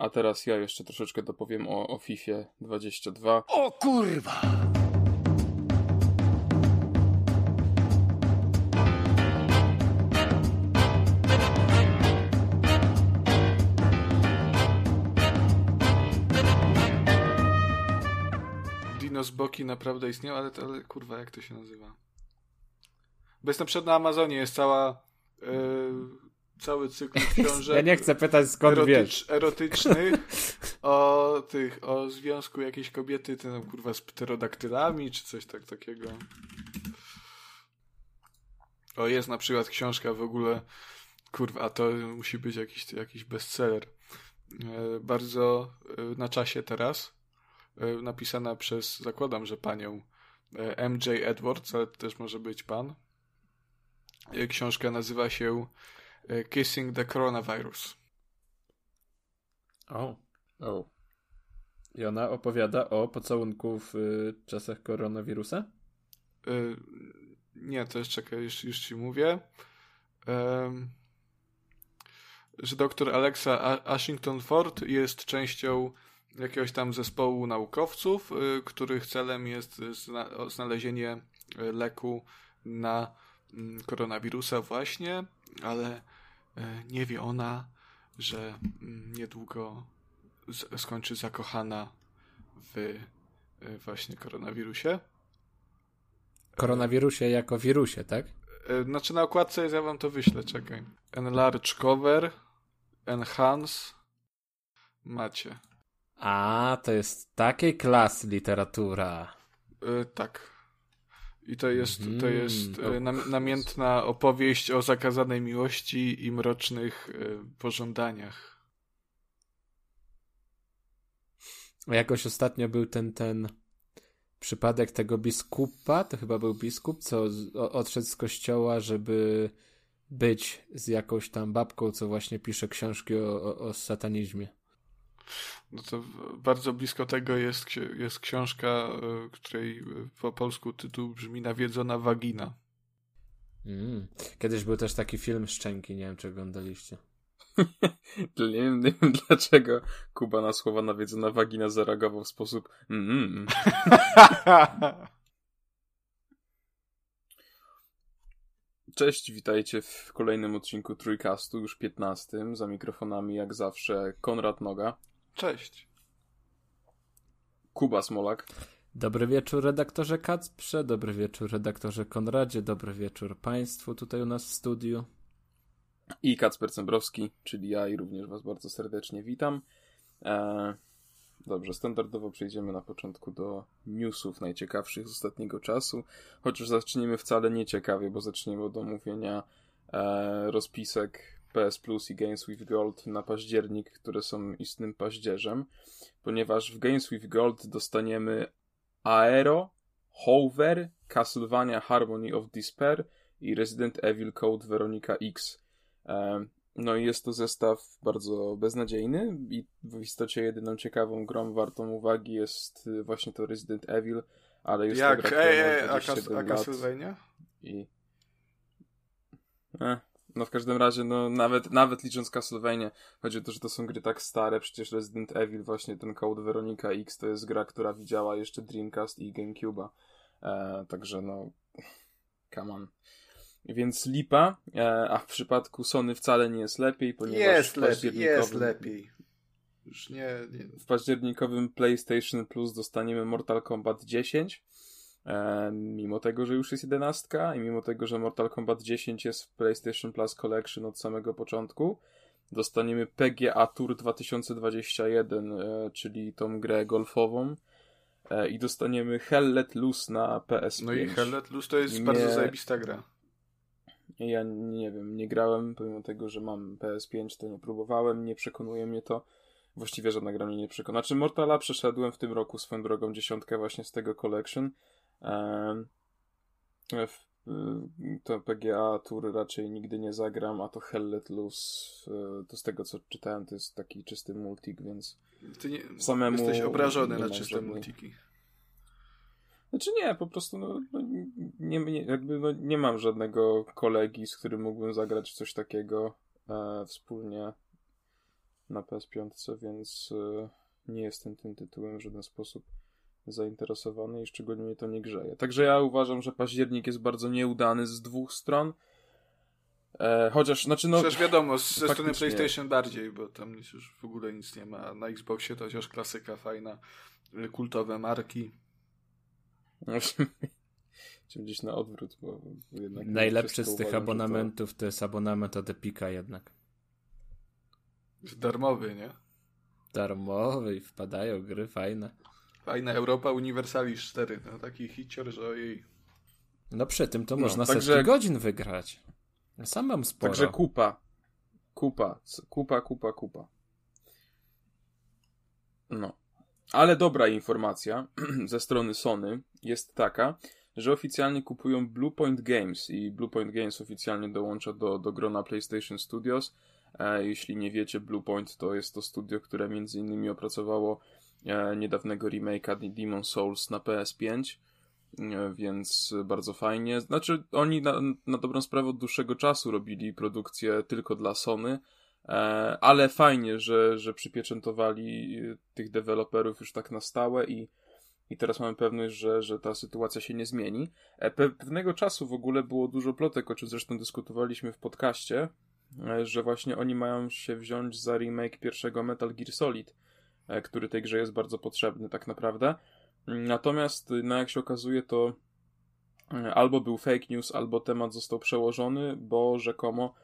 A teraz ja jeszcze troszeczkę dopowiem o, o FIFA 22. O kurwa! Dinos Boki naprawdę istniał, ale, ale kurwa, jak to się nazywa? Bo jest na przykład na Amazonie, jest cała yy, cały cykl książek. Ja nie chcę pytać skąd erotycz, wiesz. erotycznych o tych, o związku jakiejś kobiety, ten kurwa z pterodaktylami, czy coś tak takiego. O, jest na przykład książka w ogóle, kurwa, a to musi być jakiś, jakiś bestseller. E, bardzo e, na czasie teraz. E, napisana przez, zakładam, że panią MJ Edwards, ale to też może być pan. Książka nazywa się Kissing the Coronavirus. O. o. I ona opowiada o pocałunku w y, czasach koronawirusa? Y, nie, to jeszcze czekaj, już, już ci mówię. Em, że doktor Alexa Ashington Ford jest częścią jakiegoś tam zespołu naukowców, y, których celem jest zna- znalezienie y, leku na mm, koronawirusa właśnie, ale y, nie wie ona, że mm, niedługo skończy zakochana w y, właśnie koronawirusie. Koronawirusie jako wirusie, tak? E, Znaczy na okładce jest, ja wam to wyślę, czekaj. Enlarge cover, enhance, macie. A, to jest takiej klasy literatura. E, tak. I to jest, to Mhm. jest e, namiętna opowieść o zakazanej miłości i mrocznych e, pożądaniach. Jakoś ostatnio był ten, ten przypadek tego biskupa, to chyba był biskup, co odszedł z kościoła, żeby być z jakąś tam babką, co właśnie pisze książki o, o, o satanizmie. No to bardzo blisko tego jest, jest książka, e, której e, po polsku tytuł brzmi Nawiedzona wagina. Mm. Kiedyś był też taki film Szczęki, nie wiem czy oglądaliście. Nie wiem, nie wiem dlaczego Kuba na słowa nawiedzona wagina zareagował w sposób mm, Cześć, witajcie w kolejnym odcinku Trójkastu, już 15. Za mikrofonami jak zawsze Konrad Noga, Cześć. Kuba Smolak Dobry wieczór redaktorze Kacprze, dobry wieczór redaktorze Konradzie, dobry wieczór Państwu tutaj u nas w studiu. i Kacper Cembrowski, czyli ja i również Was bardzo serdecznie witam. E, dobrze, standardowo przejdziemy na początku do newsów najciekawszych z ostatniego czasu, chociaż zaczniemy wcale nie ciekawie, bo zaczniemy od omówienia e, rozpisek PS Plus i Games with Gold na październik, które są istnym paździerzem, ponieważ w Games with Gold dostaniemy Aero, Hover, Castlevania Harmony of Despair i Resident Evil Code Veronica X. E, No i jest to zestaw bardzo beznadziejny i w istocie jedyną ciekawą grą wartą uwagi jest właśnie to Resident Evil, ale jest Jak? to gra, która ma a, 27 Cas- a lat Castlevania? i... Eh, no w każdym razie, no nawet, nawet licząc Castlevania, chodzi o to, że to są gry tak stare, przecież Resident Evil, właśnie ten Code Veronica X to jest gra, która widziała jeszcze Dreamcast i Gamecube'a, e, także no, come on. Więc lipa, e, a w przypadku Sony wcale nie jest lepiej, ponieważ Jest w lepiej, październikowym- jest lepiej. Już nie, nie. w październikowym PlayStation Plus dostaniemy Mortal Kombat 10. E, mimo tego, że już jest 11 i mimo tego, że Mortal Kombat 10 jest w PlayStation Plus Collection od samego początku, dostaniemy PGA Tour 2021, e, czyli tą grę golfową. E, I dostaniemy Hell Let Loose na PS5. No i Hell Let Loose to jest Nie- bardzo zajebista gra. Ja nie wiem, nie grałem, pomimo tego, że mam PS5, to nie próbowałem, nie przekonuje mnie to. Właściwie żadna gra mnie nie przekona. Znaczy Mortala przeszedłem w tym roku swoją drogą dziesiątkę właśnie z tego collection. W, y, to PGA Tour raczej nigdy nie zagram, a to Hell Let Loose, y, to z tego co czytałem, to jest taki czysty multik, więc Ty nie, Samemu jesteś obrażony na czyste żadnej- multiki. Znaczy nie, po prostu no, no, nie, nie, jakby, no, nie mam żadnego kolegi, z którym mógłbym zagrać coś takiego e, wspólnie. na PS5, więc e, nie jestem tym tytułem w żaden sposób zainteresowany i szczególnie mnie to nie grzeje. Także ja uważam, że październik jest bardzo nieudany z dwóch stron. E, chociaż, znaczy no... Przecież wiadomo, ze strony PlayStation bardziej, bo tam już w ogóle nic nie ma. Na Xboxie to chociaż klasyka fajna, kultowe marki. Chciałem gdzieś na odwrót, bo jednak... Najlepszy z tych uważam, abonamentów to... to jest abonament od Epika jednak. Darmowy, nie? Darmowy i wpadają gry fajne. Fajna Europa Universalis 4, no taki hicior, że ojej. No przy tym to no, można także... setki godzin wygrać. Sam mam sporo. Także kupa. Kupa, kupa, kupa, kupa. No. Ale dobra informacja ze strony Sony jest taka, że oficjalnie kupują Bluepoint Games i Bluepoint Games oficjalnie dołącza do, do grona PlayStation Studios. E, jeśli nie wiecie, Bluepoint to jest to studio, które między innymi opracowało niedawnego remake'a Demon Souls na PS5 e, więc bardzo fajnie. Znaczy, oni na, na dobrą sprawę od dłuższego czasu robili produkcję tylko dla Sony, e, ale fajnie, że, że przypieczętowali tych deweloperów już tak na stałe i i teraz mamy pewność, że, że ta sytuacja się nie zmieni. E, pe pewnego czasu w ogóle było dużo plotek, o czym zresztą dyskutowaliśmy w podcaście, e, że właśnie oni mają się wziąć za remake pierwszego Metal Gear Solid, e, który tej grze jest bardzo potrzebny tak naprawdę. Natomiast, no jak się okazuje, to albo był fake news, albo temat został przełożony, bo rzekomo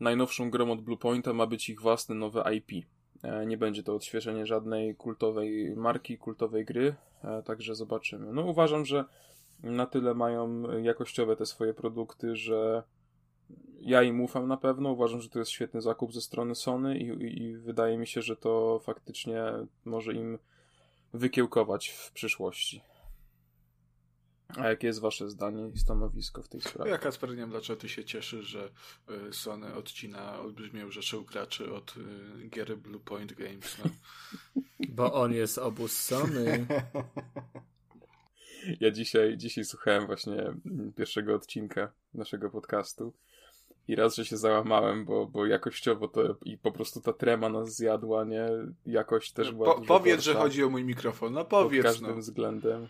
najnowszą grą od Bluepointa ma być ich własne nowe IP. E, nie będzie to odświeżenie żadnej kultowej marki, kultowej gry, e, także zobaczymy. No uważam, że na tyle mają jakościowe te swoje produkty, że ja im ufam na pewno. Uważam, że to jest świetny zakup ze strony Sony i, i, i wydaje mi się, że to faktycznie może im wykiełkować w przyszłości. A jakie jest wasze zdanie i stanowisko w tej sprawie? Ja Kasper, nie wiem dlaczego ty się cieszysz, że y, Sony odcina olbrzymią rzeszę graczy od y, gier Blue Point Games. No. Bo on jest obóz Sony. Ja dzisiaj, dzisiaj słuchałem właśnie pierwszego odcinka naszego podcastu i raz, że się załamałem, bo, bo jakościowo to i po prostu ta trema nas zjadła, nie? Jakość też była po, Powiedz, że chodzi o mój mikrofon, no powiedz. Pod każdym no. względem.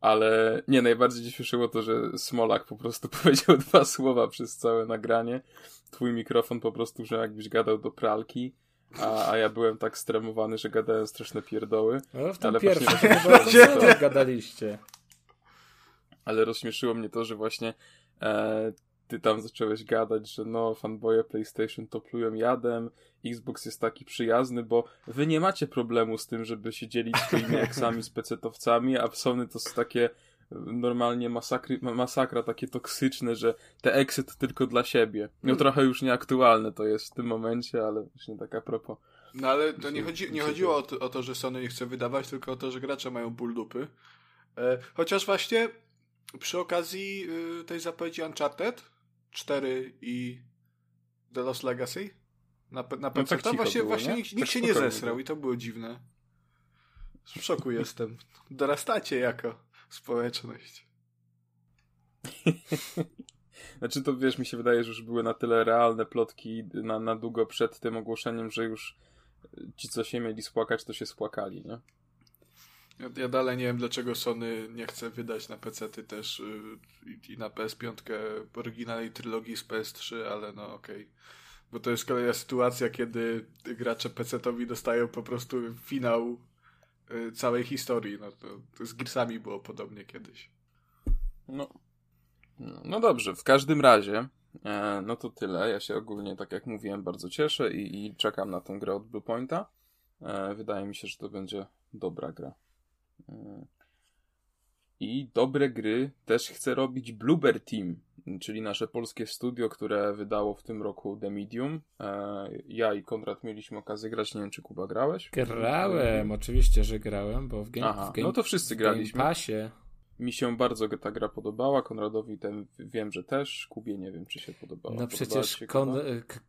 Ale nie, najbardziej cieszyło to, że Smolak po prostu powiedział dwa słowa przez całe nagranie. Twój mikrofon po prostu, że jakbyś gadał do pralki. A, a ja byłem tak stremowany, że gadałem straszne pierdoły. No w tym ale pierwszym chyba gadaliście. Ale rozśmieszyło mnie to, że właśnie e, ty tam zacząłeś gadać, że no, fanboye PlayStation toplują jadem, Xbox jest taki przyjazny, bo wy nie macie problemu z tym, żeby się dzielić swoimi eksami z pecetowcami, a Sony to jest takie normalnie masakry, masakra takie toksyczne, że te eksy to tylko dla siebie. No mm. trochę już nieaktualne to jest w tym momencie, ale właśnie tak a propos. No ale to nie, chodzi, nie chodziło o to, o to, że Sony nie chce wydawać, tylko o to, że gracze mają ból dupy. E, chociaż właśnie przy okazji y, tej zapowiedzi Uncharted 4 i The Lost Legacy na, na PC. No tak tam właśnie, było, właśnie nikt, nikt tak się nie zesrał i to było dziwne. W szoku jestem. Dorastacie jako społeczność. znaczy to wiesz, mi się wydaje, że już były na tyle realne plotki na, na długo przed tym ogłoszeniem, że już ci, co się mieli spłakać, to się spłakali, nie? Ja, ja dalej nie wiem, dlaczego Sony nie chce wydać na PC też yy, i, na PS5 oryginalnej trylogii z PS3, ale no okej. Okay. Bo to jest kolejna sytuacja, kiedy gracze PC-towi dostają po prostu finał yy, całej historii. No to, to z Gearsami było podobnie kiedyś. No. No, no dobrze, w każdym razie e, no to tyle. Ja się ogólnie, tak jak mówiłem, bardzo cieszę i, i czekam na tę grę od Bluepointa. E, wydaje mi się, że to będzie dobra gra. I dobre gry też chce robić Bluebird Team, czyli nasze polskie studio, które wydało w tym roku The Medium. E, ja i Konrad mieliśmy okazję grać, nie wiem czy Kuba grałeś? Grałem, oczywiście, że grałem, bo w Game, Aha, w game no to wszyscy graliśmy. Game Passie. Mi się bardzo ta gra podobała, Konradowi ten wiem, że też, Kubie nie wiem, czy się podobała. No przecież Kon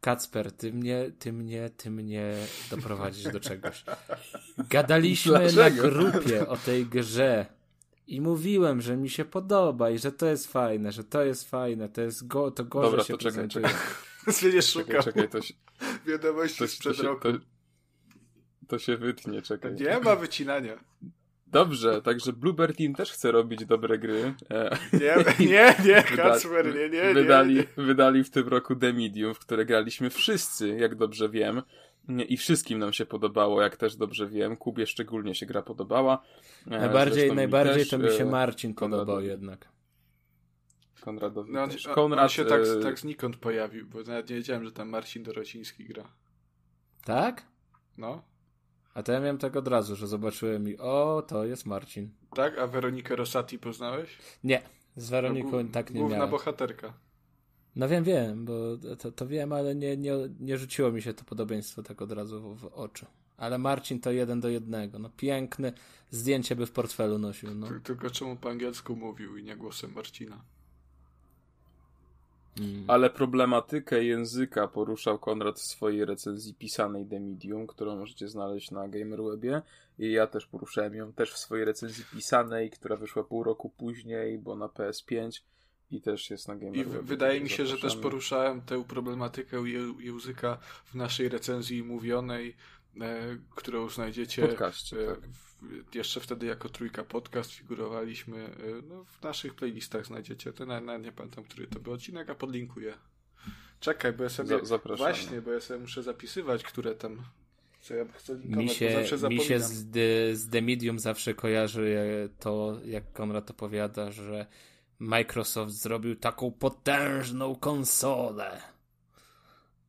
Kacper, ty mnie, ty mnie, ty mnie doprowadzisz do czegoś. Gadaliśmy Dlaczego? na grupie o tej grze i mówiłem, że mi się podoba i że to jest fajne, że to jest fajne, to jest go, to gorzej Dobra, się to czekaj, czekaj. Zmienię szukam. Czekaj, czekaj, to się... Wiadomości sprzed roku. To, to się wytnie, czekaj. Nie ma wycinania. Dobrze, także Bluebird Team też chce robić dobre gry. E, Nie, nie, nie, Kacper, nie, nie, wydali, nie. wydali w tym roku The Medium, w które graliśmy wszyscy, jak dobrze wiem. I wszystkim nam się podobało, jak też dobrze wiem. Kubie szczególnie się gra podobała. E, Najbardziej, zresztą najbardziej też, to mi się e, Marcin Konradowi. podobał jednak. Konradowi No, on, Konrad, on się tak, tak znikąd pojawił, bo nawet nie wiedziałem, że tam Marcin Dorociński gra. Tak? No, A to ja miałem tak od razu, że zobaczyłem i o, to jest Marcin. tak? A Weronikę Rosati poznałeś? Nie, z Weroniką głó- tak nie Główna miałem. bohaterka. No wiem, wiem, bo to, to wiem, ale nie, nie, nie rzuciło mi się to podobieństwo tak od razu w, w oczy. Ale Marcin to jeden do jednego. No piękny, zdjęcie by w portfelu nosił. No. Ty- Tylko czemu po angielsku mówił i nie głosem Marcina? Mm. Ale problematykę języka poruszał Konrad w swojej recenzji pisanej The Medium, którą możecie znaleźć na Gamerwebie. I ja też poruszałem ją też w swojej recenzji pisanej, która wyszła pół roku później, bo na PS5 i też jest na I Gamerwebie. w, wydaje mi się, że też zapraszamy. poruszałem tę problematykę języka w naszej recenzji mówionej, którą znajdziecie W podcaście, e, tak. w, jeszcze wtedy jako trójka podcast figurowaliśmy. E, no, w naszych playlistach znajdziecie. To nawet, nawet nie pamiętam, który to był odcinek, a podlinkuję. Czekaj, bo ja sobie. Za- zapraszamy. Właśnie, bo ja sobie muszę zapisywać, które tam. Co ja chcę linkować, Mi się, zawsze mi się z, The- z The Medium zawsze kojarzy e, to, jak Konrad opowiada, że Microsoft zrobił taką potężną konsolę.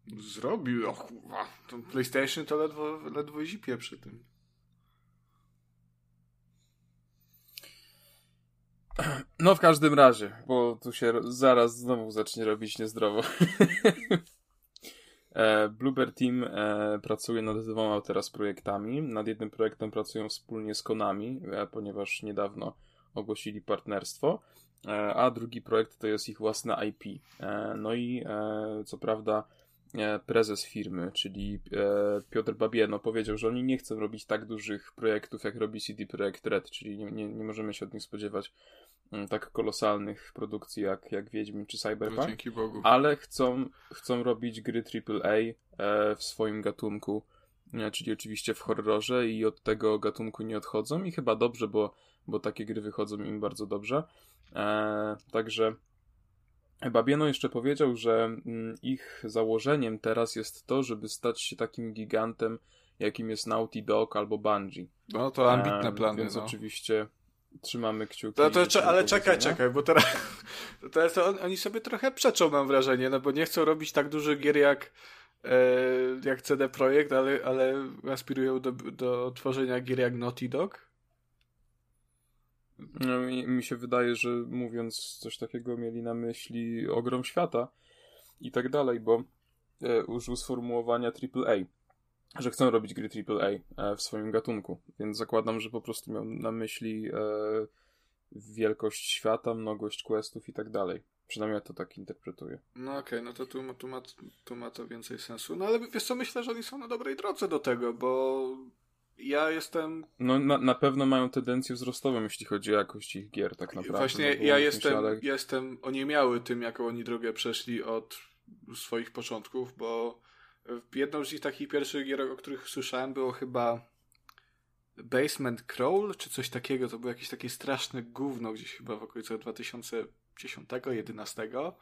Zrobił, o kurwa. PlayStation to ledwo, ledwo zipie przy tym. No w każdym razie, bo tu się zaraz znowu zacznie robić niezdrowo. E, Bluebird Team e, pracuje nad dwoma teraz projektami. Nad jednym projektem pracują wspólnie z Konami, e, ponieważ niedawno ogłosili partnerstwo, a drugi projekt to jest ich własne IP. No i co prawda prezes firmy, czyli e, Piotr Babieno powiedział, że oni nie chcą robić tak dużych projektów, jak robi CD Projekt Red, czyli nie, nie, nie możemy się od nich spodziewać tak kolosalnych produkcji jak, jak Wiedźmin czy No, Cyberpunk, Bogu. ale chcą, chcą robić gry AAA e, w swoim gatunku, e, czyli oczywiście w horrorze i od tego gatunku nie odchodzą i chyba dobrze, bo, bo takie gry wychodzą im bardzo dobrze. E, także Babieno jeszcze powiedział, że mm, ich założeniem teraz jest to, żeby stać się takim gigantem, jakim jest Naughty Dog albo Bungie. No to ambitne plany, Więc no. oczywiście trzymamy kciuki. To, to, cze- ale czekaj, czekaj, bo teraz, to teraz to on, oni sobie trochę przeczą, mam wrażenie, no bo nie chcą robić tak dużych gier jak, e, jak CD Projekt, ale, ale aspirują do, do tworzenia gier jak Naughty Dog. No, mi, mi się wydaje, że mówiąc coś takiego mieli na myśli ogrom świata i tak dalej, bo e, użył sformułowania AAA, że chcą robić gry AAA e, w swoim gatunku, więc zakładam, że po prostu miał na myśli e, wielkość świata, mnogość questów i tak dalej. Przynajmniej ja to tak interpretuję. No okej, no to tu, tu, ma, tu ma to więcej sensu. No ale wiesz co, myślę, że oni są na dobrej drodze do tego, bo ja jestem No na, na pewno mają tendencję wzrostową, jeśli chodzi o jakość ich gier, tak naprawdę. Właśnie no, ja umówmy jestem, ale- jestem oniemiały tym, jaką oni drogę przeszli od swoich początków, bo jedną z ich takich pierwszych gier, o których słyszałem, było chyba Basement Crawl, czy coś takiego. To było jakieś takie straszne gówno, gdzieś chyba w okolicach 2010-2011.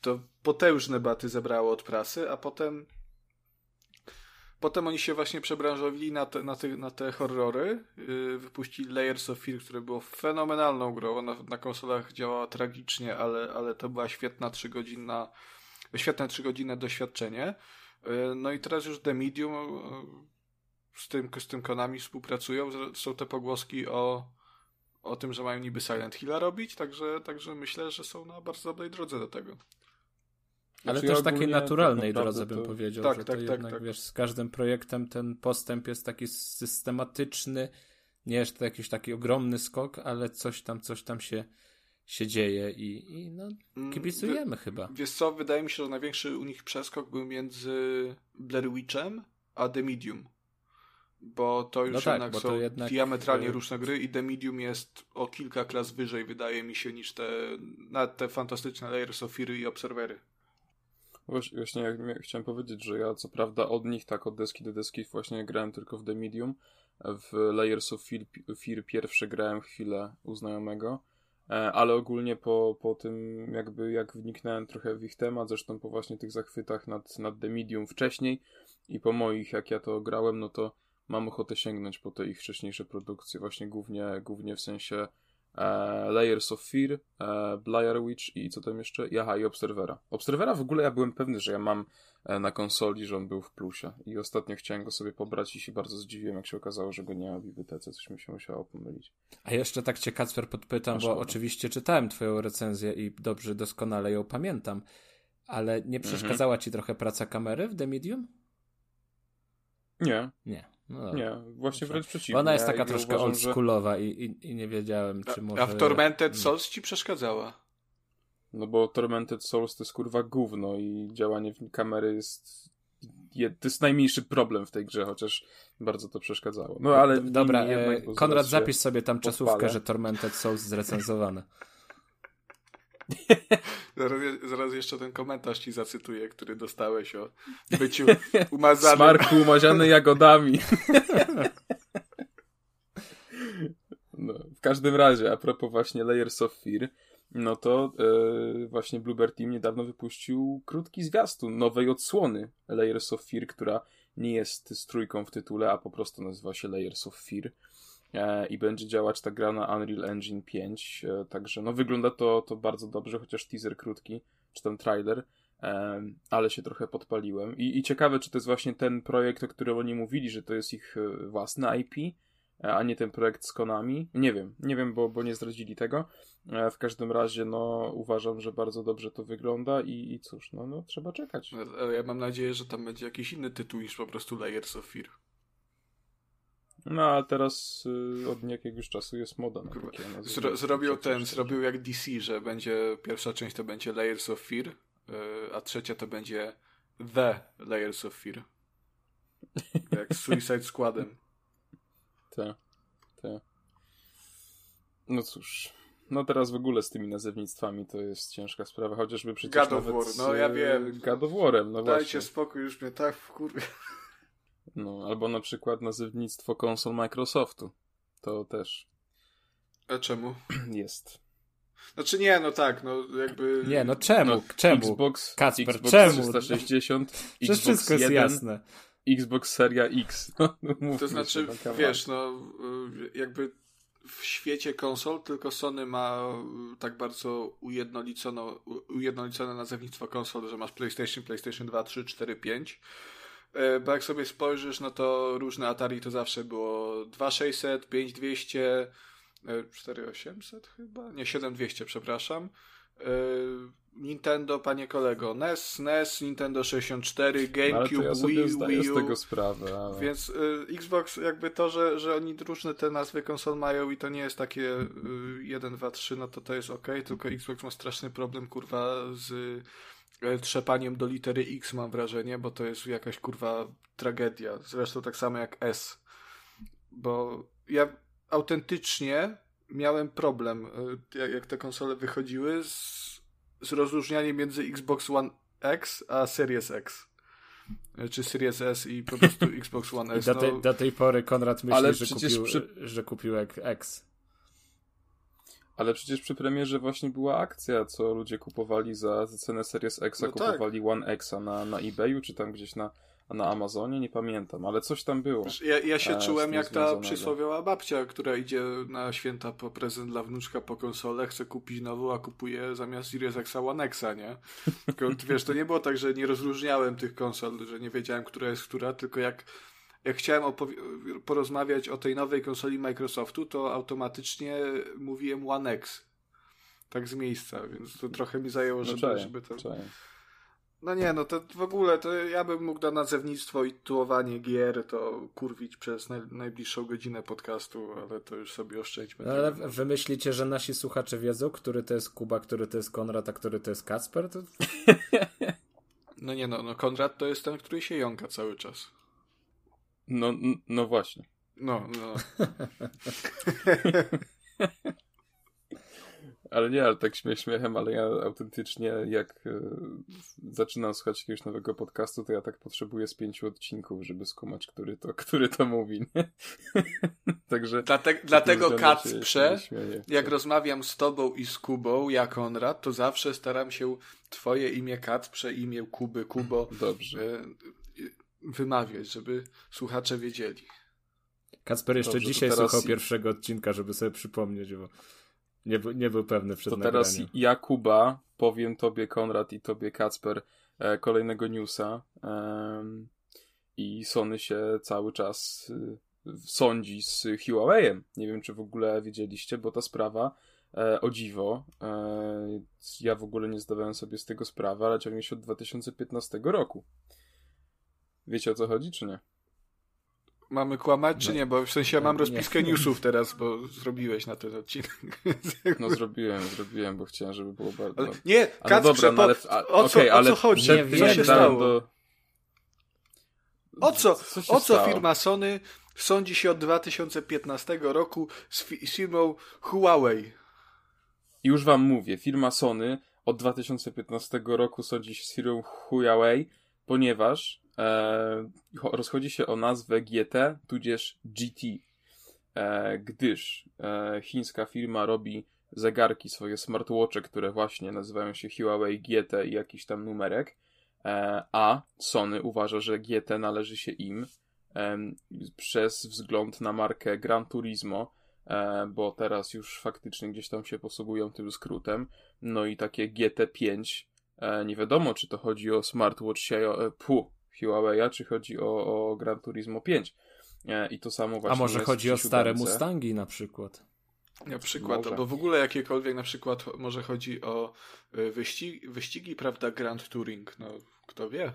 To potężne baty zebrało od prasy, a potem Potem oni się właśnie przebranżowili na te, na te, na te horrory. Yy, wypuścili Layers of Fear, które było fenomenalną grą. Ona na konsolach działała tragicznie, ale, ale to była świetna trzygodzinna, świetne trzygodzinne doświadczenie. Yy, no i teraz już The Medium yy, z tym, z tym Konami współpracują. Są te pogłoski o, o tym, że mają niby Silent Hilla robić, także, także myślę, że są na bardzo dobrej drodze do tego. Ale Znaczy, też ja takiej tak naturalnej naprawdę drodze bym to- powiedział, Tak, że tak, to tak, jednak, tak. wiesz, z każdym projektem ten postęp jest taki systematyczny, nie jest to jakiś taki ogromny skok, ale coś tam, coś tam się, się dzieje i, i no, Mm, kibicujemy chyba. Wiesz co, wydaje mi się, że największy u nich przeskok był między Blair Witchem a The Medium. Bo to już No tak, jednak są jednak, diametralnie e, różne gry i The Medium jest o kilka klas wyżej, wydaje mi się, niż te, nawet te fantastyczne Layers of Fear i Observery. Właśnie, właśnie ja chciałem powiedzieć, że ja co prawda od nich tak od deski do deski właśnie grałem tylko w The Medium. W Layers of Fear, Fear pierwsze grałem chwilę u znajomego, e, ale ogólnie po, po tym jakby jak wniknąłem trochę w ich temat, zresztą po właśnie tych zachwytach nad, nad The Medium wcześniej i po moich jak ja to grałem, no to mam ochotę sięgnąć po te ich wcześniejsze produkcje, właśnie głównie, głównie w sensie e, Layers of Fear, e, Blair Witch i co tam jeszcze? Jaha, i Observera. Observera w ogóle ja byłem pewny, że ja mam e, na konsoli, że on był w plusie i ostatnio chciałem go sobie pobrać i się bardzo zdziwiłem, jak się okazało, że go nie ma w bibliotece, coś mi się musiało pomylić. A jeszcze tak cię, Kacper, podpytam, bo oczywiście czytałem twoją recenzję i dobrze, doskonale ją pamiętam, ale nie przeszkadzała mhm. ci trochę praca kamery w The Medium? Nie. Nie. No nie, właśnie wręcz przeciwnie. Ona jest taka ja troszkę uważam, oldschoolowa że... i, i, i, nie wiedziałem, czy a, może... A w Tormented Souls ci przeszkadzała? No bo Tormented Souls to jest kurwa gówno i działanie kamery jest... To jest najmniejszy problem w tej grze, chociaż bardzo to przeszkadzało. No ale... Dobra, e, Konrad, zapisz sobie tam czasówkę, podpalę. że Tormented Souls zrecenzowane. zaraz, zaraz, jeszcze ten komentarz ci zacytuję, który dostałeś o byciu umazanym. Smarku umaziany jagodami. No, w każdym razie, a propos właśnie Layers of Fear, no to yy, właśnie Bluebird Team niedawno wypuścił krótki zwiastun nowej odsłony Layers of Fear, która nie jest z trójką w tytule, a po prostu nazywa się Layers of Fear. E, i będzie działać ta gra na Unreal Engine 5, e, także no wygląda to, to bardzo dobrze, chociaż teaser krótki, czy ten trailer, e, ale się trochę podpaliłem I, i ciekawe, czy to jest właśnie ten projekt, o którym oni mówili, że to jest ich własny IP, a nie ten projekt z Konami. Nie wiem, nie wiem, bo, bo nie zdradzili tego. W każdym razie, no, uważam, że bardzo dobrze to wygląda i, i cóż, no, no, trzeba czekać. Ja mam nadzieję, że tam będzie jakiś inny tytuł niż po prostu Layers of Fear. No a teraz y, od jakiegoś czasu jest moda na takie Zro, Zrobił ten, zrobił jak DC, że będzie pierwsza część to będzie Layers of Fear, y, a trzecia to będzie The Layers of Fear. Jak Suicide Squadem. Tak, tak. No cóż. No teraz w ogóle z tymi nazewnictwami to jest ciężka sprawa, chociażby przecież God of War, no ja wiem. God of War'em, no Dajcie właśnie. spokój, już mnie tak wkurwia. No, albo na przykład nazewnictwo konsol Microsoftu. To też. A czemu? Jest. Znaczy nie, no tak, no jakby... Nie, no czemu? No, czemu? Xbox, Kacper, Xbox czemu? 360, Xbox wszystko jest 1, jasne. Xbox Seria X. No, to znaczy, wiesz, no jakby w świecie konsol tylko Sony ma y, tak bardzo ujednolicone, ujednolicone nazewnictwo konsol, że masz PlayStation, PlayStation 2, 3, 4, 5 E, bo jak sobie spojrzysz, no to różne Atari to zawsze było 2600, 5200, 4800 chyba? Nie, 7200, przepraszam. E, Nintendo, panie kolego, NES, NES, Nintendo 64, GameCube, ja Wii, Wii U. z tego sprawę. Ale... Więc y, Xbox jakby to, że, że oni różne te nazwy konsol mają i to nie jest takie y, 1, 2, 3, no to to jest ok, tylko Xbox ma straszny problem, kurwa, z E, trzepaniem do litery X, mam wrażenie, bo to jest jakaś kurwa tragedia. Zresztą tak samo jak S. Bo ja autentycznie miałem problem, e, jak te konsole wychodziły, z, z rozróżnianiem między Xbox One X a Series X. E, czy Series S i po prostu Xbox One S. I do, tej, no... do tej pory Konrad myśli, że, kupił, przy... że kupił X. Ale przecież przy premierze właśnie była akcja, co ludzie kupowali za, za cenę Series X, no tak. kupowali tak. One X na, na eBayu, czy tam gdzieś na, na Amazonie, nie pamiętam, ale coś tam było. Ja, ja się e, czułem jak ta przysłowiowa babcia, która idzie na święta po prezent dla wnuczka po konsolę, chce kupić nową, a kupuje zamiast Series X One Xa, nie? Tylko, wiesz, to nie było tak, że nie rozróżniałem tych konsol, że nie wiedziałem, która jest która, tylko jak jak chciałem porozmawiać o tej nowej konsoli Microsoftu, to automatycznie mówiłem One X. Tak z miejsca, więc to trochę mi zajęło, żeby, no żeby to. No nie, no to w ogóle to ja bym mógł na nazewnictwo i tułowanie gier to kurwić przez naj, najbliższą godzinę podcastu, ale to już sobie oszczędźmy. No, ale wy myślicie, że nasi słuchacze wiedzą, który to jest Kuba, który to jest Konrad, a który to jest Kacper? To... No nie no, no Konrad to jest ten, który się jąka cały czas. No, no właśnie. No, no. Ale nie, ale tak śmiech śmiechem, ale ja autentycznie jak y, zaczynam słuchać jakiegoś nowego podcastu, to ja tak potrzebuję z pięciu odcinków, żeby skumać, który to, który to mówi? Także... Dlate, dlatego Kacprze, jak rozmawiam z tobą i z Kubą, ja Konrad, to zawsze staram się twoje imię Kacprze, imię Kuby, Kubo Dobrze. Y, wymawiać, żeby słuchacze wiedzieli. Kacper jeszcze Dobrze, dzisiaj słuchał pierwszego odcinka, żeby sobie przypomnieć, bo nie, nie był pewny przed To nagraniem. teraz ja, Kuba, powiem tobie, Konrad i tobie, Kacper, e, kolejnego newsa. E, I Sony się cały czas e, sądzi z Huawei'em. Nie wiem, czy w ogóle wiedzieliście, bo ta sprawa e, o dziwo, e, ja w ogóle nie zdawałem sobie z tego sprawy, ale ciągnie się od 2015 roku. Wiecie o co chodzi, czy nie? Mamy kłamać, czy no. nie? Bo w sensie ja mam rozpiskę nie. newsów teraz, bo zrobiłeś na ten odcinek. No zrobiłem, zrobiłem, bo chciałem, żeby było bardzo... Ale, nie, dobra, no, ale, a, o, co, okay, ale o co chodzi? Nie wiem, co się stało? Do... O co, co o co firma Sony sądzi się od 2015 roku z, fi z firmą Huawei? Już wam mówię, firma Sony od 2015 roku sądzi się z firmą Huawei, ponieważ e, rozchodzi się o nazwę GT, tudzież GT, e, gdyż e, chińska firma robi zegarki, swoje smartwatche, które właśnie nazywają się Huawei GT i jakiś tam numerek, e, a Sony uważa, że GT należy się im przez wzgląd na markę Gran Turismo, e, bo teraz już faktycznie gdzieś tam się posługują tym skrótem. No i takie GT5, e, nie wiadomo czy to chodzi o smartwatch Xiaomi, Huawei'a, czy chodzi o, o Gran Turismo 5. E, I to samo właśnie. A może chodzi o stare Mustangi na przykład? Na przykład, może. albo w ogóle jakiekolwiek, na przykład może chodzi o e, wyścigi, wyścigi prawda, Grand Touring, no kto wie.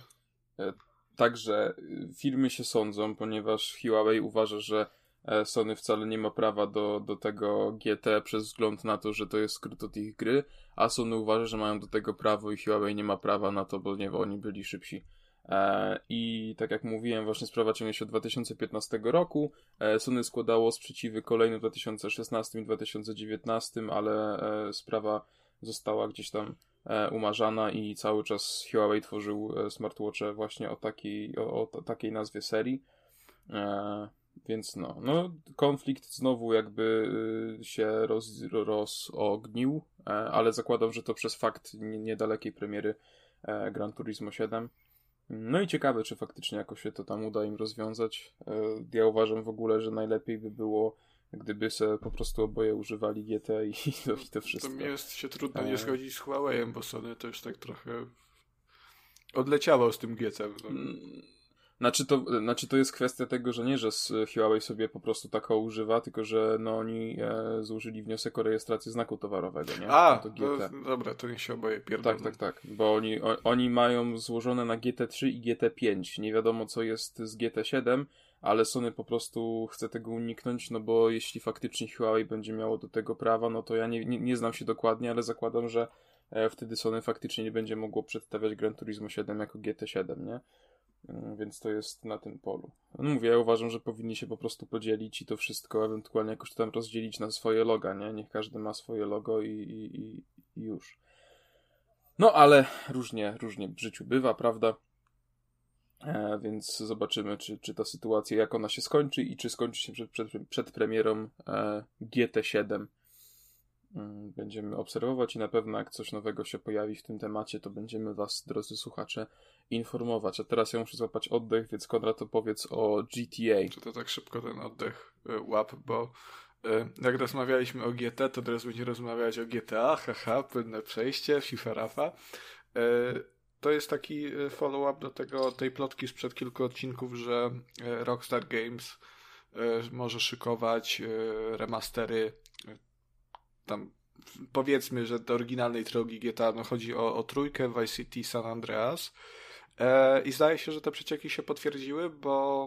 E, także firmy się sądzą, ponieważ Huawei uważa, że Sony wcale nie ma prawa do, do tego GT przez wzgląd na to, że to jest skrót od ich gry, a Sony uważa, że mają do tego prawo i Huawei nie ma prawa na to, bo nie, oni byli szybsi. E, I tak jak mówiłem, właśnie sprawa ciągnie się od 2015 roku. E, Sony składało sprzeciwy kolejne w 2016 i 2019, ale e, sprawa została gdzieś tam umarzana i cały czas Huawei tworzył smartwatche właśnie o takiej, o, o takiej nazwie serii. Więc no, no, konflikt znowu jakby się roz, rozognił, ale zakładam, że to przez fakt niedalekiej premiery Gran Turismo 7. No i ciekawe, czy faktycznie jakoś się to tam uda im rozwiązać. E, ja uważam w ogóle, że najlepiej by było, gdyby se po prostu oboje używali GT i to, i to wszystko. To mi jest się trudno nie e. zgodzić z Huawei'em, bo Sony też tak trochę odleciało z tym GT. No. Znaczy to, znaczy to jest kwestia tego, że nie, że Huawei sobie po prostu tako używa, tylko że no oni e, złożyli wniosek o rejestrację znaku towarowego, nie? A, to GT. No, dobra, to niech się oboje pierdolą. Tak, tak, tak, bo oni, o, oni mają złożone na GT3 i GT5. Nie wiadomo co jest z GT7, ale Sony po prostu chce tego uniknąć, no bo jeśli faktycznie Huawei będzie miało do tego prawa, no to ja nie, nie, nie znam się dokładnie, ale zakładam, że e, wtedy Sony faktycznie nie będzie mogło przedstawiać Gran Turismo 7 jako GT7, nie? Mm, więc to jest na tym polu. No mówię, ja uważam, że powinni się po prostu podzielić i to wszystko ewentualnie jakoś tam rozdzielić na swoje loga, nie? Niech każdy ma swoje logo i, i, i już. No ale różnie, różnie w życiu bywa, prawda? E, więc zobaczymy, czy, czy ta sytuacja, jak ona się skończy i czy skończy się przed, przed, przed premierą e, GT7 Mm, będziemy obserwować i na pewno jak coś nowego się pojawi w tym temacie, to będziemy Was, drodzy słuchacze, informować. A teraz ja muszę złapać oddech, więc Konrad opowiedz o GTA. Czy to tak szybko ten oddech e, łap, bo e, jak rozmawialiśmy o GT, to teraz będziemy rozmawiać o GTA, haha, płynne przejście, FIFA Rafa. E, to jest taki follow-up do tego, tej plotki sprzed kilku odcinków, że Rockstar Games może szykować remastery tam powiedzmy, że do oryginalnej trylogii GTA no, chodzi o, o trójkę, Vice City, San Andreas. E, i zdaje się, że te przecieki się potwierdziły, bo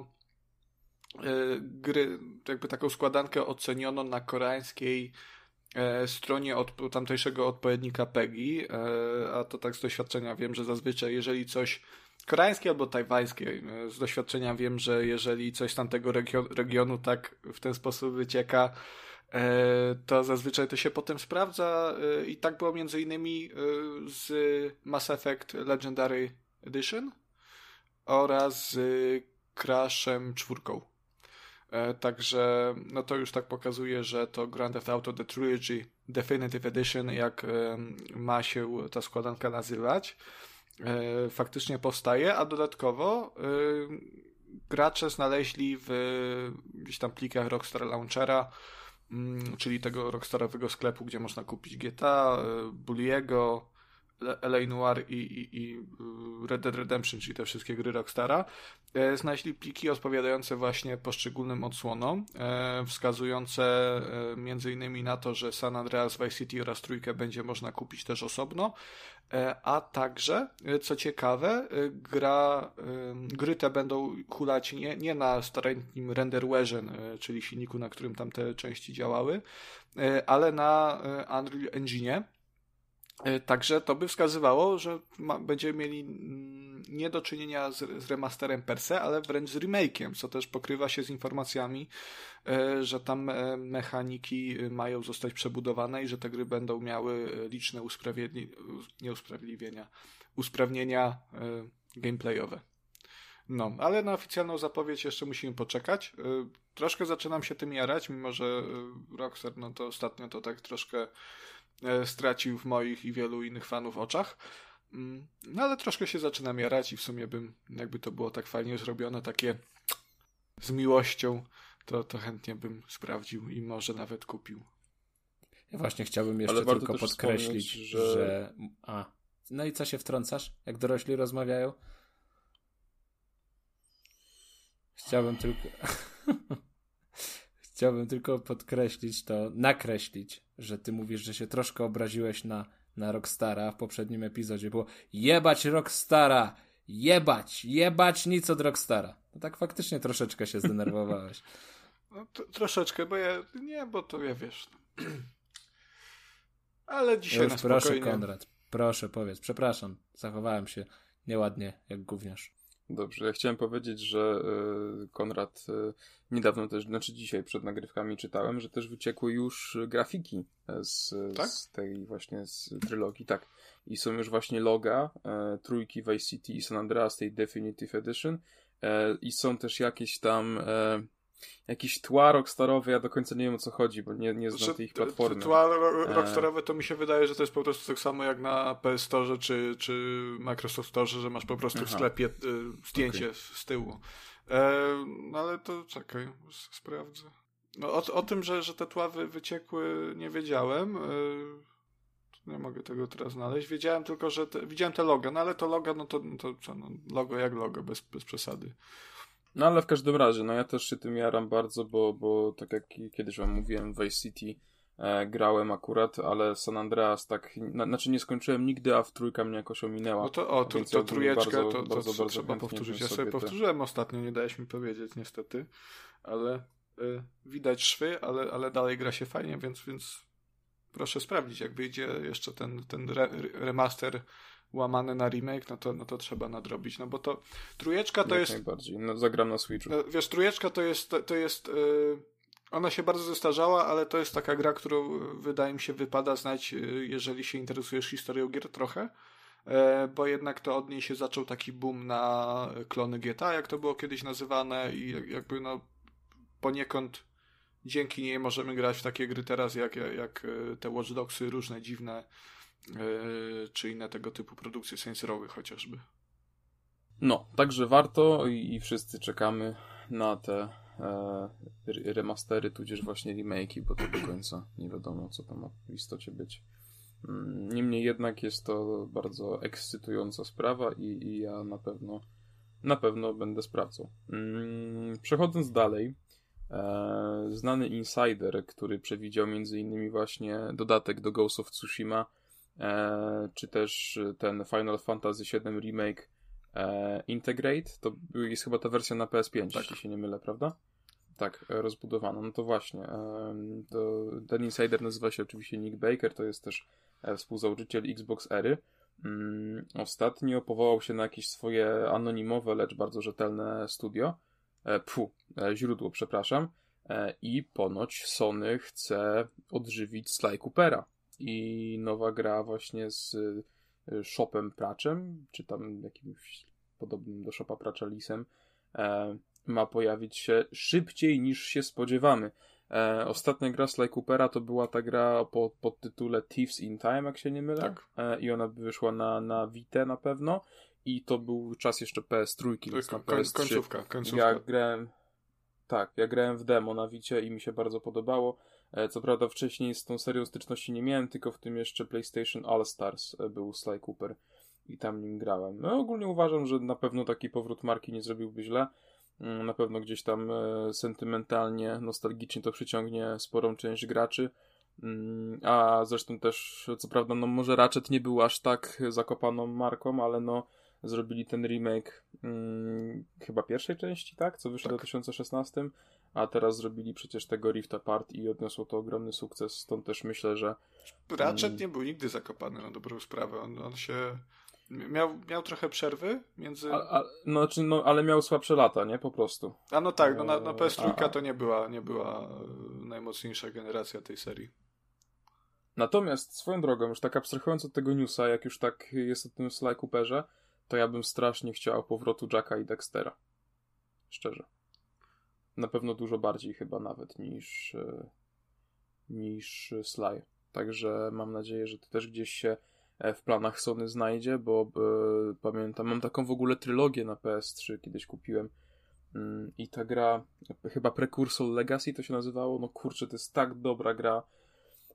e, gry, jakby taką składankę oceniono na koreańskiej e, stronie od tamtejszego odpowiednika PEGI, e, a to tak z doświadczenia wiem, że zazwyczaj jeżeli coś koreańskie albo tajwańskie, e, z doświadczenia wiem, że jeżeli coś z tamtego regionu tak w ten sposób wycieka, to zazwyczaj to się potem sprawdza i tak było między innymi z Mass Effect Legendary Edition oraz z Crashem czwórką. Także no to już tak pokazuje, że to Grand Theft Auto The Trilogy Definitive Edition, jak ma się ta składanka nazywać, e, faktycznie powstaje, a dodatkowo e, gracze znaleźli w gdzieś tam plikach Rockstar Launchera, czyli tego Rockstarowego sklepu, gdzie można kupić GTA, e, Bulliego, LA Noir i, i, i, Red Dead Redemption, czyli te wszystkie gry Rockstara, e, znaleźli pliki odpowiadające właśnie poszczególnym odsłonom, e, wskazujące e, innymi na to, że San Andreas, Vice City oraz Trójkę będzie można kupić też osobno, a także, co ciekawe, gra, gry te będą hulać nie, nie na starożytnym renderwareze, czyli silniku, na którym tamte części działały, ale na Unreal Engine, E, także to by wskazywało, że ma, będziemy mieli mm, nie do czynienia z, z remasterem per se, ale wręcz z remake'iem, co też pokrywa się z informacjami, e, że tam e, mechaniki mają zostać przebudowane i że te gry będą miały liczne nie usprawiedliwienia, usprawnienia gameplayowe. No, ale na oficjalną zapowiedź jeszcze musimy poczekać. Troszkę zaczynam się tym jarać, mimo że Rockstar, no to ostatnio to tak troszkę E, stracił w moich i wielu innych fanów oczach. Mm, no ale troszkę się zaczyna mierać i w sumie bym, jakby to było tak fajnie zrobione, takie z miłością, to, to chętnie bym sprawdził i może nawet kupił. Ja właśnie chciałbym jeszcze tylko podkreślić, że... że... A, no i co się wtrącasz, jak dorośli rozmawiają? Chciałbym tylko... Chciałbym tylko podkreślić to, nakreślić, że ty mówisz, że się troszkę obraziłeś na, na Rockstara. W poprzednim epizodzie było jebać Rockstara! Jebać! Jebać nic od Rockstara. No tak faktycznie troszeczkę się zdenerwowałeś. No, troszeczkę, bo ja, nie, bo to ja wiesz. Ale dzisiaj Już na spokojnie. Proszę Konrad, proszę powiedz, przepraszam, zachowałem się nieładnie jak gówniarz. Dobrze, ja chciałem powiedzieć, że y, Konrad y, niedawno też, znaczy dzisiaj przed nagrywkami czytałem, że też wyciekły już grafiki z, tak? z tej właśnie z trylogii, tak. I są już właśnie loga e, trójki Vice City i San Andreas tej Definitive Edition e, i są też jakieś tam e, jakieś tła rockstarowe, ja do końca nie wiem o co chodzi, bo nie, nie znam tej ich platformy. Tła rockstarowe to mi się wydaje, że to jest po prostu tak samo jak na PS Store czy, czy Microsoft Store, że masz po prostu Aha. w sklepie y, zdjęcie okay. z tyłu. E, no ale to czekaj, sprawdzę. No, o, o tym, że, że te tła wy, wyciekły nie wiedziałem. E, nie mogę tego teraz znaleźć. Wiedziałem tylko, że te, widziałem te logo, no ale to logo, no to, to co, no, logo jak logo, bez, bez przesady. No ale w każdym razie, no ja też się tym jaram bardzo, bo, bo tak jak kiedyś wam mówiłem, Vice City e, grałem akurat, ale San Andreas tak, na, znaczy nie skończyłem nigdy, a w trójka mnie jakoś ominęła. No to o, to, to trójeczkę bardzo, to, to, bardzo, to, bardzo trzeba powtórzyć. Ja sobie powtórzyłem ostatnio, nie dałeś mi powiedzieć niestety, ale y, widać szwy, ale, ale dalej gra się fajnie, więc, więc proszę sprawdzić, jak wyjdzie jeszcze ten, ten re, remaster łamane na remake, no to, no to trzeba nadrobić, no bo to trójeczka to Jak jest... najbardziej, no zagram na Switchu. No, wiesz, trójeczka to jest, to jest yy, ona się bardzo zestarzała, ale to jest taka gra, którą wydaje mi się wypada znać, yy, jeżeli się interesujesz historią gier trochę, yy, bo jednak to od niej się zaczął taki boom na klony GTA, jak to było kiedyś nazywane i jakby no poniekąd dzięki niej możemy grać w takie gry teraz, jak, jak, y, te Watch Dogsy, różne dziwne czy inne tego typu produkcje senserowe chociażby. No, także warto i, wszyscy czekamy na te e, remastery, tudzież właśnie remake'i, bo to do końca nie wiadomo, co tam ma w istocie być. Mm, niemniej jednak jest to bardzo ekscytująca sprawa i, i ja na pewno na pewno będę sprawdzał. Mm, przechodząc dalej, e, znany insider, który przewidział innymi właśnie dodatek do Ghost of Tsushima, e, czy też ten Final Fantasy VII Remake e, Integrate, to jest chyba ta wersja na PS5, tak. jeśli się nie mylę, prawda? Tak, e, rozbudowana. No to właśnie. E, to, ten insider nazywa się oczywiście Nick Baker, to jest też e, współzałożyciel Xbox Ery. Mm, ostatnio powołał się na jakieś swoje anonimowe, lecz bardzo rzetelne studio. E, pfu, źródło, przepraszam. E, I ponoć Sony chce odżywić Sly Coopera. I nowa gra właśnie z e, Shopem Praczem, czy tam jakimś podobnym do Shopa Pracza Lisem, e, ma pojawić się szybciej niż się spodziewamy. ostatnia gra Sly Coopera to była ta gra pod, pod tytule Thieves in Time, jak się nie mylę. Tak. I ona wyszła na, na Vita na pewno. I to był czas jeszcze PS3, więc na PS3. Końcówka, końcówka. Ja grałem tak, ja grałem w demo na Wicie i mi się bardzo podobało. E, co prawda wcześniej z tą serią styczności nie miałem, tylko w tym jeszcze PlayStation All Stars e, był Sly Cooper i tam nim grałem. No ogólnie uważam, że na pewno taki powrót marki nie zrobiłby źle. Mm, na pewno gdzieś tam e, sentymentalnie, nostalgicznie to przyciągnie sporą część graczy. Mm, a zresztą też, co prawda, no może Ratchet nie był aż tak zakopaną marką, ale no zrobili ten remake hmm, chyba pierwszej części, tak? Co wyszło tak. w 2016, a teraz zrobili przecież tego Rift Apart i odniosło to ogromny sukces, stąd też myślę, że... Ratchet hmm, nie był nigdy zakopany na dobrą sprawę, on, on się... Miał, miał trochę przerwy między. A, a, no, znaczy, no, ale miał słabsze lata, nie? Po prostu. A no tak, no, na, na PS3 a, to nie była, nie była e, najmocniejsza generacja tej serii. Natomiast swoją drogą, już tak abstrahując od tego newsa, jak już tak jest o tym Sly Cooperze, to ja bym strasznie chciał powrotu Jacka i Dextera. Szczerze. Na pewno dużo bardziej chyba nawet niż e, niż Sly. Także mam nadzieję, że to też gdzieś się e, w planach Sony znajdzie, bo e, pamiętam, mam taką w ogóle trylogię na PS3, kiedyś kupiłem mm, i ta gra, chyba Precursor Legacy to się nazywało, no kurczę, to jest tak dobra gra,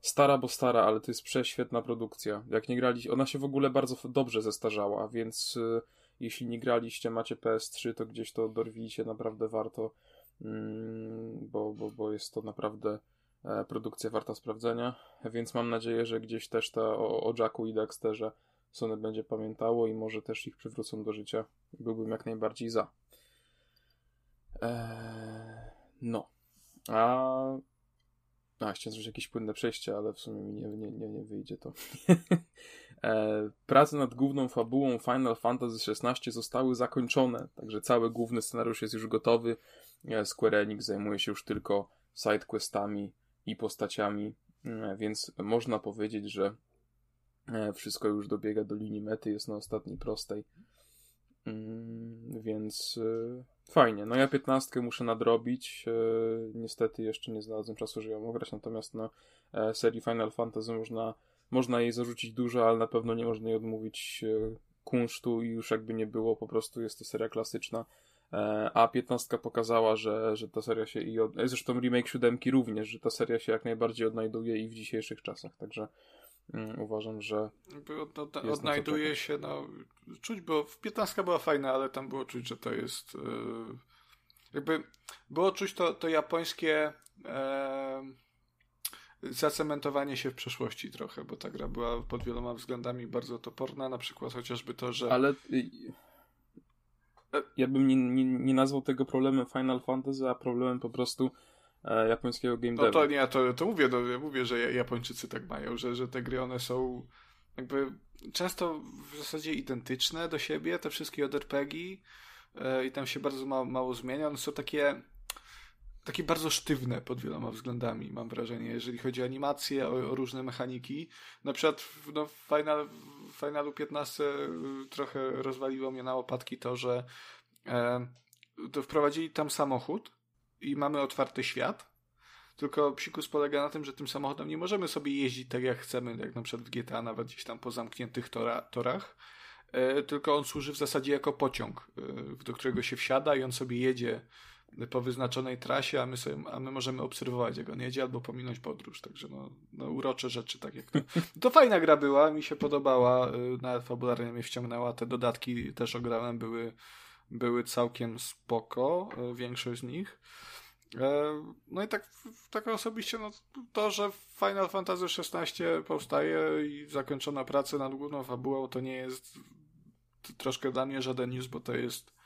Stara, bo stara, ale to jest prześwietna produkcja. Jak nie grali, ona się w ogóle bardzo dobrze zestarzała, więc y, jeśli nie graliście, macie PS3, to gdzieś to dorwijcie, naprawdę warto, bo, bo, bo jest to naprawdę e, produkcja warta sprawdzenia, więc mam nadzieję, że gdzieś też ta o, o Jacku i Dexterze Sony będzie pamiętało i może też ich przywrócą do życia. Byłbym jak najbardziej za. Eee, no. A a, chciałem zrobić jakieś płynne przejście, ale w sumie mi nie, nie, nie, nie wyjdzie to. e, prace nad główną fabułą Final Fantasy XVI zostały zakończone, także cały główny scenariusz jest już gotowy. Square Enix zajmuje się już tylko sidequestami i postaciami, e, więc można powiedzieć, że e, wszystko już dobiega do linii mety, jest na ostatniej prostej. Mm, więc e, Fajnie, no ja 15 muszę nadrobić. E, niestety jeszcze nie znalazłem czasu, żeby ją ograć, natomiast e, serii Final Fantasy można, można jej zarzucić dużo, ale na pewno nie można jej odmówić kunsztu i już jakby nie było, po prostu jest to seria klasyczna. E, a 15 pokazała, że, że ta seria się i od... Zresztą remake 7 również, że ta seria się jak najbardziej odnajduje i w dzisiejszych czasach, także Mm, uważam, że. Od, od, odnajduje się, no, czuć, bo w 15 była fajna, ale tam było czuć, że to jest. Yy, jakby było czuć to, to japońskie yy, zacementowanie się w przeszłości trochę, bo ta gra była pod wieloma względami bardzo toporna, na przykład chociażby to, że. Ale. Ja bym nie, nie, nie nazwał tego problemem Final Fantasy, a problemem po prostu e, japońskiego game No to nie, to, to mówię, no, ja mówię, że Japończycy tak mają, że, że te gry one są jakby często w zasadzie identyczne do siebie, te wszystkie JRPG e, i tam się bardzo mało, mało zmienia. One są takie takie bardzo sztywne pod wieloma względami, mam wrażenie, jeżeli chodzi o animacje, o, o różne mechaniki. Na przykład w, no, w, Final, w Finalu 15 y, trochę rozwaliło mnie na łopatki to, że e, to wprowadzili tam samochód, i mamy otwarty świat. Tylko psikus polega na tym, że tym samochodem nie możemy sobie jeździć tak jak chcemy, jak na przykład w GTA, nawet gdzieś tam po zamkniętych tora, torach. E, tylko on służy w zasadzie jako pociąg, e, do którego się wsiada i on sobie jedzie po wyznaczonej trasie, a my, sobie, a my możemy obserwować, jak on jedzie, albo pominąć podróż. Także no, no urocze rzeczy, tak jak to. To fajna gra była, mi się podobała, e, nawet fabularnie mnie wciągnęła. Te dodatki też ograłem, były, były całkiem spoko, e, większość z nich. E, no i tak, tak osobiście, no, to, że Final Fantasy XVI powstaje i zakończona praca nad główną fabułą, to nie jest troszkę dla mnie żaden news, bo to jest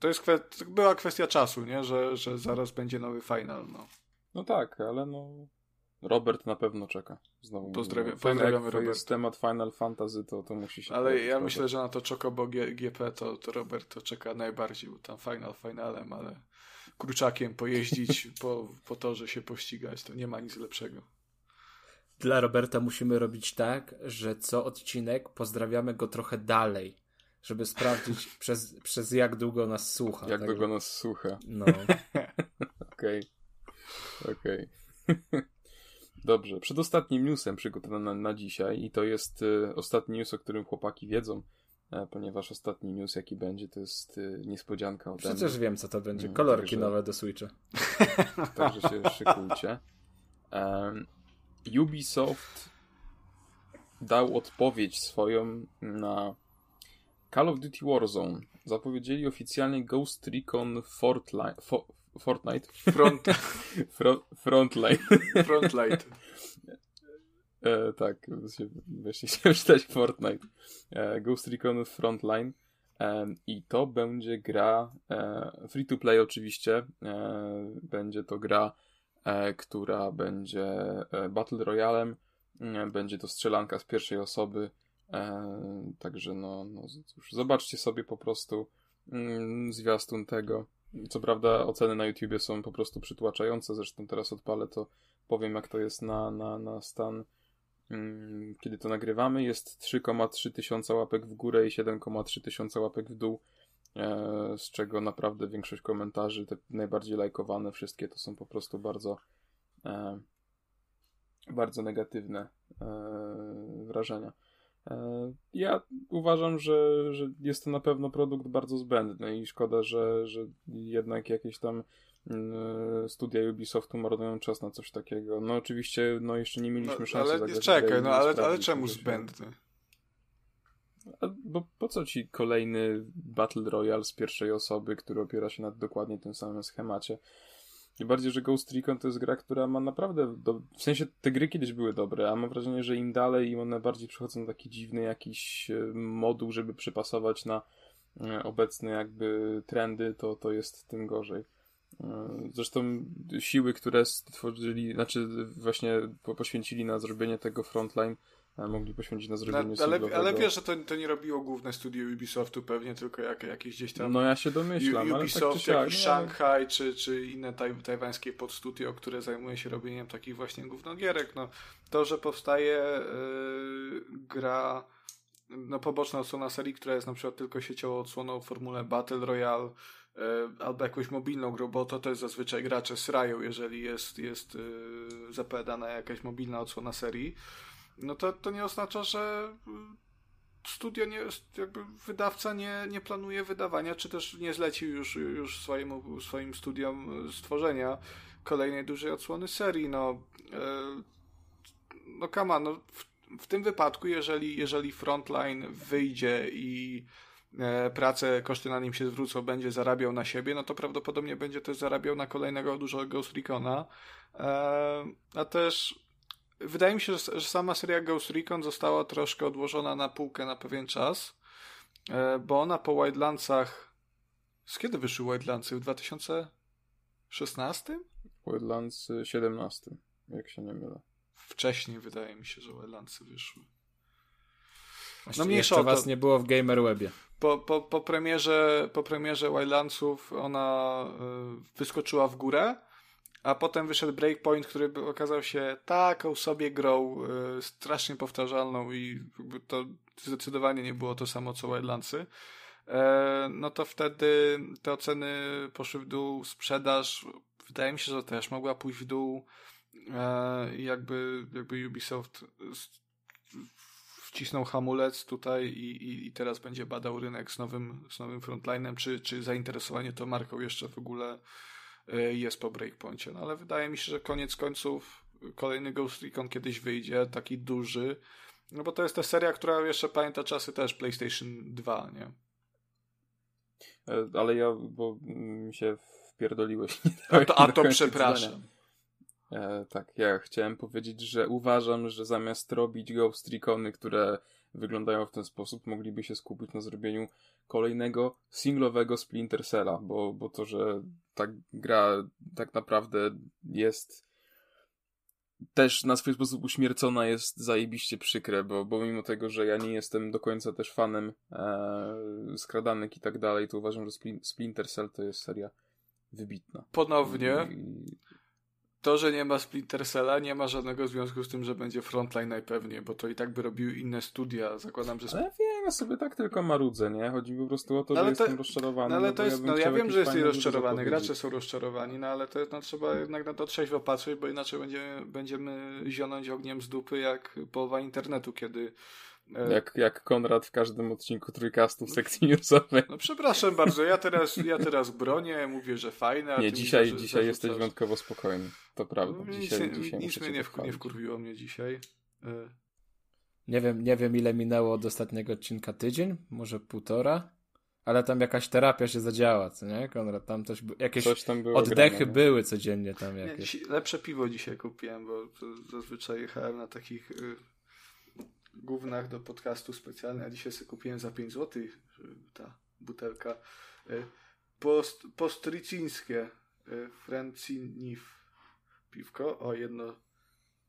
to jest kwestia, była kwestia czasu, nie? Że, że zaraz będzie nowy final, no. No tak, ale no Robert na pewno czeka. Znowu Pozdrawiam, pozdrawiamy Jak Roberta. jest temat Final Fantasy, to, to musi się Ale ja Robert. myślę, że na to Chocobo G- GP to, to Robert to czeka najbardziej, bo tam final finalem, ale kurczakiem pojeździć, po, po torze się pościgać, to nie ma nic lepszego. Dla Roberta musimy robić tak, że co odcinek pozdrawiamy go trochę dalej, żeby sprawdzić przez, przez jak długo nas słucha. Jak Także- długo nas słucha. No. Okej. Okej. Dobrze. Przedostatnim newsem przygotowanym na, na dzisiaj i to jest e, ostatni news, o którym chłopaki wiedzą, e, ponieważ ostatni news, jaki będzie, to jest e, niespodzianka ode Przecież mnie. wiem, co to będzie. Mm, Kolorki także- nowe do Switcha. Także się szykujcie. Em, Ubisoft dał odpowiedź swoją na Call of Duty Warzone. Zapowiedzieli oficjalnie Ghost Recon Fortli- Fo- Fortnite. Front, Fro- Frontline. frontlight. E, tak, właśnie chciałem czytać Fortnite. E, Ghost Recon Frontline. E, I to będzie gra e, free to play oczywiście. E, będzie to gra, e, która będzie Battle Royalem. Będzie to strzelanka z pierwszej osoby. E, także no, no cóż, zobaczcie sobie po prostu mm, zwiastun tego. Co prawda oceny na YouTubie są po prostu przytłaczające, zresztą teraz odpalę to, powiem jak to jest na, na, na stan Mm, kiedy to nagrywamy, jest 3,3 tysiąca łapek w górę i 7,3 tysiąca łapek w dół, e, z czego naprawdę większość komentarzy, te najbardziej lajkowane, wszystkie to są po prostu bardzo e, bardzo negatywne wrażenia. E, ja uważam, że, że jest to na pewno produkt bardzo zbędny i szkoda, że, że jednak jakieś tam mm, studia Ubisoftu marnują czas na coś takiego. No oczywiście, no jeszcze nie mieliśmy No, szansy ale zagrać czekaj, no ale, ale czemu zbędny? A, bo po co ci kolejny Battle Royale z pierwszej osoby, który opiera się na dokładnie tym samym schemacie? Tym bardziej, że Ghost Recon to jest gra, która ma naprawdę. Do... W sensie te gry kiedyś były dobre, a mam wrażenie, że im dalej, im one bardziej przychodzą na taki dziwny jakiś e, moduł, żeby przypasować na e, obecne jakby trendy, to, to jest tym gorzej. E, Zresztą siły, które stworzyli, znaczy właśnie po- poświęcili na zrobienie tego frontline, mogli poświęcić na No, zrobienie ale, singlowego. ale wiesz, że to, to nie robiło główne studio Ubisoftu pewnie, tylko jak, jakieś gdzieś tam No ja się domyślam, U- ale Ubisoft, tak jakiś no, ale- Shanghai, czy, czy inne taj, tajwańskie podstudio, które zajmuje się robieniem takich właśnie gównogierek. No, to, że powstaje yy, gra no, poboczna odsłona serii, która jest na przykład tylko sieciową odsłoną w formule Battle Royale, yy, albo jakąś mobilną grą, bo to też zazwyczaj gracze srają, jeżeli jest, jest yy, zapowiadana jakaś mobilna odsłona serii, no to, to nie oznacza, że yy, studio nie, jakby wydawca nie, nie planuje wydawania, czy też nie zlecił już, już swojemu, swoim studiom stworzenia kolejnej dużej odsłony serii. No, e, no on, no, w, w tym wypadku, jeżeli, jeżeli Frontline wyjdzie i e, pracę, koszty na nim się zwrócą, będzie zarabiał na siebie, no to prawdopodobnie będzie też zarabiał na kolejnego dużego Ghost Recona. E, a też wydaje mi się, że, że sama seria Ghost Recon została troszkę odłożona na półkę na pewien czas, e, bo ona po Wildlandsach z kiedy wyszły Wildlandsy? W 2016? Wildlands y, 17, jak się nie mylę. Wcześniej wydaje mi się, że Wildlandsy wyszły. Właśnie mniejsza jeszcze o to. was nie było w Gamerwebie. Po, po, po, premierze, po premierze Wildlandsów ona y, wyskoczyła w górę, a potem wyszedł Breakpoint, który okazał się taką sobie grą y, strasznie powtarzalną i to zdecydowanie nie było to samo co Wildlandsy. E, no to wtedy te oceny poszły w dół, sprzedaż wydaje mi się, że też mogła pójść w dół i jakby, jakby Ubisoft wcisnął hamulec tutaj i, i, i teraz będzie badał rynek z nowym, z nowym frontlinem, czy, czy zainteresowanie tą marką jeszcze w ogóle jest po Breakpoincie. No ale wydaje mi się, że koniec końców kolejny Ghost Recon kiedyś wyjdzie, taki duży, no bo to jest ta seria, która jeszcze pamięta czasy też PlayStation 2, nie? E, Ale ja, bo mi się wpierdoliłeś. A to, a to przepraszam. E, tak, ja chciałem powiedzieć, że uważam, że zamiast robić Ghost Recony, które wyglądają w ten sposób, mogliby się skupić na zrobieniu kolejnego singlowego Splinter Cella, bo, bo to, że ta gra tak naprawdę jest też na swój sposób uśmiercona jest zajebiście przykre, bo, bo mimo tego, że ja nie jestem do końca też fanem e, skradanek i tak dalej, to uważam, że Splinter Cell to jest seria wybitna. Ponownie. I, to, że nie ma Splinter Cella, nie ma żadnego związku z tym, że będzie Frontline najpewniej, bo to i tak by robiły inne studia. Zakładam, że. Ale wiem, ja sobie tak tylko marudzę, nie? Chodzi po prostu o to, no, że to, jestem rozczarowany. No ale no, to jest, ja no ja wiem, że jesteś rozczarowany, gracze są rozczarowani, no ale to no, trzeba jednak na to trzeźwo patrzeć, bo inaczej będziemy, będziemy zionąć ogniem z dupy jak połowa internetu, kiedy E, jak, jak Konrad w każdym odcinku trójkastu w sekcji newsowej. No przepraszam bardzo, ja teraz, ja teraz bronię, mówię, że fajne. nie, dzisiaj, mówię, dzisiaj jesteś wyjątkowo spokojny. To prawda. No, dzisiaj, nic dzisiaj nic mnie nie, nie wkurwiło mnie dzisiaj. E. Nie wiem, nie wiem ile minęło od ostatniego odcinka tydzień, może półtora, ale tam jakaś terapia się zadziała, co nie, Konrad? Tam też jakieś Coś tam było oddechy grane, były codziennie tam jakieś. Nie, lepsze piwo dzisiaj kupiłem, bo zazwyczaj jechałem na takich y, gównach do podcastu specjalny, a dzisiaj sobie kupiłem za 5 zł ta butelka e, post, postricińskie e, Francinif piwko, o jedno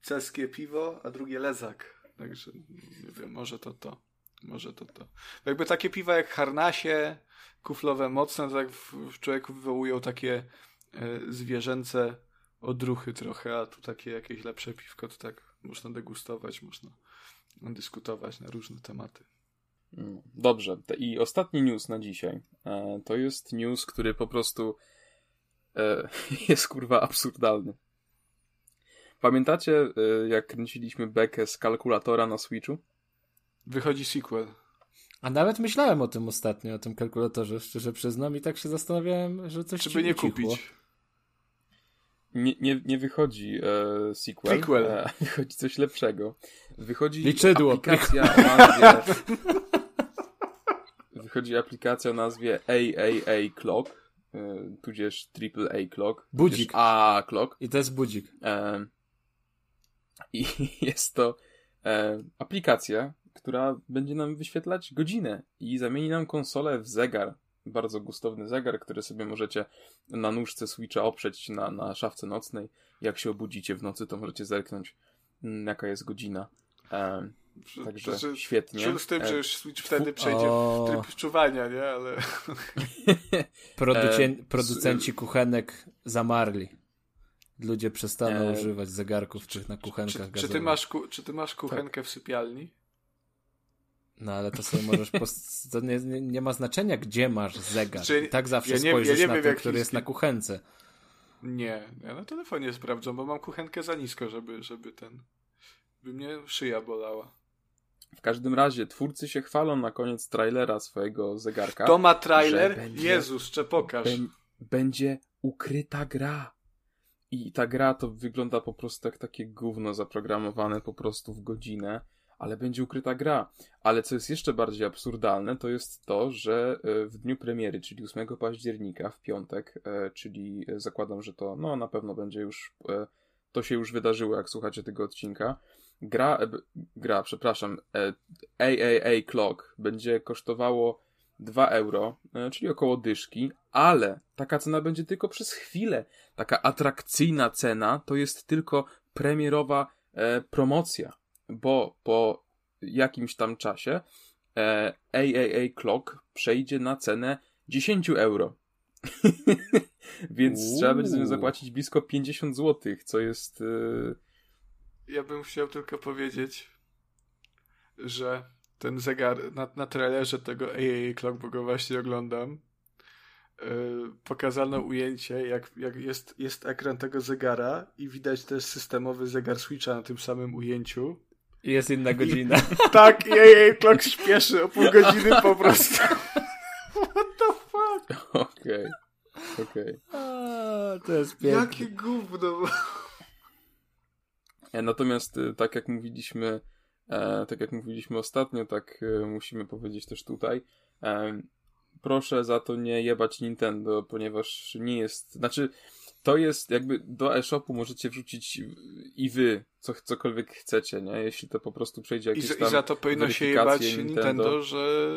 ceskie piwo, a drugie lezak. Także nie wiem, może to to. Może to to. Jakby takie piwa jak harnasie, kuflowe mocne, tak w, w człowieku wywołują takie e, zwierzęce odruchy trochę, a tu takie jakieś lepsze piwko, to tak można degustować, można dyskutować na różne tematy. Mm, dobrze. I ostatni news na dzisiaj. E, to jest news, który po prostu e, jest kurwa absurdalny. Pamiętacie, e, jak kręciliśmy bekę z kalkulatora na Switchu? Wychodzi sequel. A nawet myślałem o tym ostatnio, o tym kalkulatorze, szczerze przyznam, i tak się zastanawiałem, że coś Czy by nie kupić? nie, nie, nie wychodzi e, sequel, Prequel. E, wychodzi coś lepszego. Wychodzi Liczydło. aplikacja o nazwie... wychodzi aplikacja o nazwie AAA Clock, e, tudzież AAA Clock. Budzik. A Clock. I to jest budzik. E, I jest to e, aplikacja, która będzie nam wyświetlać godzinę i zamieni nam konsolę w zegar bardzo gustowny zegar, który sobie możecie na nóżce Switcha oprzeć na, na szafce nocnej. Jak się obudzicie w nocy, to możecie zerknąć, mm, jaka jest godzina. E, także to, świetnie. z tym, że już Switch wtedy przejdzie o... w tryb czuwania, nie? Ale... E, producenci kuchenek zamarli. Ludzie przestaną e... używać zegarków czy, na kuchenkach czy, czy, ty masz ku, czy ty masz kuchenkę tak. w sypialni? No ale to sobie możesz. Post... To nie, nie, nie, ma znaczenia, gdzie masz zegar. Czy... tak zawsze ja nie, spojrzysz ja na ten, który jest na kuchence. Nie, ja na telefonie sprawdzam, bo mam kuchenkę za nisko, żeby, żeby ten. by mnie szyja bolała. W każdym razie twórcy się chwalą na koniec trailera swojego zegarka. To ma trailer? Będzie, Jezus, czy pokaż. będzie ukryta gra. I ta gra to wygląda po prostu jak takie gówno zaprogramowane po prostu w godzinę ale będzie ukryta gra. Ale co jest jeszcze bardziej absurdalne, to jest to, że e, w dniu premiery, czyli 8 października, w piątek, e, czyli e, zakładam, że to no na pewno będzie już, to się już wydarzyło, jak słuchacie tego odcinka. Gra, gra, przepraszam, AAA Clock będzie kosztowało 2 euro, czyli około dyszki, ale taka cena będzie tylko przez chwilę. Taka atrakcyjna cena to jest tylko premierowa promocja bo po jakimś tam czasie e, AAA Clock przejdzie na cenę 10 euro. Więc Uuu. trzeba będzie za zapłacić blisko 50 zł, co jest. E... Ja bym chciał tylko powiedzieć, że ten zegar na, na trailerze tego AAA Clock, bo go właśnie oglądam, yy, pokazano ujęcie, jak, jak jest, jest ekran tego zegara i widać też systemowy zegar Switcha na tym samym ujęciu. I jest inna godzina. I, tak, jej, jej klok śpieszy o pół godziny po prostu. What the fuck? Okej. Okay. Okej. Okay. To jest piękne. Jakie gówno. E, natomiast e, tak jak mówiliśmy, e, tak jak mówiliśmy ostatnio, tak e, musimy powiedzieć też tutaj. E, proszę za to nie jebać Nintendo, ponieważ nie jest, znaczy to jest jakby do e-shopu możecie wrzucić i wy co, cokolwiek chcecie, nie? Jeśli to po prostu przejdzie jakieś I, tam I za to powinno się jebać Nintendo. Nintendo, że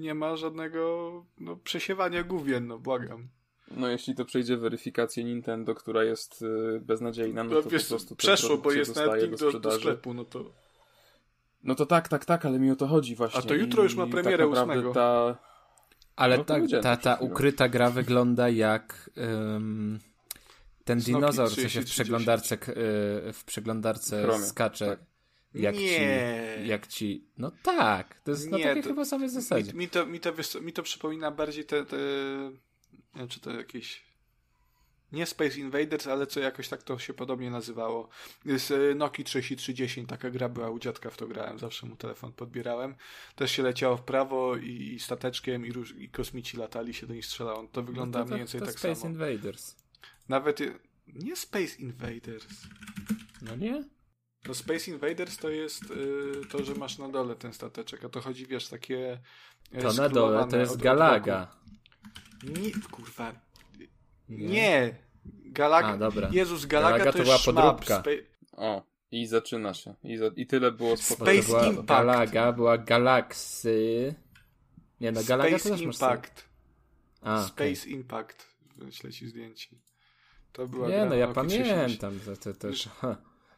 nie ma żadnego no, przesiewania główien, no błagam. No jeśli to przejdzie weryfikację Nintendo, która jest beznadziejna, no, No, to wiesz, po prostu przeszło, bo jest nawet link do do, sklepu, no to... No to tak, tak, tak, ale mi o to chodzi właśnie. A to jutro już ma I premierę tak naprawdę ósmego. Ta... Ale No to ta, ta, ta chwilą. ukryta gra wygląda jak ym, ten Snoki dinozaur, co się 30, w przeglądarce, k- y, w przeglądarce Chromie, skacze. tak. Jak Nie. ci, jak ci. No tak, to jest na Nie, takiej to- chyba samej zasadzie. Mi, mi, to, mi, to, wiesz mi to przypomina bardziej te, te... Nie wiem, czy to jakieś... Nie Space Invaders, ale co jakoś tak to się podobnie nazywało. Z e, Nokia 3310 taka gra była, u dziadka w to grałem, zawsze mu telefon podbierałem. Też się leciało w prawo i, i stateczkiem i, róż, i kosmici latali, się do nich strzelało. To wygląda No to, mniej to, więcej to tak Space samo. Invaders. Nawet... Nie Space Invaders. No nie? No Space Invaders to jest y, to, że masz na dole ten stateczek, a to chodzi, wiesz, takie... To na dole to jest od- Galaga. Nie, kurwa. Nie. Nie. Galaga. A, dobra. Jezus, Galaga, Galaga to, to była podróbka. Spa- O, i zaczyna się. I, za... I tyle było to Space była Impact. Galaga, była Galaxy. Nie no, Galaga to Space też masz Impact. A. Space Impact. Wyślę ci zdjęcie. To była Nie gra no, ja Nokia 33. pamiętam. To, to też.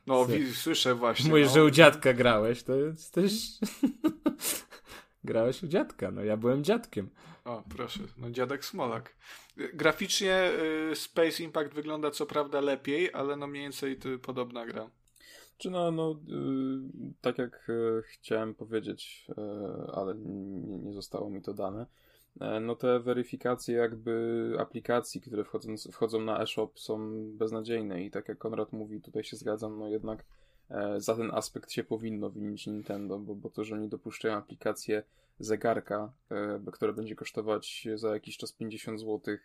No, wi- słyszę właśnie. Mówisz, no. że u dziadka grałeś, to jest też... grałeś u dziadka, no ja byłem dziadkiem. O, proszę. No, dziadek Smolak. Graficznie y, Space Impact wygląda co prawda lepiej, ale no mniej więcej podobna gra. Czy no, no y, tak jak y, chciałem powiedzieć, ale nie, nie zostało mi to dane, no te weryfikacje jakby aplikacji, które wchodzą, wchodzą na eShop są beznadziejne i tak jak Konrad mówi, tutaj się zgadzam, no jednak e, za ten aspekt się powinno winić Nintendo, bo, bo to, że oni dopuszczają aplikację zegarka, e, które będzie kosztować za jakiś czas 50 zł,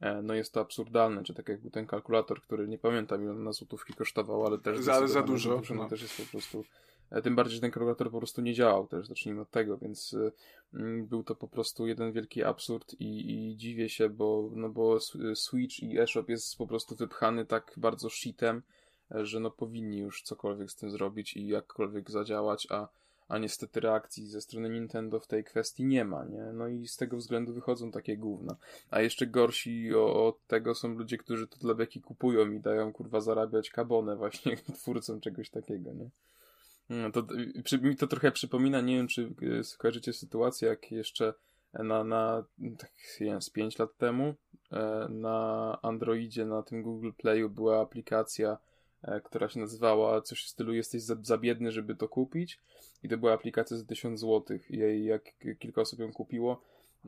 e, no jest to absurdalne, czy tak jak był ten kalkulator, który nie pamiętam ile on na złotówki kosztował, ale też Za- za dużo, dużo, no. też jest po prostu e, tym bardziej, że ten kalkulator po prostu nie działał też, zacznijmy od tego, więc mm, był to po prostu jeden wielki absurd i, i dziwię się, bo, no bo Switch i eShop jest po prostu wypchany tak bardzo shitem, że no powinni już cokolwiek z tym zrobić i jakkolwiek zadziałać, a, a niestety reakcji ze strony Nintendo w tej kwestii nie ma, nie? No i z tego względu wychodzą takie gówna. A jeszcze gorsi od tego są ludzie, którzy to dla beki kupują i dają kurwa zarabiać kabonę właśnie twórcom czegoś takiego, nie? No to przy, mi to trochę przypomina, nie wiem czy y, skojarzycie sytuację, jak jeszcze na, na tak, nie wiem, z 5 lat temu e, na Androidzie, na tym Google Playu była aplikacja, która się nazywała coś w stylu jesteś za, za biedny, żeby to kupić. I to była aplikacja za 1000 zł i jej- jak kilka osób ją kupiło,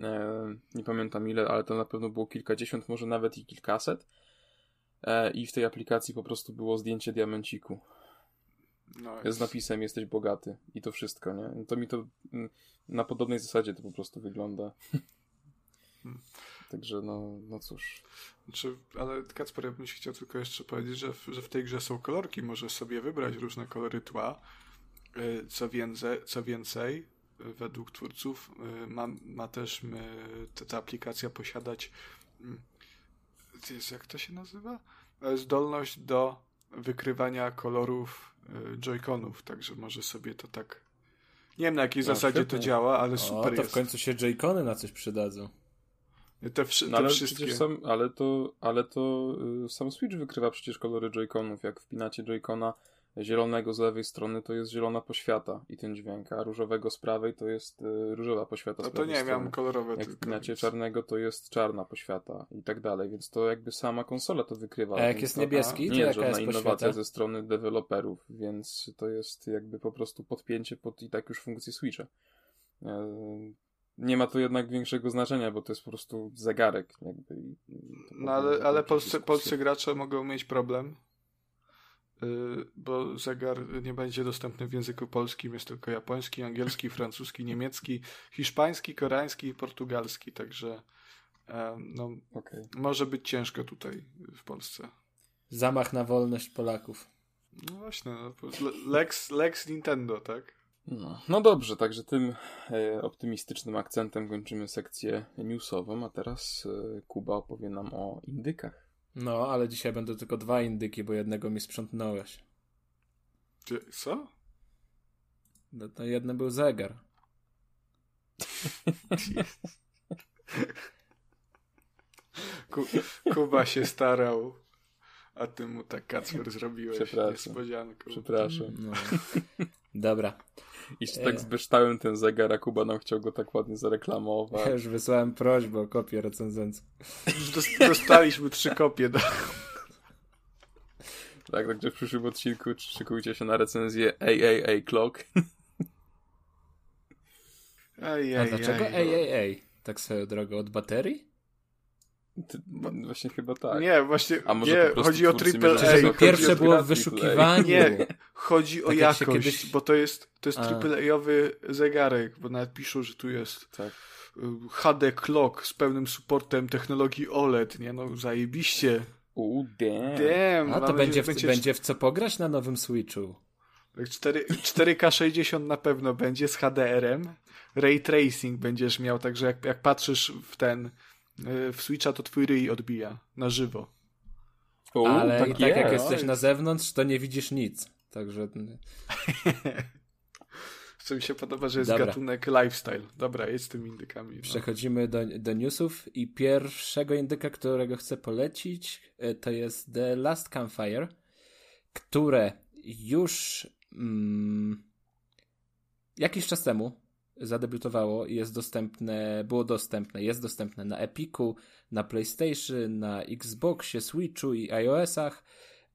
e, nie pamiętam ile, ale to na pewno było kilkadziesiąt, może nawet i kilkaset. E, i w tej aplikacji po prostu było zdjęcie diamenciku. No, z napisem jesteś bogaty. I to wszystko, nie? To mi to mm, na podobnej zasadzie to po prostu wygląda. Także no, no cóż. Znaczy, ale Kacper, ja bym ci chciał tylko jeszcze powiedzieć, że w, że w tej grze są kolorki, możesz sobie wybrać różne kolory tła. Y, Co więcej, co więcej według twórców y, ma, ma też y, ta, ta aplikacja posiadać Jezu, jak to się nazywa? E, Zdolność do wykrywania kolorów joyconów, także może sobie to tak nie wiem na jakiej No, zasadzie świetnie. to działa, ale O, super to jest. w końcu się J-Kony na coś przydadzą. Te, wszy- No te ale wszystkie. przecież sam, ale to, ale to y, sam Switch wykrywa przecież kolory Joy-Conów. Jak wpinacie Joy-Cona zielonego z lewej strony, to jest zielona poświata i ten dźwięk, a różowego z prawej to jest y, różowa poświata No to nie, strony. miałem kolorowe Jak tylko. wpinacie więc- czarnego, to jest czarna poświata i tak dalej, więc to jakby sama konsola to wykrywa. A jak jest to, niebieski, to nie jest jaka żadna jest innowacja poświata? ze strony deweloperów, więc to jest jakby po prostu podpięcie pod i tak już funkcję Switcha. Nie ma to jednak większego znaczenia, bo to jest po prostu zegarek. Jakby, No ale, ale polscy, polscy gracze mogą mieć problem, yy, bo zegar nie będzie dostępny w języku polskim, jest tylko japoński, angielski, francuski, niemiecki, hiszpański, koreański i portugalski, także no, Okej. może być ciężko tutaj w Polsce. Zamach na wolność Polaków. No właśnie, no, po- Lex, Lex Nintendo, tak? No, no dobrze, także tym e, optymistycznym akcentem kończymy sekcję newsową, a teraz e, Kuba opowie nam o indykach. No, ale dzisiaj będą tylko dwa indyki, bo jednego mi sprzątnąłeś. Gdzie- Co? No, to jeden był zegar. Ku, Kuba się starał, a ty mu tak Kacper zrobiłeś Przepraszam. niespodzianką. Przepraszam. No. Dobra. I E. tak zbeształem ten zegar, a Kuba nam chciał go tak ładnie zareklamować. Ja już wysłałem prośbę o kopię recenzencką. Dostaliśmy trzy kopie. Do... Tak, także w przyszłym odcinku szykujcie się na recenzję AAA Clock. Ej, A ej, dlaczego ej. ej, ej, ej? Tak swoją drogą, od baterii? Właśnie chyba tak. Nie, właśnie, A może nie, chodzi o triple A. pierwsze było w triple A. wyszukiwaniu. Nie, chodzi o Tak jakość, kiedyś- bo to jest, to jest A. AAA-owy zegarek, bo nawet piszą, że tu jest Tak. y, HD Clock z pełnym supportem technologii OLED, nie no, zajebiście. Uuu, damn. Damn, A to będzie w, będzie w co pograć na nowym Switchu. Tak, 4, 4K60 na pewno będzie z HDR-em. Ray tracing będziesz miał, także jak, jak patrzysz w ten w Switcha, to twój ryj odbija na żywo. Ale i tak jak jest. jesteś na zewnątrz, to nie widzisz nic. Także Co mi się podoba, że jest Dobra. gatunek lifestyle. Dobra, jest z tymi indykami. No. przechodzimy do, do newsów i pierwszego indyka, którego chcę polecić, e, to jest The Last Campfire, które już mm, jakiś czas temu zadebiutowało i jest dostępne, było dostępne, jest dostępne na Epiku, na PlayStation, na Xboxie, Switchu i iOS-ach,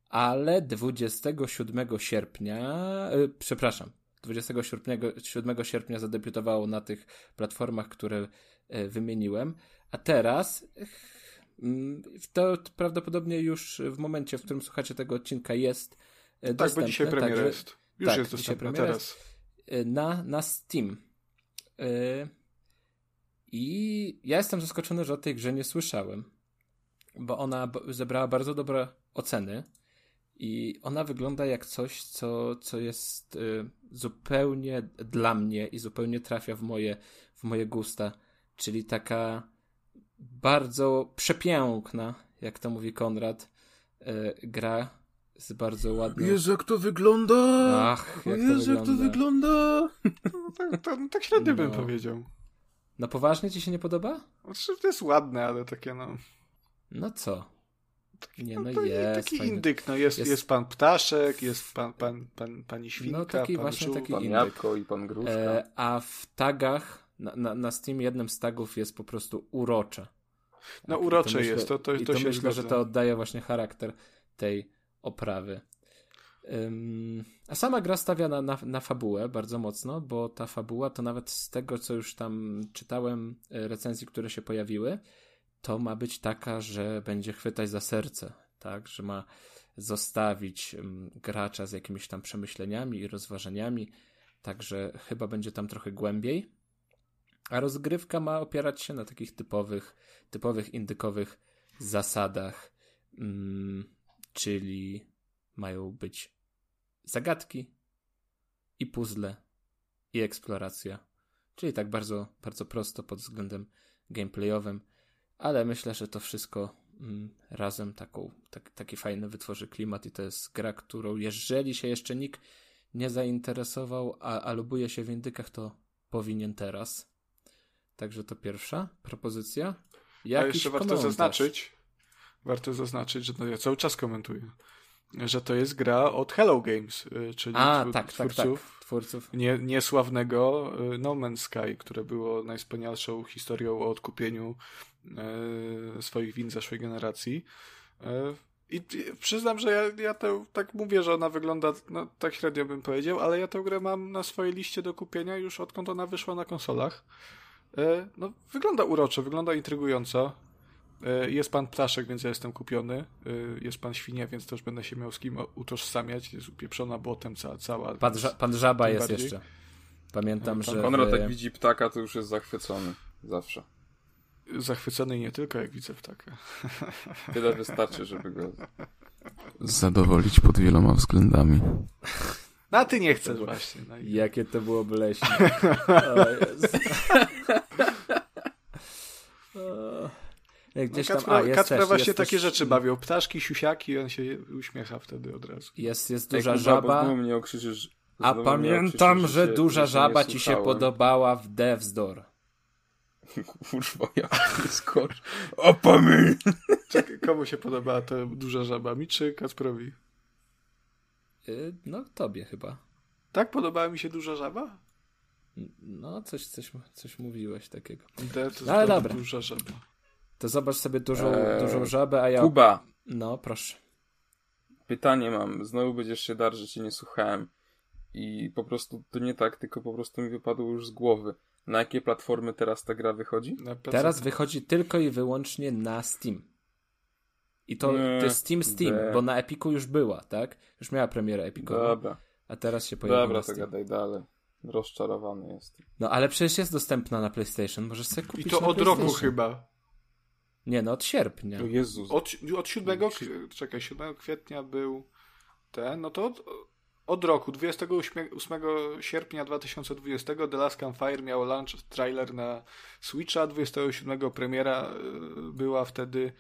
ale 27 sierpnia, y, przepraszam, 27, 7 sierpnia zadebiutowało na tych platformach, które y, wymieniłem, a teraz mm, to prawdopodobnie już w momencie, w którym słuchacie tego odcinka jest Tak, dostępne. bo dzisiaj premiera jest. Już tak, jest dostępna teraz. y, na, na Steam. Y, I ja jestem zaskoczony, że o tej grze nie słyszałem, bo ona zebrała bardzo dobre oceny i ona wygląda jak coś, co, co jest y, zupełnie dla mnie i zupełnie trafia w moje, w moje gusta, czyli taka bardzo przepiękna, jak to mówi Konrad, y, gra z bardzo ładną... Jezu, jak to wygląda! Ach, jak to Jezu, jak to wygląda. wygląda! No, tak, to, no, tak średnio bym No. powiedział. No poważnie ci się nie podoba? Znaczy, to jest ładne, ale takie no... No co? Nie, no no to jest. taki fajny. indyk, no jest, jest- jest... pan ptaszek, jest pan, pan, pan, pani świnka, No taki pan właśnie żółw, taki Pan indyk. Jabłko i pan Gruszka. E, a w tagach, na, na, na Steam jednym z tagów jest po prostu urocze. No Tak, i urocze myślę- jest, to, to, I to, to się myślę, zgadza. że to oddaje właśnie charakter tej oprawy. A sama gra stawia na, na, na fabułę bardzo mocno, bo ta fabuła to nawet z tego, co już tam czytałem e, recenzji, które się pojawiły, to ma być taka, że będzie chwytać za serce, tak, że ma zostawić gracza z jakimiś tam przemyśleniami i rozważaniami, także chyba będzie tam trochę głębiej. A rozgrywka ma opierać się na takich typowych, typowych indykowych zasadach, mm, czyli mają być zagadki i puzzle i eksploracja. Czyli tak bardzo, bardzo prosto pod względem gameplayowym, ale myślę, że to wszystko mm, razem taką, tak, taki fajny wytworzy klimat i to jest gra, którą jeżeli się jeszcze nikt nie zainteresował, a, a lubuje się w indykach, to powinien teraz. Także to pierwsza propozycja. A Jakiś jeszcze warto komentarz? zaznaczyć, warto zaznaczyć, że no ja cały czas komentuję, że to jest gra od Hello Games, y, czyli A, tw- tak, tak, tak. twórców Twórców. Nie, niesławnego y, No Man's Sky, które było najwspanialszą historią o odkupieniu e, swoich win zeszłej generacji. E, I i przyznam, że ja, ja to tak mówię, że ona wygląda, no tak średnio bym powiedział, ale ja tę grę mam na swojej liście do kupienia już odkąd ona wyszła na konsolach. E, no, wygląda uroczo, wygląda intrygująco. E, Jest pan ptaszek, więc ja jestem kupiony. E, Jest pan świnia, więc też będę się miał z kim utożsamiać. Jest upieprzona błotem cała. cała Pan, ża- pan Żaba jest bardziej. jeszcze. Pamiętam, No, pan że... Konrad w- jak widzi ptaka, to już jest zachwycony. Zawsze. Zachwycony nie tylko jak widzę ptaka. Tyle wystarczy, żeby go zadowolić pod wieloma względami. No a ty nie chcesz właśnie. No i... Jakie to było bleśne. No, Gdzieś tam, Kacpra, a, jest Kacpra też, właśnie jest takie też, rzeczy bawią. Ptaszki, siusiaki, on się uśmiecha wtedy od razu. Jest, jest duża żaba. znowu mnie okrzyczysz. A pamiętam, okrzyczysz, że się- duża żaba ci się podobała w Devs Door. Kurwa, ja skocz. Opamy! Czekaj, komu się podobała ta duża żaba? Mi czy Kacprowi? Y, No, tobie chyba. Tak, podobała mi się duża żaba? No, coś, coś, coś mówiłeś takiego. No, ale dobra. duża żaba. To zobacz sobie dużą, Eee, dużą żabę, a ja... Kuba, No, proszę. pytanie mam. Znowu będziesz się dar, że cię nie słuchałem. I po prostu to nie tak, tylko po prostu mi wypadło już z głowy. Na jakie platformy teraz ta gra wychodzi? Teraz wychodzi tylko i wyłącznie na Steam. I to, Nie, to jest Steam Steam, de. bo na Epiku już była, tak? Już miała premierę Epikową, Dobra, a teraz się pojawiła dobra, na to Steam. gadaj dalej. Rozczarowany jestem. No ale przecież jest dostępna na PlayStation, możesz sobie kupić I to na od roku chyba. Nie, no od sierpnia. O Jezus. Od, od 7, kw- czekaj, 7 kwietnia był ten, no to od, od roku, 28 sierpnia 2020 The Last Campfire miał launch trailer na Switcha, 27 premiera y, była wtedy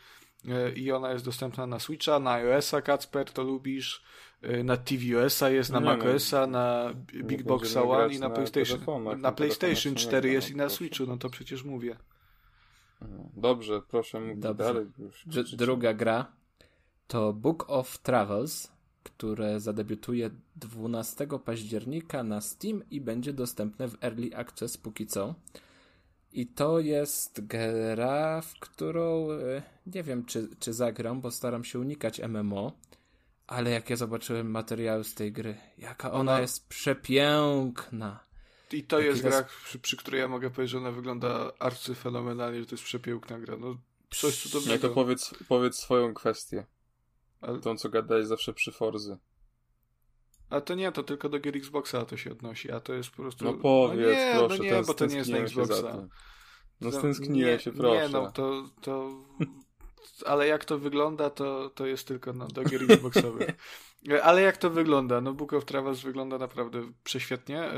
y, i ona jest dostępna na Switcha, na iOS-a, Kacper, to lubisz, y, na tvOS-a jest, na Nie, no, macOS-a, na Big Boxa One i na PlayStation. Na PlayStation telefonach się 4 nie jest gra, i na. Switchu, no to przecież mówię. Dobrze, proszę mów Dobrze. dalej. Już druga gra to Book of Travels, które zadebiutuje 12 października na Steam i będzie dostępne w Early Access póki co. I to jest gra, w którą e, nie wiem, czy, czy zagram, bo staram się unikać MMO, ale jak ja zobaczyłem materiały z tej gry, jaka ona Ona- jest przepiękna. I to jest zas- gra, przy, przy której ja mogę powiedzieć, że ona wygląda arcyfenomenalnie, że to jest przepiękna gra. No, coś Nie, cudownego. to powiedz, powiedz swoją kwestię. Ale, Tą, co gadałeś zawsze przy Forzy. a to nie, to tylko do gier Xboxa to się odnosi, a to jest po prostu... No powiedz, no nie, proszę. no nie, ten- bo to nie jest na Xboxa. No stęskniłem się, proszę. Nie, no to... to... Ale jak to wygląda, to, to jest tylko no, do gier Xboxowych. Ale jak to wygląda? No Book of Travels wygląda naprawdę prześwietnie.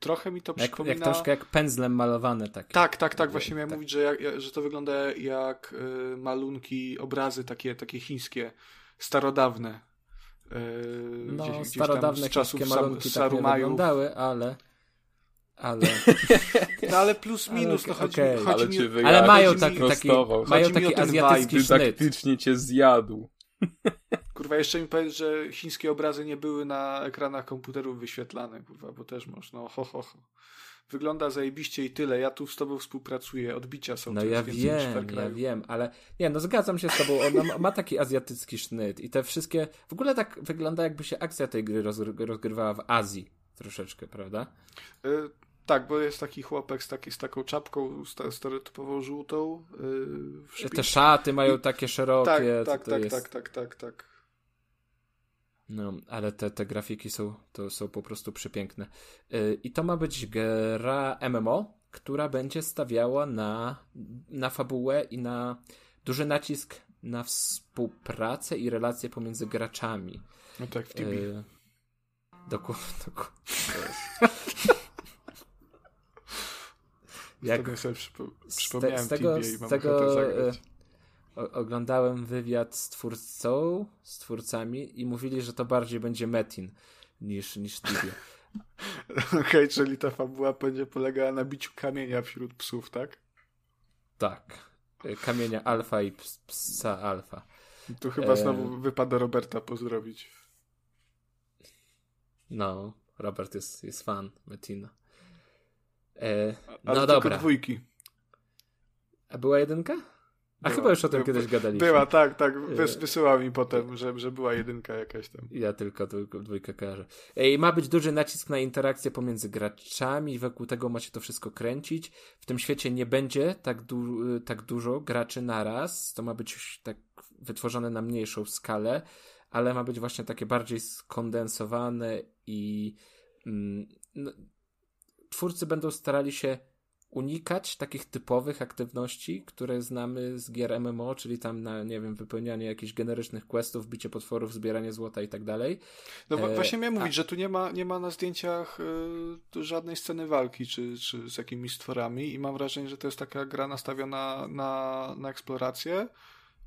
Trochę mi to Jak, przypomina... jak troszkę jak pędzlem malowane takie. Tak, tak, tak. Właśnie miałem Tak. mówić, że, jak, że to wygląda jak y, malunki, obrazy takie, takie chińskie, starodawne. Y, No, gdzieś- gdzieś tam starodawne z czasów chińskie Sam- malunki tak nie wyglądały, ale... Ale, No ale plus Ale minus, okej, no chodzi, mi, chodzi Ale mi, cię wyjaśnił, ale mają taki, taki, mają taki o ten azjatycki vibe, sznyt. Dydaktycznie cię zjadł. Kurwa, jeszcze mi powiedz, że chińskie obrazy nie były na ekranach komputerów wyświetlane, kurwa, bo też można, ho, ho, ho. Wygląda zajebiście i tyle. Ja tu z tobą współpracuję. Odbicia są No ja wiem, ja wiem, ale nie, no zgadzam się z tobą, ona ma, ma taki azjatycki sznyt i te wszystkie, w ogóle tak wygląda jakby się akcja tej gry rozgry- rozgrywała w Azji troszeczkę, prawda? Y, tak, bo jest taki chłopek z, taki, z taką czapką stereotypową żółtą. Y, szpilce. Te szaty mają takie szerokie, tak, co tak, to tak, jest. tak, tak, tak, tak. No, ale te, te grafiki są, to są po prostu przepiękne. Yy, I to ma być gra MMO, która będzie stawiała na, na fabułę i na duży nacisk na współpracę i relacje pomiędzy graczami. No tak, w Tibi. Yy, Dokładnie. Doku... Jak sobie przypo- z, przypomniałem te, z tego, i z mam tego ochotę e, zagrać. O, oglądałem wywiad z twórcą, z twórcami i mówili, że to bardziej będzie Metin niż, niż Tibia. Okej, czyli ta fabuła będzie polegała na biciu kamienia wśród psów, tak? tak. E, Kamienia alfa i ps, psa alfa. Tu chyba E. znowu wypada Roberta pozdrowić. No, Robert jest, jest fan Metina. E, no dobra. dwójki. A była jedynka? A Była. chyba już o tym By- kiedyś gadaliśmy. Była, tak, tak. Wys, E. wysyłał mi potem, że, że była jedynka jakaś tam. Ja tylko, tylko dwójkę kojarzę. I ma być duży nacisk na interakcję pomiędzy graczami, wokół tego ma się to wszystko kręcić. W tym świecie nie będzie tak, du- tak dużo graczy naraz. To ma być tak wytworzone na mniejszą skalę, ale ma być właśnie takie bardziej skondensowane i mm, no, twórcy będą starali się unikać takich typowych aktywności, które znamy z gier MMO, czyli tam na, nie wiem, wypełnianie jakichś generycznych questów, bicie potworów, zbieranie złota i tak dalej. No E, właśnie miałem a- mówić, że tu nie ma, nie ma na zdjęciach y, żadnej sceny walki czy, czy z jakimiś stworami i mam wrażenie, że to jest taka gra nastawiona na, na eksplorację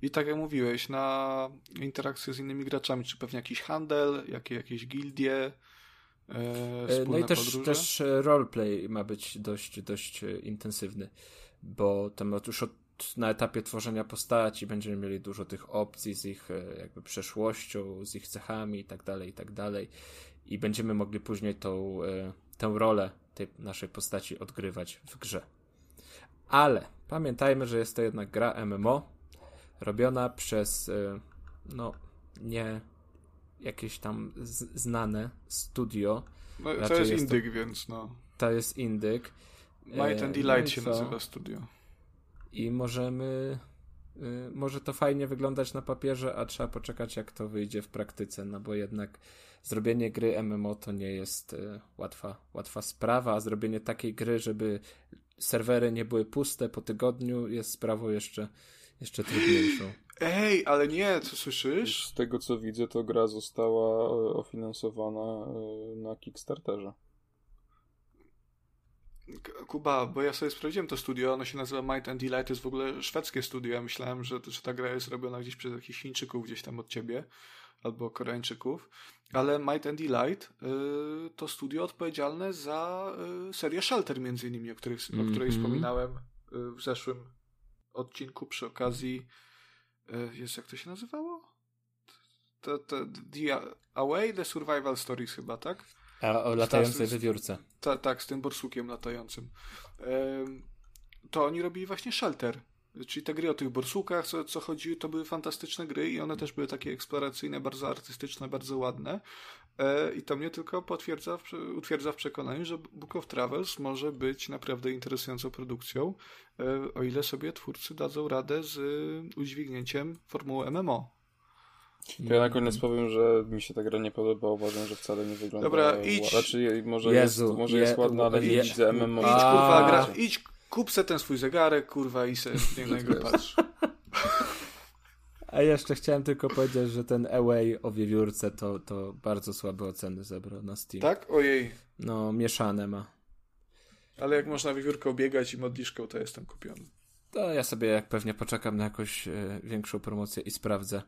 i tak jak mówiłeś, na interakcję z innymi graczami, czy pewnie jakiś handel, jakie, jakieś gildie, e, E, wspólne No i też, podróże. też roleplay ma być dość, dość e, intensywny. bo tam już od, na etapie tworzenia postaci będziemy mieli dużo tych opcji z ich e, jakby przeszłością, z ich cechami i tak dalej, i tak dalej. I będziemy mogli później tą, tę rolę tej naszej postaci odgrywać w grze. Ale pamiętajmy, że jest to jednak gra MMO, robiona przez no nie jakieś tam znane studio. No, to jest, jest indyk, to, więc no. To jest indyk. Might and Delight no się nazywa studio. I możemy. Y, może to fajnie wyglądać na papierze, a trzeba poczekać, jak to wyjdzie w praktyce, no bo jednak zrobienie gry MMO to nie jest y, łatwa, łatwa sprawa, a zrobienie takiej gry, żeby serwery nie były puste po tygodniu, jest sprawą jeszcze, jeszcze trudniejszą. Ej, ale nie, co słyszysz? Z tego co widzę, to gra została e, ofinansowana e, na Kickstarterze. Kuba, bo ja sobie sprawdziłem to studio, ono się nazywa Might and Delight, to jest w ogóle szwedzkie studio. Ja myślałem, że, że ta gra jest robiona gdzieś przez jakichś Chińczyków, gdzieś tam od ciebie, albo Koreańczyków. Ale Might and Delight y, to studio odpowiedzialne za y, serię Shelter, między innymi, o której, mm -hmm. o której mhm. wspominałem y, w zeszłym odcinku przy okazji jest jak to się nazywało? To, to, the Away, The Survival Stories chyba, tak? A o latającej wywiórce. Ta, tak, z tym borsukiem latającym. To oni robili właśnie Shelter. Czyli te gry o tych borsukach, co, co chodziły, to były fantastyczne gry i one też były takie eksploracyjne, bardzo artystyczne, bardzo ładne. E, I to mnie tylko potwierdza, utwierdza w przekonaniu, że Book of Travels może być naprawdę interesującą produkcją, e, o ile sobie twórcy dadzą radę z udźwignięciem formuły MMO. Ja na koniec powiem, że mi się ta gra nie podoba, uważam, że wcale nie wygląda Dobra, idź. Znaczy, może, Jezu, jest, może je, jest ładna, ale nie widzę MMO. Idź, kurwa, gra, idź, kup se ten swój zegarek, kurwa, i se nie na niego patrz. A jeszcze chciałem tylko powiedzieć, że ten Away o wiewiórce to, to bardzo słabe oceny zebrał na Steam. Tak? Ojej. No, mieszane ma. Ale jak można wiewiórkę obiegać i modliszką, to jestem kupiony. To ja sobie jak pewnie poczekam na jakąś e, większą promocję i sprawdzę.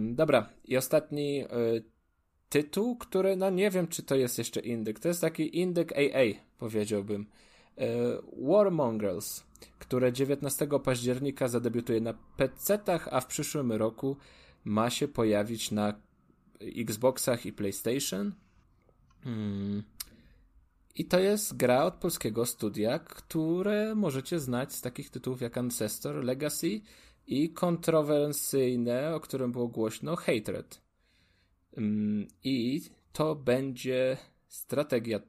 dobra, i ostatni e, tytuł, który, no nie wiem, czy to jest jeszcze indyk. To jest taki indyk AA, powiedziałbym. E, War Mongrels które 19 października zadebiutuje na PC-tach, a w przyszłym roku ma się pojawić na Xboxach i PlayStation. Hmm. I to jest gra od polskiego studia, które możecie znać z takich tytułów jak Ancestor, Legacy i kontrowersyjne, o którym było głośno, Hatred. Hmm. I to będzie strategia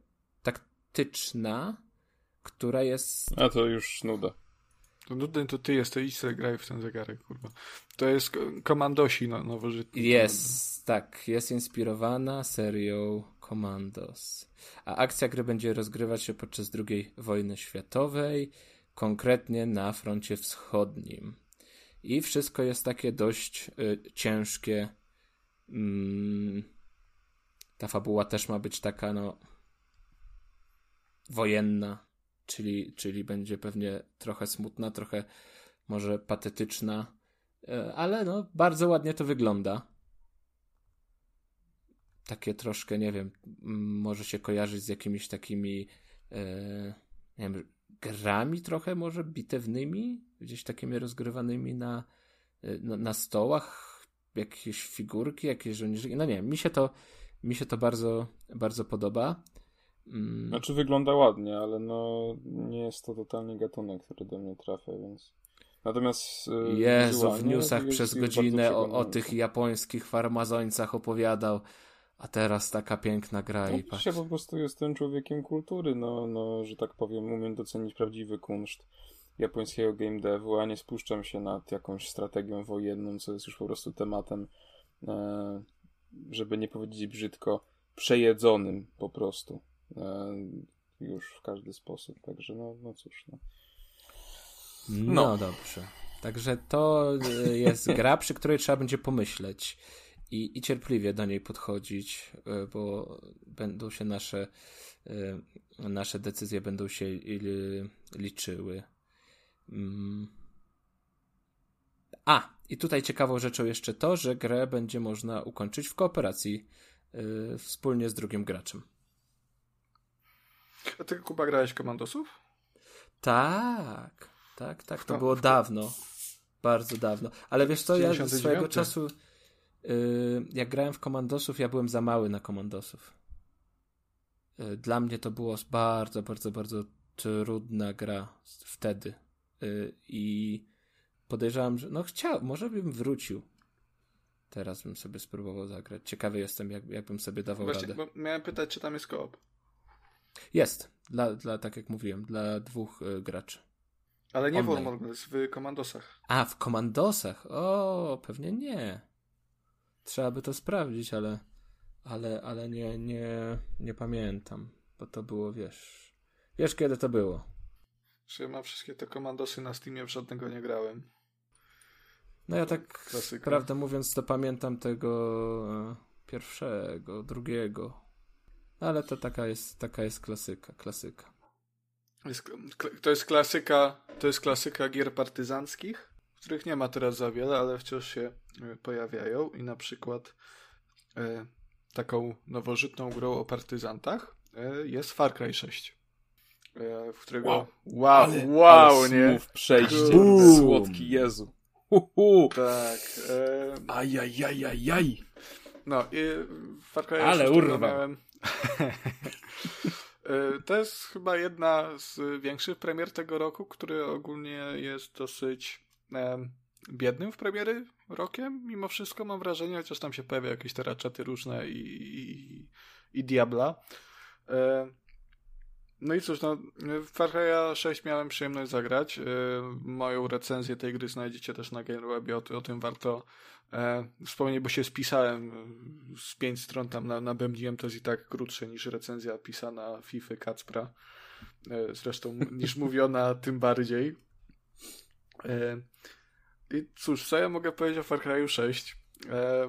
taktyczna, która jest. A to już nuda. To nudny to ty jesteś, idź sobie graj w ten zegarek, kurwa. To jest Komandosi no, nowożytni. Jest, tak. Jest inspirowana serią Commandos. A akcja gry będzie rozgrywać się podczas II wojny światowej, konkretnie na froncie wschodnim. I wszystko jest takie dość y, ciężkie. Mm, ta fabuła też ma być taka, no, wojenna czyli, czyli będzie pewnie trochę smutna, trochę może patetyczna, e, ale no, bardzo ładnie to wygląda. Takie troszkę, nie wiem, może się kojarzyć z jakimiś takimi, e, nie wiem, grami trochę może bitewnymi, gdzieś takimi rozgrywanymi na, e, na, na stołach, jakieś figurki, jakieś żołnierzyki. No nie mi się to, mi się to bardzo, bardzo podoba. Mm. Znaczy wygląda ładnie, ale no nie jest to totalnie gatunek, który do mnie trafia, więc... Natomiast... E, Jezu, w newsach jest, przez godzinę o, o, tych japońskich farmazońcach opowiadał, a teraz taka piękna gra no, i patrz. Ja po prostu jestem człowiekiem kultury, no, no, że tak powiem, umiem docenić prawdziwy kunszt japońskiego game devu, a nie spuszczam się nad jakąś strategią wojenną, co jest już po prostu tematem, e, żeby nie powiedzieć brzydko, przejedzonym po prostu. E, już w każdy sposób. Także no, no cóż. No. no. no dobrze. Także to e, jest gra, przy której trzeba będzie pomyśleć i, i cierpliwie do niej podchodzić, e, bo będą się nasze nasze decyzje będą się liczyły. Mm. A, i tutaj ciekawą rzeczą jeszcze to, że grę będzie można ukończyć w kooperacji wspólnie z drugim graczem. A ty, Kuba, grałeś komandosów? Tak. Tak, tak, to było dawno. Bardzo dawno. Ale wiesz co, ja swojego czasu yy, jak grałem w komandosów, ja byłem za mały na komandosów. Yy, dla mnie to było bardzo, bardzo, bardzo trudna gra wtedy. Yy, I podejrzewam, że no chciał, może bym wrócił. Teraz bym sobie spróbował zagrać. Ciekawy jestem, jak, jakbym sobie dawał Właśnie, radę. Bo miałem pytać, czy tam jest koop. Jest. Dla, dla, tak jak mówiłem, dla dwóch y, graczy. Ale nie Online. w w komandosach. A, w komandosach? O, pewnie nie. Trzeba by to sprawdzić, ale ale, ale nie, nie, nie pamiętam, bo to było, wiesz, wiesz kiedy to było. Czy ja mam wszystkie te komandosy na Steamie, w żadnego nie grałem. No ja tak, Klasyka. prawdę mówiąc, to pamiętam tego e, pierwszego, drugiego. Ale to taka jest, taka jest klasyka, klasyka. To jest klasyka, to jest klasyka gier partyzanckich, których nie ma teraz za wiele, ale wciąż się e, pojawiają i na przykład e, taką nowożytną grą o partyzantach e, jest Far Cry 6. E, w którego... Wow, wow, ale, wow ale nie? przejście, słodki Jezu. Uhu. Tak. E... Ajajajajaj. No i Far Cry Ale urwa. Miałem... E, to jest chyba jedna z większych premier tego roku, który ogólnie jest dosyć e, biednym w premiery rokiem, mimo wszystko mam wrażenie, chociaż tam się pojawia jakieś te raczety różne i, i, i Diabla. E, no i cóż, no, Far Cry 6 miałem przyjemność zagrać. E, moją recenzję tej gry znajdziecie też na GameWebie, o, o tym warto e, wspomnieć, bo się spisałem z pięć stron tam na, nabębniłem, to jest i tak krótsze niż recenzja pisana FIFA Kacpra. E, zresztą niż mówiona tym bardziej. E, I cóż, co ja mogę powiedzieć o Far Cry 6? E,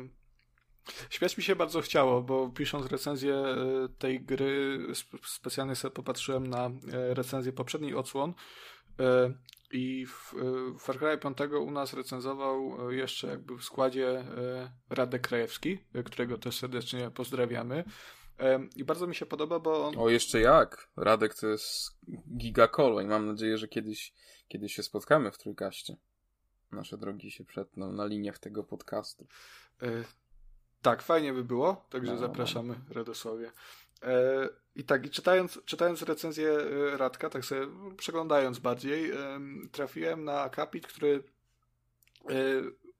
Śmiać mi się bardzo chciało, bo pisząc recenzję e, tej gry, specjalnie sobie popatrzyłem na e, recenzję poprzedniej odsłon e, i w Far Cry 5 u nas recenzował jeszcze jakby w składzie Radek Krajewski, którego też serdecznie pozdrawiamy. I bardzo mi się podoba, bo on... O, jeszcze jak? Radek to jest gigakolo i mam nadzieję, że kiedyś, kiedyś się spotkamy w Trójkaście. Nasze drogi się przetną na liniach tego podcastu. Tak, fajnie by było, także no, zapraszamy Radosławie. E, I tak, i czytając, czytając recenzję e, Radka, tak sobie przeglądając bardziej, trafiłem na akapit, który e,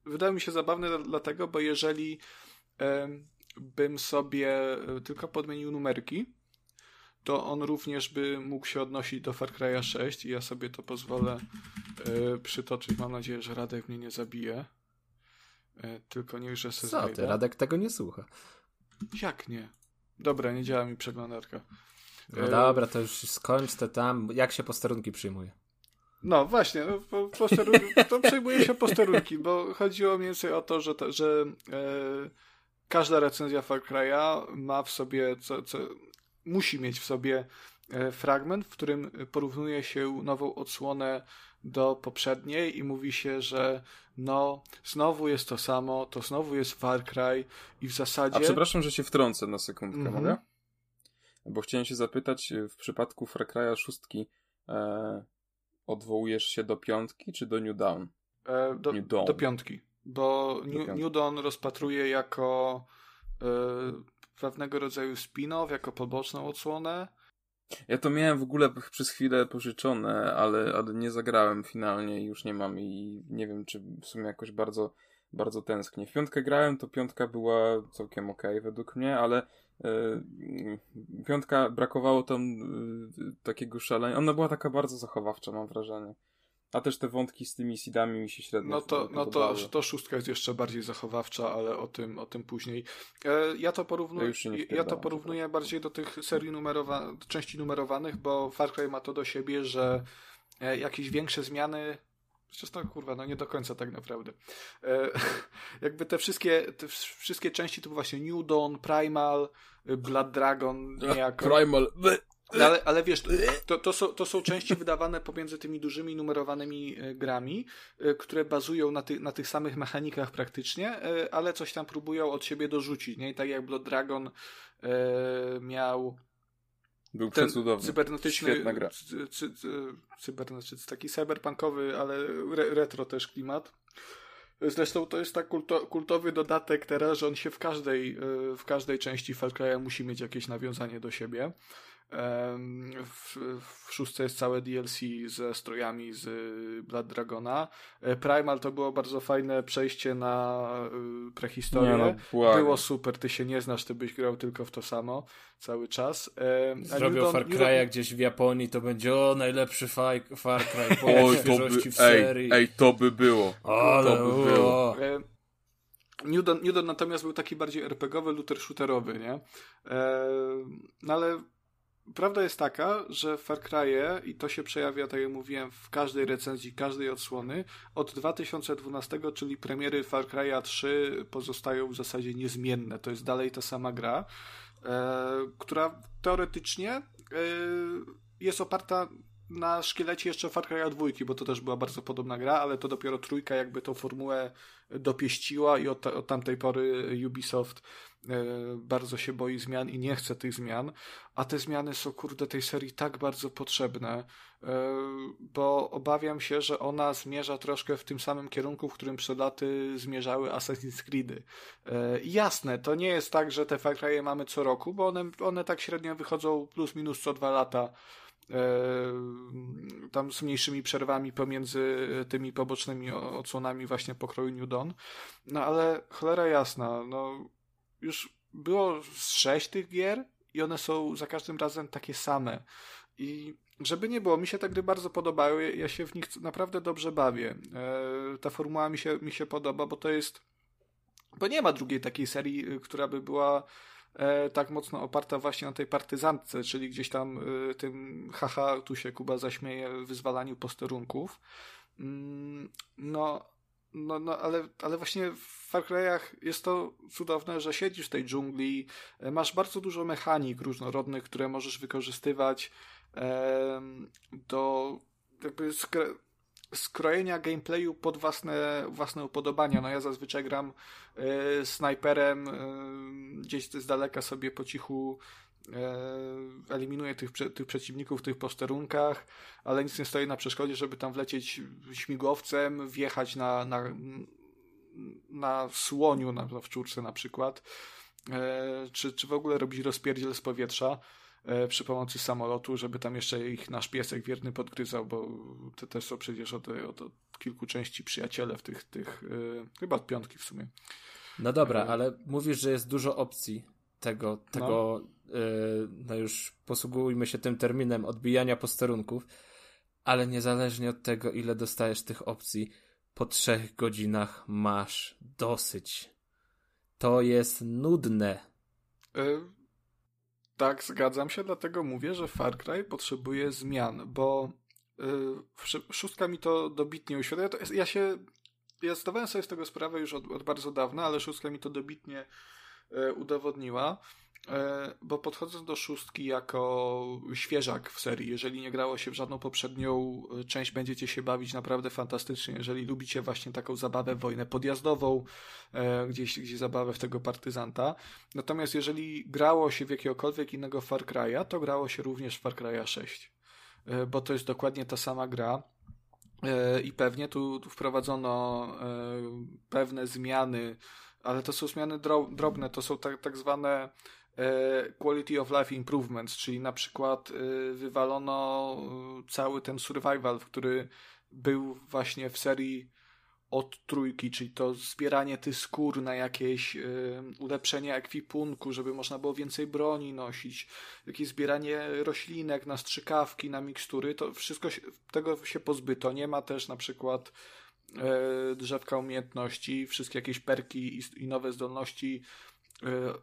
wydał mi się zabawny dlatego, bo jeżeli bym sobie tylko podmienił numerki, to on również by mógł się odnosić do Far Cry'a 6 i ja sobie to pozwolę przytoczyć. Mam nadzieję, że Radek mnie nie zabije. E, tylko niech, że se Co znajdę. ty, Radek tego nie słucha. Jak nie? Dobra, nie działa mi przeglądarka. No e... dobra, to już skończ to tam. Jak się posterunki przyjmuje? No właśnie, no, po, to przejmuje się posterunki, bo chodziło mniej więcej o to, że, to, że e, każda recenzja Far Cry'a ma w sobie, co, co, musi mieć w sobie e, fragment, w którym porównuje się nową odsłonę do poprzedniej i mówi się, że no, znowu jest to samo, to znowu jest Far Cry i w zasadzie... A przepraszam, że się wtrącę na sekundkę, mm -hmm. mogę? Bo chciałem się zapytać, w przypadku Far Cry'a szóstki e, odwołujesz się do piątki czy do New Dawn? E, do, New Dawn. do piątki, bo do New, piątki. New Dawn rozpatruje jako e, pewnego rodzaju spin-off, jako poboczną odsłonę, ja to miałem w ogóle przez chwilę pożyczone, ale, ale nie zagrałem finalnie i już nie mam i nie wiem, czy w sumie jakoś bardzo, bardzo tęsknię. W piątkę grałem, to piątka była całkiem ok według mnie, ale yy, piątka brakowało tam yy, takiego szalenia. Ona była taka bardzo zachowawcza, mam wrażenie. A też te wątki z tymi seedami mi się średnio No to, no to, to szóstka jest jeszcze bardziej zachowawcza, ale o tym, o tym później. E, ja to porównuję, ja, ja to porównuję bardziej do tych serii numerowanych, części numerowanych, bo Far Cry ma to do siebie, że e, jakieś większe zmiany Przecież to kurwa, no nie do końca tak naprawdę. E, jakby te wszystkie, te wszystkie części to właśnie New Dawn, Primal, Blood Dragon, niejako. Primal. No, ale, ale wiesz, to, to, są, to są części wydawane pomiędzy tymi dużymi numerowanymi e, grami, e, które bazują na, ty, na tych samych mechanikach praktycznie, e, ale coś tam próbują od siebie dorzucić. Nie? I tak jak Blood Dragon miał Był ten przecudowny. Cybernetyczny, Świetna gra. Cy, cy, cy, cybernetyczny, taki cyberpunkowy, ale re, retro też klimat. Zresztą to jest tak kulto, kultowy dodatek teraz, że on się w każdej, w każdej części Far Cry'a musi mieć jakieś nawiązanie do siebie. W, w szóstce jest całe DLC ze strojami z Blood Dragona. E, Primal to było bardzo fajne przejście na e, prehistorię. Nie, no, było super, ty się nie znasz, ty byś grał tylko w to samo cały czas. Zrobią Far Cry'a gdzieś w Japonii, to będzie o, najlepszy faj, Far Cry po Oj, to by, w serii. Ej, ej, to by było. Ale, to by było. Newton, Newton natomiast był taki bardziej RPGowy, looter shooterowy, nie? no ale Prawda jest taka, że Far Cry'e, i to się przejawia, tak jak mówiłem, w każdej recenzji, każdej odsłony, od 2012, czyli premiery Far Cry'a 3 pozostają w zasadzie niezmienne. To jest dalej ta sama gra, e, która teoretycznie e, jest oparta na szkielecie jeszcze Far Cry'a 2, bo to też była bardzo podobna gra, ale to dopiero trójka jakby tą formułę dopieściła i od, od tamtej pory Ubisoft bardzo się boi zmian i nie chce tych zmian, a te zmiany są, kurde, tej serii tak bardzo potrzebne, e, bo obawiam się, że ona zmierza troszkę w tym samym kierunku, w którym przed laty zmierzały Assassin's Creedy. E, jasne, to nie jest tak, że te Far mamy co roku, bo one, one tak średnio wychodzą plus minus co dwa lata tam z mniejszymi przerwami pomiędzy tymi pobocznymi odsłonami właśnie pokroju New Dawn. No ale cholera jasna, no już było sześć tych gier i one są za każdym razem takie same. I żeby nie było, mi się te gry bardzo podobały, ja się w nich naprawdę dobrze bawię. E, ta formuła mi się, mi się podoba, bo to jest. Bo nie ma drugiej takiej serii, y, która by była e, tak mocno oparta właśnie na tej partyzantce, czyli gdzieś tam y, tym haha, tu się Kuba zaśmieje, wyzwalaniu posterunków. Mm, no, no, no ale, ale właśnie w Far Cry'ach jest to cudowne, że siedzisz w tej dżungli, e, masz bardzo dużo mechanik różnorodnych, które możesz wykorzystywać e, do jakby skre, skrojenia gameplayu pod własne, własne upodobania. No ja zazwyczaj gram e, snajperem, e, gdzieś z daleka sobie po cichu eliminuje tych, tych przeciwników w tych posterunkach, ale nic nie stoi na przeszkodzie, żeby tam wlecieć śmigłowcem, wjechać na, na, na słoniu, na, w czurce na przykład, e, czy, czy w ogóle robić rozpierdziel z powietrza e, przy pomocy samolotu, żeby tam jeszcze ich nasz piesek wierny podgryzał, bo te też są przecież od, od, od kilku części przyjaciele w tych, tych chyba od piątki w sumie. No dobra, ale mówisz, że jest dużo opcji tego, tego no. Yy, no już posługujmy się tym terminem odbijania posterunków, ale niezależnie od tego, ile dostajesz tych opcji, po trzech godzinach masz dosyć. To jest nudne. Yy, tak, zgadzam się, dlatego mówię, że Far Cry potrzebuje zmian, bo yy, szóstka mi to dobitnie uświadamia. Ja się, ja zdawałem sobie z tego sprawę już od, od bardzo dawna, ale szóstka mi to dobitnie udowodniła, e, bo podchodząc do szóstki jako świeżak w serii, jeżeli nie grało się w żadną poprzednią e, część, będziecie się bawić naprawdę fantastycznie. Jeżeli lubicie właśnie taką zabawę, wojnę podjazdową, gdzieś, gdzieś zabawę w tego partyzanta. Natomiast jeżeli grało się w jakiegokolwiek innego Far Cry'a, to grało się również w Far Cry'a 6. Bo to jest dokładnie ta sama gra. I pewnie tu, tu wprowadzono pewne zmiany ale to są zmiany drobne, to są tak, tak zwane e, quality of life improvements, czyli na przykład e, wywalono e, cały ten survival, który był właśnie w serii od trójki, czyli to zbieranie tych skór na jakieś ulepszenie ekwipunku, żeby można było więcej broni nosić, jakieś zbieranie roślinek na strzykawki, na mikstury, to wszystko się, tego się pozbyto. Nie ma też na przykład drzewka umiejętności, wszystkie jakieś perki i, nowe zdolności e,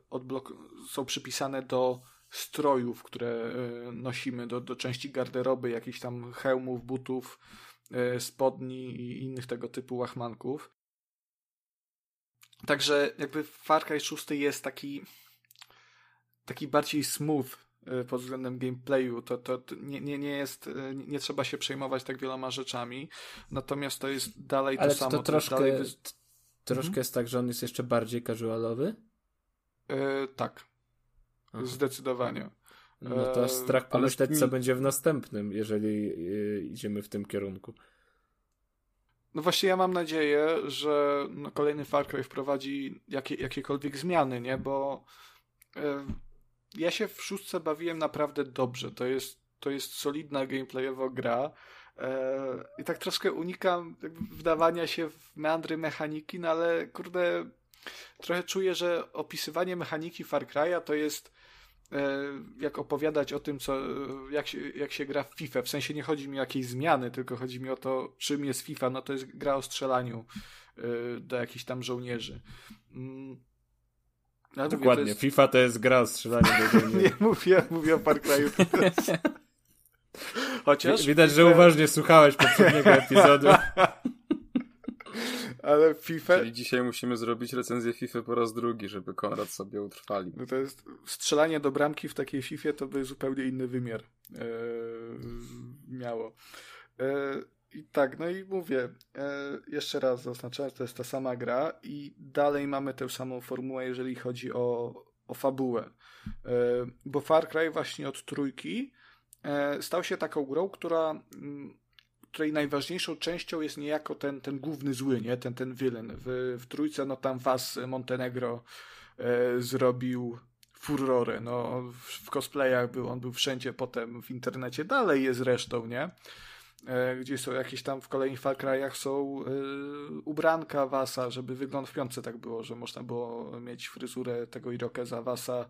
są przypisane do strojów, które e, nosimy, do, do części garderoby, jakichś tam hełmów, butów, spodni i innych tego typu łachmanków. Także jakby Far Cry 6 jest taki taki bardziej smooth pod względem gameplayu, to, to, to nie, nie, nie jest, y, nie trzeba się przejmować tak wieloma rzeczami, natomiast to jest dalej Ale to samo. To troszkę, to dalej... troszkę mhm. jest tak, że on jest jeszcze bardziej casualowy? Yy, tak. Aha. Zdecydowanie. No to strach pomyśleć, co będzie w następnym, jeżeli idziemy w tym kierunku. No właśnie ja mam nadzieję, że no kolejny Far Cry wprowadzi jakie, jakiekolwiek zmiany, nie? Bo ja się w szóstce bawiłem naprawdę dobrze. To jest, to jest solidna gameplayowa gra. E, I tak troszkę unikam wdawania się w meandry mechaniki, no ale kurde, trochę czuję, że opisywanie mechaniki Far Cry'a to jest e, jak opowiadać o tym, co, jak, się, jak się gra w FIFA. W sensie nie chodzi mi o jakieś zmiany, tylko chodzi mi o to, czym jest FIFA. No to jest gra o strzelaniu e, do jakichś tam żołnierzy. Mm. No, Dokładnie, to jest... FIFA to jest gra o strzelaniu do nie mówię, mówię o Far Cry'u. Chociaż... Widać, że uważnie słuchałeś poprzedniego epizodu. Ale FIFA... Czyli dzisiaj musimy zrobić recenzję FIFA po raz drugi, żeby Konrad sobie utrwalił. No to jest strzelanie do bramki w takiej FIFA to by zupełnie inny wymiar e, miało. E, I tak, no i mówię, e, jeszcze raz zaznaczam, to jest ta sama gra i dalej mamy tę samą formułę, jeżeli chodzi o, o fabułę. bo Far Cry właśnie od trójki stał się taką grą, która mm, której najważniejszą częścią jest niejako ten, ten główny zły, nie? Ten, ten villain. W, w trójce, no tam was Montenegro e, zrobił furorę. No, w, w cosplayach był, on był wszędzie potem w internecie, dalej jest zresztą, nie? E, gdzie są jakieś tam w kolejnych Far Cry'ach są e, ubranka Wasa, żeby wygląd w piątce tak było, że można było mieć fryzurę tego Irokeza Wasa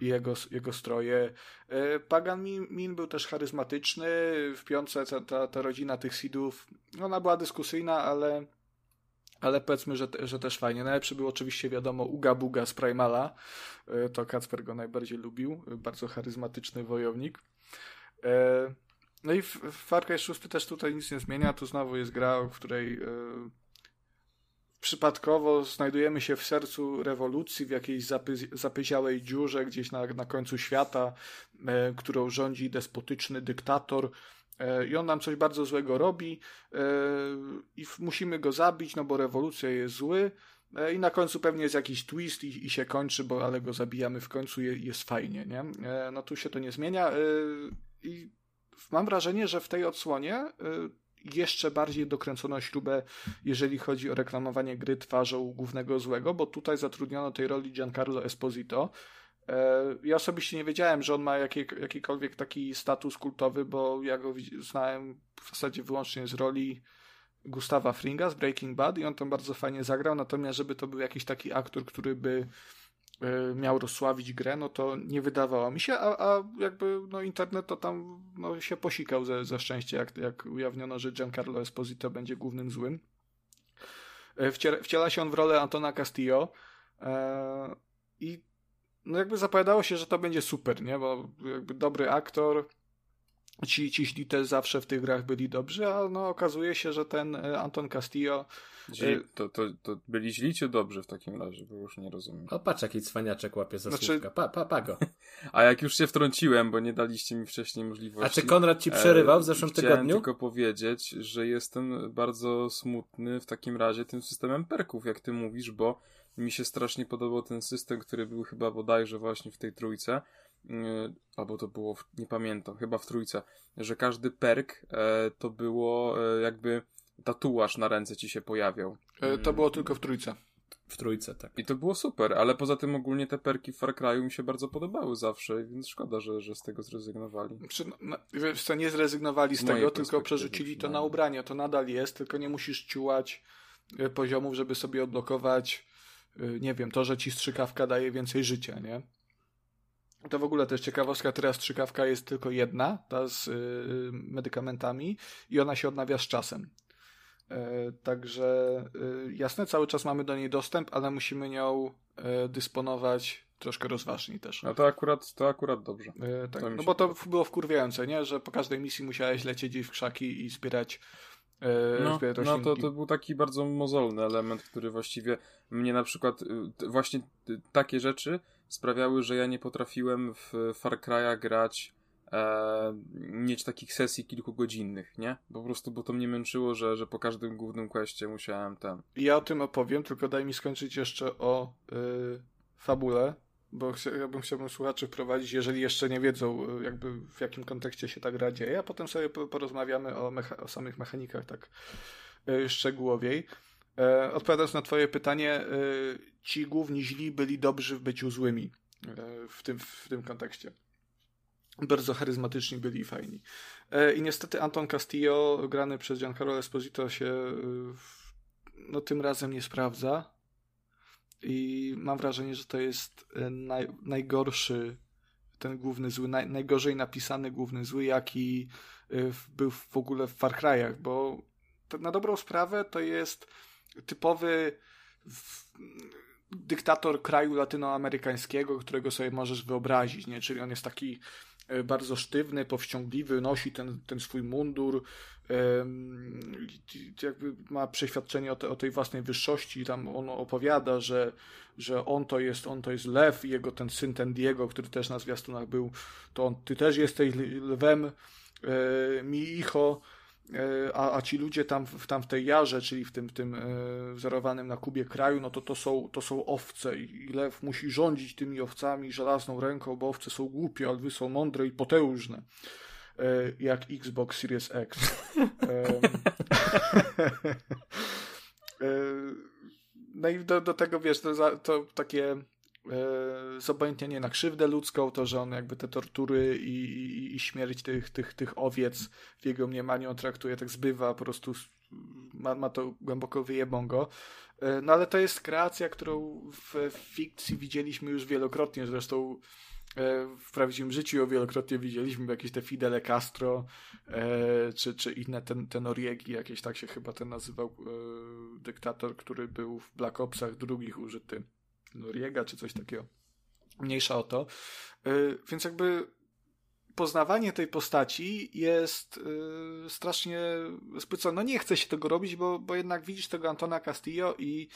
i jego, jego stroje. E, Pagan Min, Min był też charyzmatyczny. W piątce ta, ta, ta rodzina tych Sidów, ona była dyskusyjna, ale ale powiedzmy, że, że też fajnie. Najlepszy był oczywiście, wiadomo, Uga Buga z Primala. E, to Kacper go najbardziej lubił. Bardzo charyzmatyczny wojownik. No i Far Cry 6 też tutaj nic nie zmienia. Tu znowu jest gra, w której przypadkowo znajdujemy się w sercu rewolucji, w jakiejś zapy, zapyziałej dziurze gdzieś na, na końcu świata, e, którą rządzi despotyczny dyktator. E, I on nam coś bardzo złego robi i musimy go zabić, no bo rewolucja jest zły. I na końcu pewnie jest jakiś twist i, i się kończy, bo ale go zabijamy w końcu jest fajnie, nie? No tu się to nie zmienia. I mam wrażenie, że w tej odsłonie jeszcze bardziej dokręcono śrubę, jeżeli chodzi o reklamowanie gry twarzą głównego złego, bo tutaj zatrudniono tej roli Giancarlo Esposito. E, ja osobiście nie wiedziałem, że on ma jakiej, jakikolwiek taki status kultowy, bo ja go znałem w zasadzie wyłącznie z roli Gustawa Fringa z Breaking Bad i on tam bardzo fajnie zagrał, natomiast żeby to był jakiś taki aktor, który by miał rozsławić grę, no to nie wydawało mi się, a, a jakby no internet to tam no, się posikał ze, ze szczęścia, jak, jak ujawniono, że Giancarlo Esposito będzie głównym złym. E, wciela, wciela się on w rolę Antona Castillo e, i no jakby zapowiadało się, że to będzie super, nie? Bo jakby dobry aktor, ci, ci źli też zawsze w tych grach byli dobrzy, a no okazuje się, że ten Anton Castillo Źli, to, to, to byli źli czy dobrzy w takim razie, bo już nie rozumiem. O, patrz jaki cwaniaczek łapie za znaczy... słówka. Pa, pa, pa go. A jak już się wtrąciłem, bo nie daliście mi wcześniej możliwości. A czy Konrad ci przerywał w zeszłym tygodniu? Chciałem tylko powiedzieć, że jestem bardzo smutny w takim razie tym systemem perków, jak ty mówisz, bo mi się strasznie podobał ten system, który był chyba bodajże właśnie w tej trójce, albo to było, w, nie pamiętam, chyba w trójce, że każdy perk e, to było e, jakby tatuaż na ręce ci się pojawiał. E, to było tylko w trójce. W trójce, tak. I to było super, ale poza tym ogólnie te perki w Far Cry'u mi się bardzo podobały zawsze, więc szkoda, że, że z tego zrezygnowali. Znaczy, no, wiesz co, nie zrezygnowali z, z tego, tylko przerzucili to na ubranie. To nadal jest, tylko nie musisz ciułać poziomów, żeby sobie odblokować nie wiem, to, że ci strzykawka daje więcej życia, nie? To w ogóle też ciekawostka, teraz strzykawka jest tylko jedna, ta z yy, medykamentami i ona się odnawia z czasem. E, także e, jasne, cały czas mamy do niej dostęp, ale musimy nią e, dysponować troszkę rozważniej też. No to akurat, to akurat dobrze. tak, no bo to było wkurwiające, nie? Że po każdej misji musiałeś lecieć gdzieś w krzaki i zbierać no, no to, to był taki bardzo mozolny element, który właściwie mnie na przykład właśnie takie rzeczy sprawiały, że ja nie potrafiłem w Far Cry'a grać e, mieć takich sesji kilkugodzinnych, nie? Po prostu, bo to mnie męczyło, że, że po każdym głównym questie musiałem ten. Ja o tym opowiem, tylko daj mi skończyć jeszcze o y, fabule, bo ja bym chciałbym słuchaczy wprowadzić, jeżeli jeszcze nie wiedzą, e, jakby w jakim kontekście się ta gra dzieje, a potem sobie porozmawiamy o, mecha- o samych mechanikach tak e, szczegółowiej. E, odpowiadając na Twoje pytanie, e, ci główni źli byli dobrzy w byciu złymi e, w, tym, w tym kontekście. Bardzo charyzmatyczni byli i fajni. E, I niestety Anton Castillo, grany przez Giancarlo Esposito, się e, no, tym razem nie sprawdza. I mam wrażenie, że to jest e, naj, najgorszy ten główny zły, naj, najgorzej napisany główny zły, jaki był w ogóle w Far Cry'ach, bo na dobrą sprawę to jest typowy dyktator kraju latynoamerykańskiego, którego sobie możesz wyobrazić, nie? Czyli on jest taki E, bardzo sztywny, powściągliwy, nosi ten, ten swój mundur, jakby ma przeświadczenie o, te, o, tej własnej wyższości, tam on opowiada, że, że on to jest, on to jest lew i jego ten syn, ten Diego, który też na zwiastunach był, to on, ty też jesteś lwem, e, mi icho, E, a, a ci ludzie tam, tam w tej jarze, czyli w tym, tym e, wzorowanym na Kubie kraju, no to to są, to są owce i lew musi rządzić tymi owcami żelazną ręką, bo owce są głupie, a lwy są mądre i potężne. E, jak Xbox Series X. no i do, do tego, wiesz, to, to takie E, zobojętnienie na krzywdę ludzką, to, że on jakby te tortury i, i, i, śmierć tych, tych, tych owiec w jego mniemaniu on traktuje tak zbywa, po prostu ma, ma to głęboko wyjebą e, No ale to jest kreacja, którą w fikcji widzieliśmy już wielokrotnie, zresztą e, w prawdziwym życiu ją wielokrotnie widzieliśmy, jakieś te Fidele Castro, czy, czy inne ten, te Noriegi, jakieś tak się chyba ten nazywał dyktator, który był w Black Opsach drugich użyty. Noriega czy coś takiego. Mniejsza o to. Więc jakby poznawanie tej postaci jest strasznie spłycone. No nie chce się tego robić, bo, bo jednak widzisz tego Antona Castillo i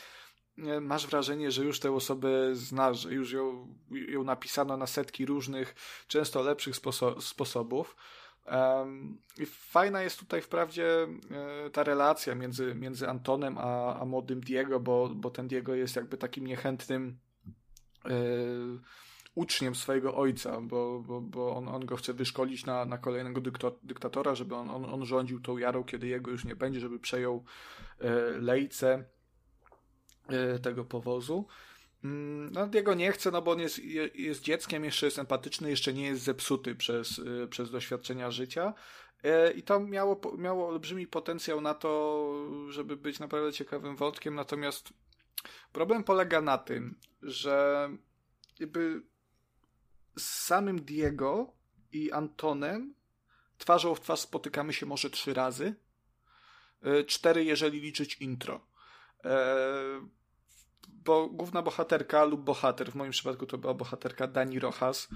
masz wrażenie, że już tę osobę znasz, że już ją, ją napisano na setki różnych, często lepszych sposo sposobów. I fajna jest tutaj wprawdzie e, ta relacja między, między Antonem a, a młodym Diego, bo, bo ten Diego jest jakby takim niechętnym e, uczniem swojego ojca, bo, bo, bo on, on go chce wyszkolić na, na kolejnego dyktatora, żeby on, on, on rządził tą jarą, kiedy jego już nie będzie, żeby przejął e, lejce tego powozu. Mm, no, jego nie chce, no bo on jest, jest dzieckiem, jeszcze jest empatyczny, jeszcze nie jest zepsuty przez, y, przez doświadczenia życia. E, I to miało, miało olbrzymi potencjał na to, żeby być naprawdę ciekawym wątkiem, natomiast problem polega na tym, że jakby z samym Diego i Antonem twarzą w twarz spotykamy się może trzy razy. E, cztery, jeżeli liczyć intro. Bo główna bohaterka lub bohater, w moim przypadku to była bohaterka Dani Rojas,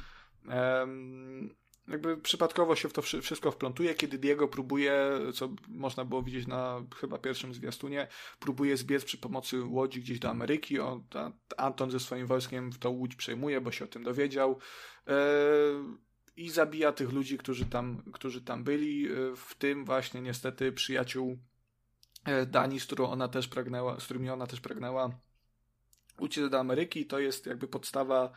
jakby przypadkowo się w to wszystko wplątuje, kiedy Diego próbuje, co można było widzieć na chyba pierwszym zwiastunie, próbuje zbiec przy pomocy łodzi gdzieś do Ameryki. On, Anton ze swoim wojskiem w tą łódź przejmuje, bo się o tym dowiedział. E, I zabija tych ludzi, którzy tam, którzy tam byli, e, w tym właśnie niestety przyjaciół e, Dani, z którą ona też pragnęła, z którymi ona też pragnęła uciec do Ameryki to jest jakby podstawa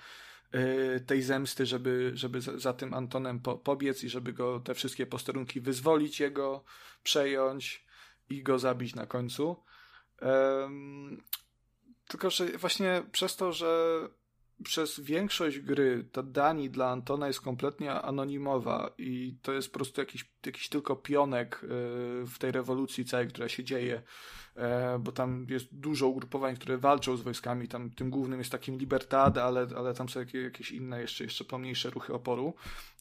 y, tej zemsty, żeby, żeby za tym Antonem po, pobiec i żeby go te wszystkie posterunki wyzwolić jego, przejąć i go zabić na końcu. Um, tylko, że właśnie przez to, że przez większość gry ta Dani dla Antona jest kompletnie anonimowa i to jest po prostu jakiś, jakiś tylko pionek y, w tej rewolucji całej, która się dzieje, e, bo tam jest dużo ugrupowań, które walczą z wojskami, tam tym głównym jest takim Libertad, ale, ale tam są jakieś inne jeszcze, jeszcze pomniejsze ruchy oporu,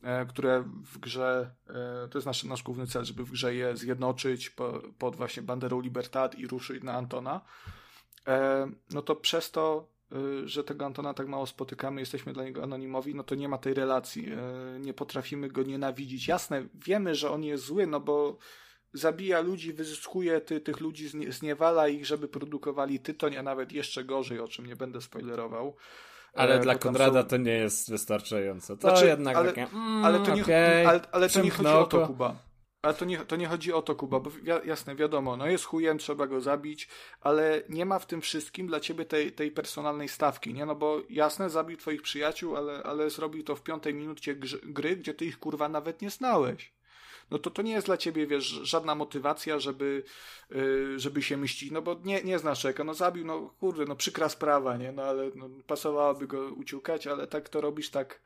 e, które w grze, e, to jest nasz, nasz główny cel, żeby w grze je zjednoczyć pod właśnie banderą Libertad i ruszyć na Antona. No to przez to że tego Antona tak mało spotykamy, jesteśmy dla niego anonimowi, no to nie ma tej relacji. Y, nie potrafimy go nienawidzić. Jasne, wiemy, że on jest zły, no bo zabija ludzi, wyzyskuje ty, tych ludzi, zniewala ich, żeby produkowali tytoń, a nawet jeszcze gorzej, o czym nie będę spoilerował. Ale e, dla Konrada są... to nie jest wystarczające. To znaczy, jednak ale, takie, mm, ale to nie, okay, ale, ale to nie chodzi o to, Kuba. Ale to nie, to nie chodzi o to, Kuba, bo wi jasne, wiadomo, no jest chujem, trzeba go zabić, ale nie ma w tym wszystkim dla ciebie tej, tej personalnej stawki, nie? No bo jasne, zabił twoich przyjaciół, ale, ale zrobił to w piątej minucie gry, gdzie ty ich kurwa nawet nie znałeś no to to nie jest dla ciebie, wiesz, żadna motywacja, żeby, yy, żeby się mścić, no bo nie, nie znasz czego, no zabił, no kurde, no przykra sprawa, nie, no ale no, pasowałoby go uciukać, ale tak to robisz tak,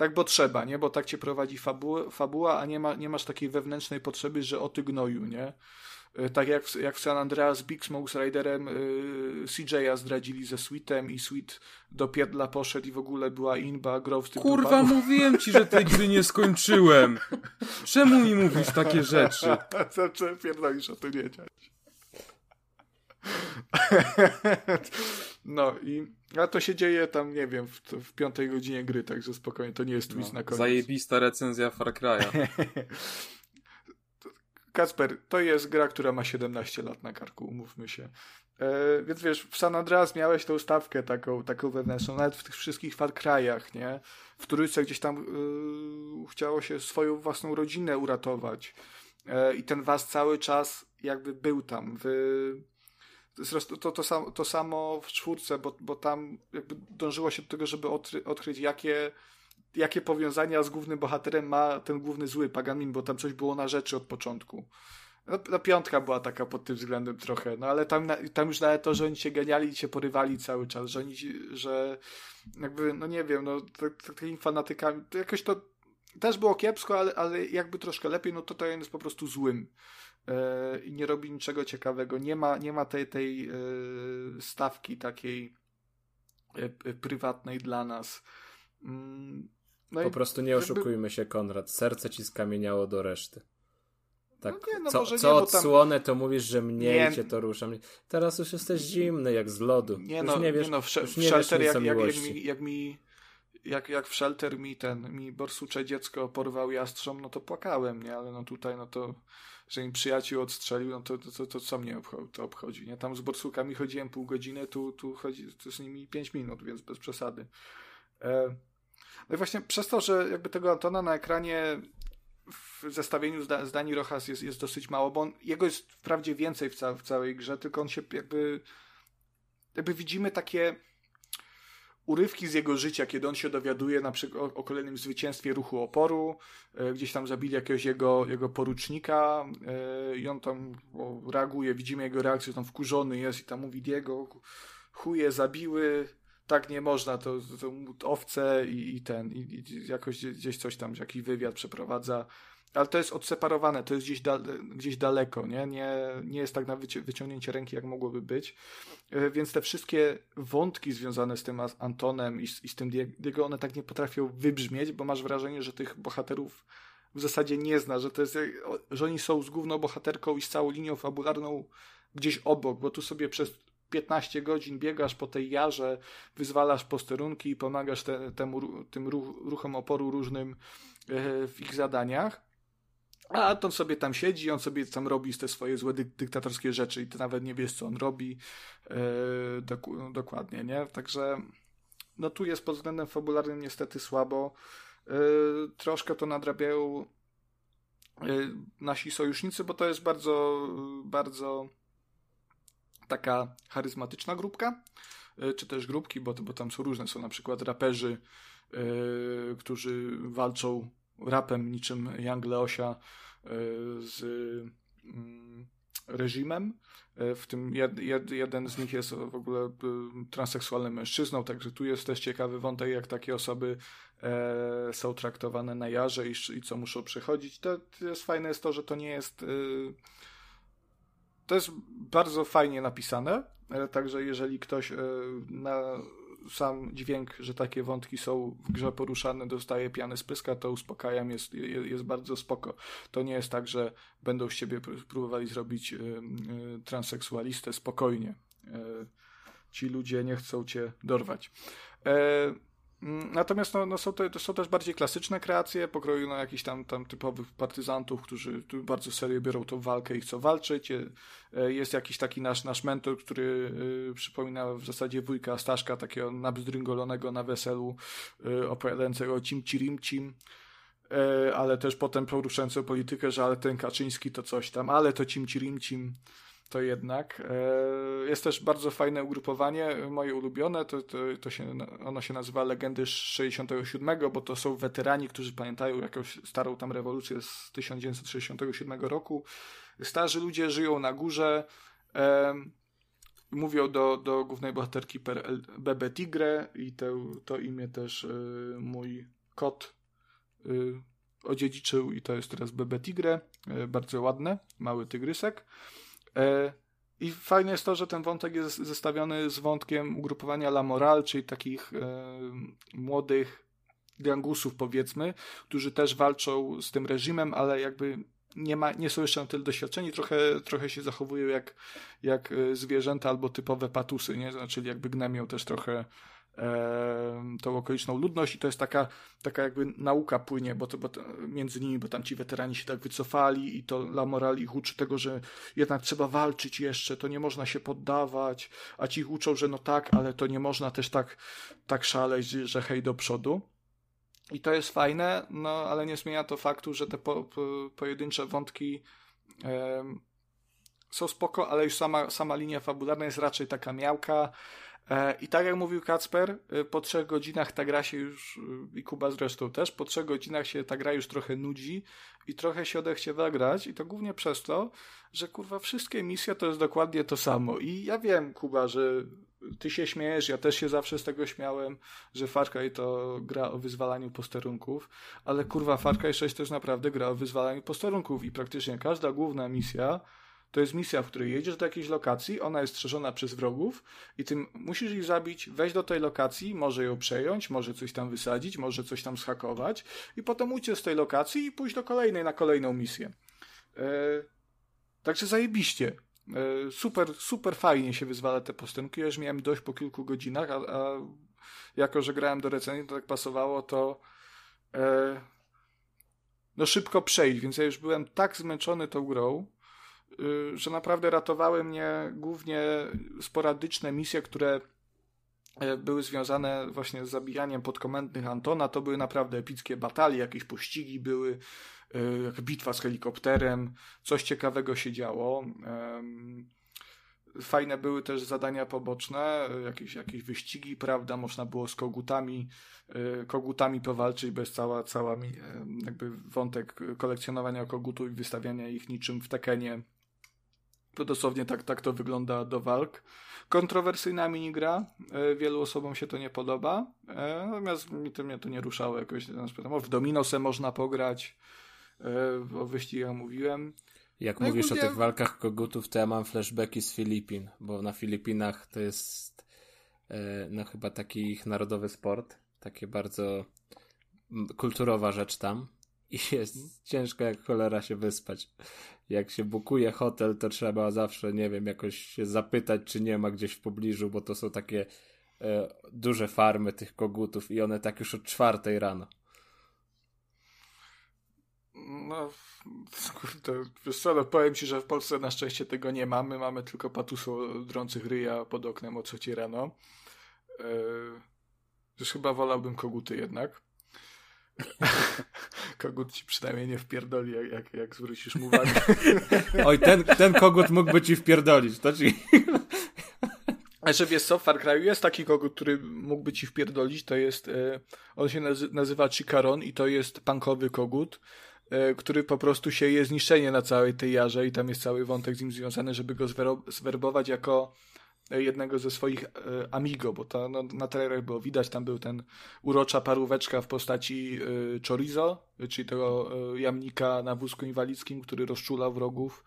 tak bo trzeba, nie, bo tak cię prowadzi fabuła, fabuła a nie, ma, nie masz takiej wewnętrznej potrzeby, że o ty gnoju, nie. E, tak jak w, jak w San Andreas Big Smoke z Riderem yy, CJ'a zdradzili ze Sweetem i Sweet do pierdla poszedł i w ogóle była inba, grał w tym Kurwa, mówiłem ci, że tej gry nie skończyłem. Czemu mi mówisz takie rzeczy? Zawsze pierdolisz o tym wiedzieć. No i a to się dzieje tam, nie wiem, w, w piątej godzinie gry, także spokojnie, to nie jest twist no, na koniec. Zajebista recenzja Far Cry'a. Kasper, to jest gra, która ma 17 lat na karku, umówmy się. E, więc wiesz, w San Andreas miałeś tą stawkę taką, taką wewnętrzną, nawet w tych wszystkich Far Cry'ach, nie? W trójce gdzieś tam yy, chciało się swoją własną rodzinę uratować. E, I ten was cały czas jakby był tam. W, Zresztą to, to, samo, to samo w czwórce, bo, bo tam jakby dążyło się do tego, żeby odkry, odkryć, jakie jakie powiązania z głównym bohaterem ma ten główny zły Pagamin, bo tam coś było na rzeczy od początku. No, no piątka była taka pod tym względem trochę, no ale tam, tam już nawet to, że oni się geniali i się porywali cały czas, że oni, że jakby, no nie wiem, no takimi fanatykami, to jakoś to też było kiepsko, ale, ale jakby troszkę lepiej, no to to jest po prostu złym i nie robi niczego ciekawego, nie ma, nie ma tej, tej yy, stawki takiej yy, prywatnej dla nas. Mm, no po prostu nie oszukujmy się, Konrad. Serce ci skamieniało do reszty. Tak, no nie, no co, co nie, odsłonę, tam... to mówisz, że mniej nie... cię to rusza. Teraz już jesteś zimny, jak z lodu. Nie już no, nie wiesz, nie no w, już nie w shelter, jak, jak, jak, mi, jak mi jak, jak w shelter mi ten, mi borsucze dziecko porwał jastrząb, no to płakałem, nie? Ale no tutaj, no to, że im przyjaciół odstrzelił, no to, to, to, to co mnie to obchodzi, nie? Tam z borsukami chodziłem pół godziny, tu, tu chodzi to z nimi pięć minut, więc bez przesady. E, no i właśnie przez to, że jakby tego Antona na ekranie w zestawieniu z, z Dani Rojas jest, jest dosyć mało, bo on, jego jest wprawdzie więcej w, ca w całej grze, tylko on się jakby jakby widzimy takie urywki z jego życia, kiedy on się dowiaduje na przykład o, o kolejnym zwycięstwie ruchu oporu, e, gdzieś tam zabili jakiegoś jego, jego porucznika e, i on tam o, reaguje, widzimy jego reakcję, tam wkurzony jest i tam mówi Diego, chuje zabiły, tak nie można, to, to owce i, i ten, i, i, jakoś gdzieś coś tam, jakiś wywiad przeprowadza, ale to jest odseparowane, to jest gdzieś, da, gdzieś daleko, nie? nie? Nie jest tak na wyci wyciągnięcie ręki, jak mogłoby być, e, więc te wszystkie wątki związane z tym Antonem i, i z tym Diego, one tak nie potrafią wybrzmieć, bo masz wrażenie, że tych bohaterów w zasadzie nie zna, że to jest, że oni są z główną bohaterką i z całą linią fabularną gdzieś obok, bo tu sobie przez 15 godzin biegasz po tej jarze, wyzwalasz posterunki i pomagasz te, temu, tym ruch, ruchom oporu różnym e, w ich zadaniach. A on sobie tam siedzi, on sobie tam robi te swoje złe dy dyktatorskie rzeczy i ty nawet nie wiesz, co on robi e, dok dokładnie, nie? Także no tu jest pod względem fabularnym niestety słabo. E, troszkę to nadrabiają nasi sojusznicy, bo to jest bardzo, bardzo taka charyzmatyczna grupka, czy też grupki, bo, bo tam są różne. Są na przykład raperzy, yy, którzy walczą rapem niczym Young Leosia yy, z yy, reżimem. W tym jed, jed, jeden z nich jest w ogóle transseksualnym mężczyzną, także tu jest też ciekawy wątek, jak takie osoby e, są traktowane na jarze i, i, co muszą przechodzić. To, to jest fajne jest to, że to nie jest to jest bardzo fajnie napisane, także jeżeli ktoś e, na sam dźwięk, że takie wątki są w grze poruszane, dostaje piany z pyska, to uspokajam, jest, jest bardzo spoko. To nie jest tak, że będą z ciebie próbowali zrobić e, e, transseksualistę spokojnie. Ci ludzie nie chcą cię dorwać. Mm, natomiast no, no są, to są też bardziej klasyczne kreacje, pokroju na jakichś tam, tam typowych partyzantów, którzy bardzo serio biorą tą walkę i chcą walczyć. E, jest jakiś taki nasz, nasz mentor, który y, przypomina w zasadzie wujka Staszka, takiego nabzdryngolonego na weselu, opowiadającego o cim cirim cim. e, ale też potem poruszający politykę, że ale ten Kaczyński to coś tam, ale to cimci rimcim to jednak. E, jest też bardzo fajne ugrupowanie, moje ulubione, to, to, to się, ono się nazywa Legendy 67, bo to są weterani, którzy pamiętają jakąś starą tam rewolucję z 1967 roku. Starzy ludzie żyją na górze, e, mówią do, do głównej bohaterki Bebe Tigre i te, to imię też e, mój kot odziedziczył i to jest teraz Bebe Tigre, bardzo ładne, mały tygrysek. E, I fajne jest to, że ten wątek jest zestawiony z wątkiem ugrupowania La Moral, czyli takich e, młodych gangusów, powiedzmy, którzy też walczą z tym reżimem, ale jakby nie, ma, nie są jeszcze na tyle doświadczeni, trochę, trochę się zachowują jak, jak e, zwierzęta albo typowe patusy, nie? Znaczy, jakby gnębią też trochę tą okoliczną ludność i to jest taka, taka jakby nauka płynie, bo, to, bo to między nimi, bo tam ci weterani się tak wycofali i to La Moral ich uczy tego, że jednak trzeba walczyć jeszcze, to nie można się poddawać, a ci ich uczą, że no tak, ale to nie można też tak, tak szaleć, że hej do przodu. I to jest fajne, no ale nie zmienia to faktu, że te po, po, pojedyncze wątki e, są spoko, ale już sama, sama linia fabularna jest raczej taka miałka, I tak jak mówił Kacper, e, po trzech godzinach ta gra się już, e, i Kuba zresztą też, po trzech godzinach się ta gra już trochę nudzi i trochę się odechciewa grać i to głównie przez to, że kurwa wszystkie misje to jest dokładnie to samo. I ja wiem, Kuba, że ty się śmiejesz, ja też się zawsze z tego śmiałem, że Far Cry to gra o wyzwalaniu posterunków, ale kurwa Far Cry 6 też naprawdę gra o wyzwalaniu posterunków i praktycznie każda główna misja to jest misja, w której jedziesz do jakiejś lokacji, ona jest strzeżona przez wrogów i ty musisz ich zabić, wejść do tej lokacji, może ją przejąć, może coś tam wysadzić, może coś tam schakować i potem uciec z tej lokacji i pójść do kolejnej na kolejną misję. E, także zajebiście. E, super, super fajnie się wyzwala te postępki. Ja już miałem dość po kilku godzinach, a, a jako, że grałem do recenzji, to tak pasowało, to e, no szybko przejść, więc ja już byłem tak zmęczony tą grą, że naprawdę ratowały mnie głównie sporadyczne misje, które e, były związane właśnie z zabijaniem podkomendnych Antona. To były naprawdę epickie batalie, jakieś pościgi były, jak bitwa z helikopterem, coś ciekawego się działo. Fajne były też zadania poboczne, jakieś, jakieś wyścigi, prawda, można było z kogutami, kogutami powalczyć, bez cała, cała jakby wątek kolekcjonowania kogutów i wystawiania ich niczym w Tekenie to dosłownie tak, tak to wygląda do walk. Kontrowersyjna minigra, e, wielu osobom się to nie podoba, e, natomiast mi to mnie to nie ruszało jakoś. W Dominose można pograć, e, o wyścigach mówiłem. Jak no mówisz o tych walkach kogutów, to ja mam flashbacki z Filipin, bo na Filipinach to jest no chyba taki ich narodowy sport, takie bardzo kulturowa rzecz tam i jest mhm. ciężko jak cholera się wyspać. Jak się bukuje hotel, to trzeba zawsze, nie wiem, jakoś się zapytać, czy nie ma gdzieś w pobliżu, bo to są takie e, duże farmy tych kogutów i one tak już od czwartej rano. No, to, wiesz co, no powiem ci, że w Polsce na szczęście tego nie mamy. Mamy tylko patusów drących ryja pod oknem o trzeciej rano. Yy, chyba wolałbym koguty jednak. kogut ci przynajmniej nie wpierdoli, jak, jak, jak zwrócisz mu uwagę. Oj, ten, ten kogut mógłby ci wpierdolić, to ci... Znaczy wiesz co, w Far Cry jest taki kogut, który mógłby ci wpierdolić, to jest, e, on się nazywa Chikaron i to jest punkowy kogut, e, który po prostu się je zniszczenie na całej tej jarze i tam jest cały wątek z nim związany, żeby go zwerbować jako jednego ze swoich e, amigo, bo to no, na trailerach było widać, tam był ten urocza paróweczka w postaci y, chorizo, czyli tego y, jamnika na wózku inwalidzkim, który rozczula wrogów.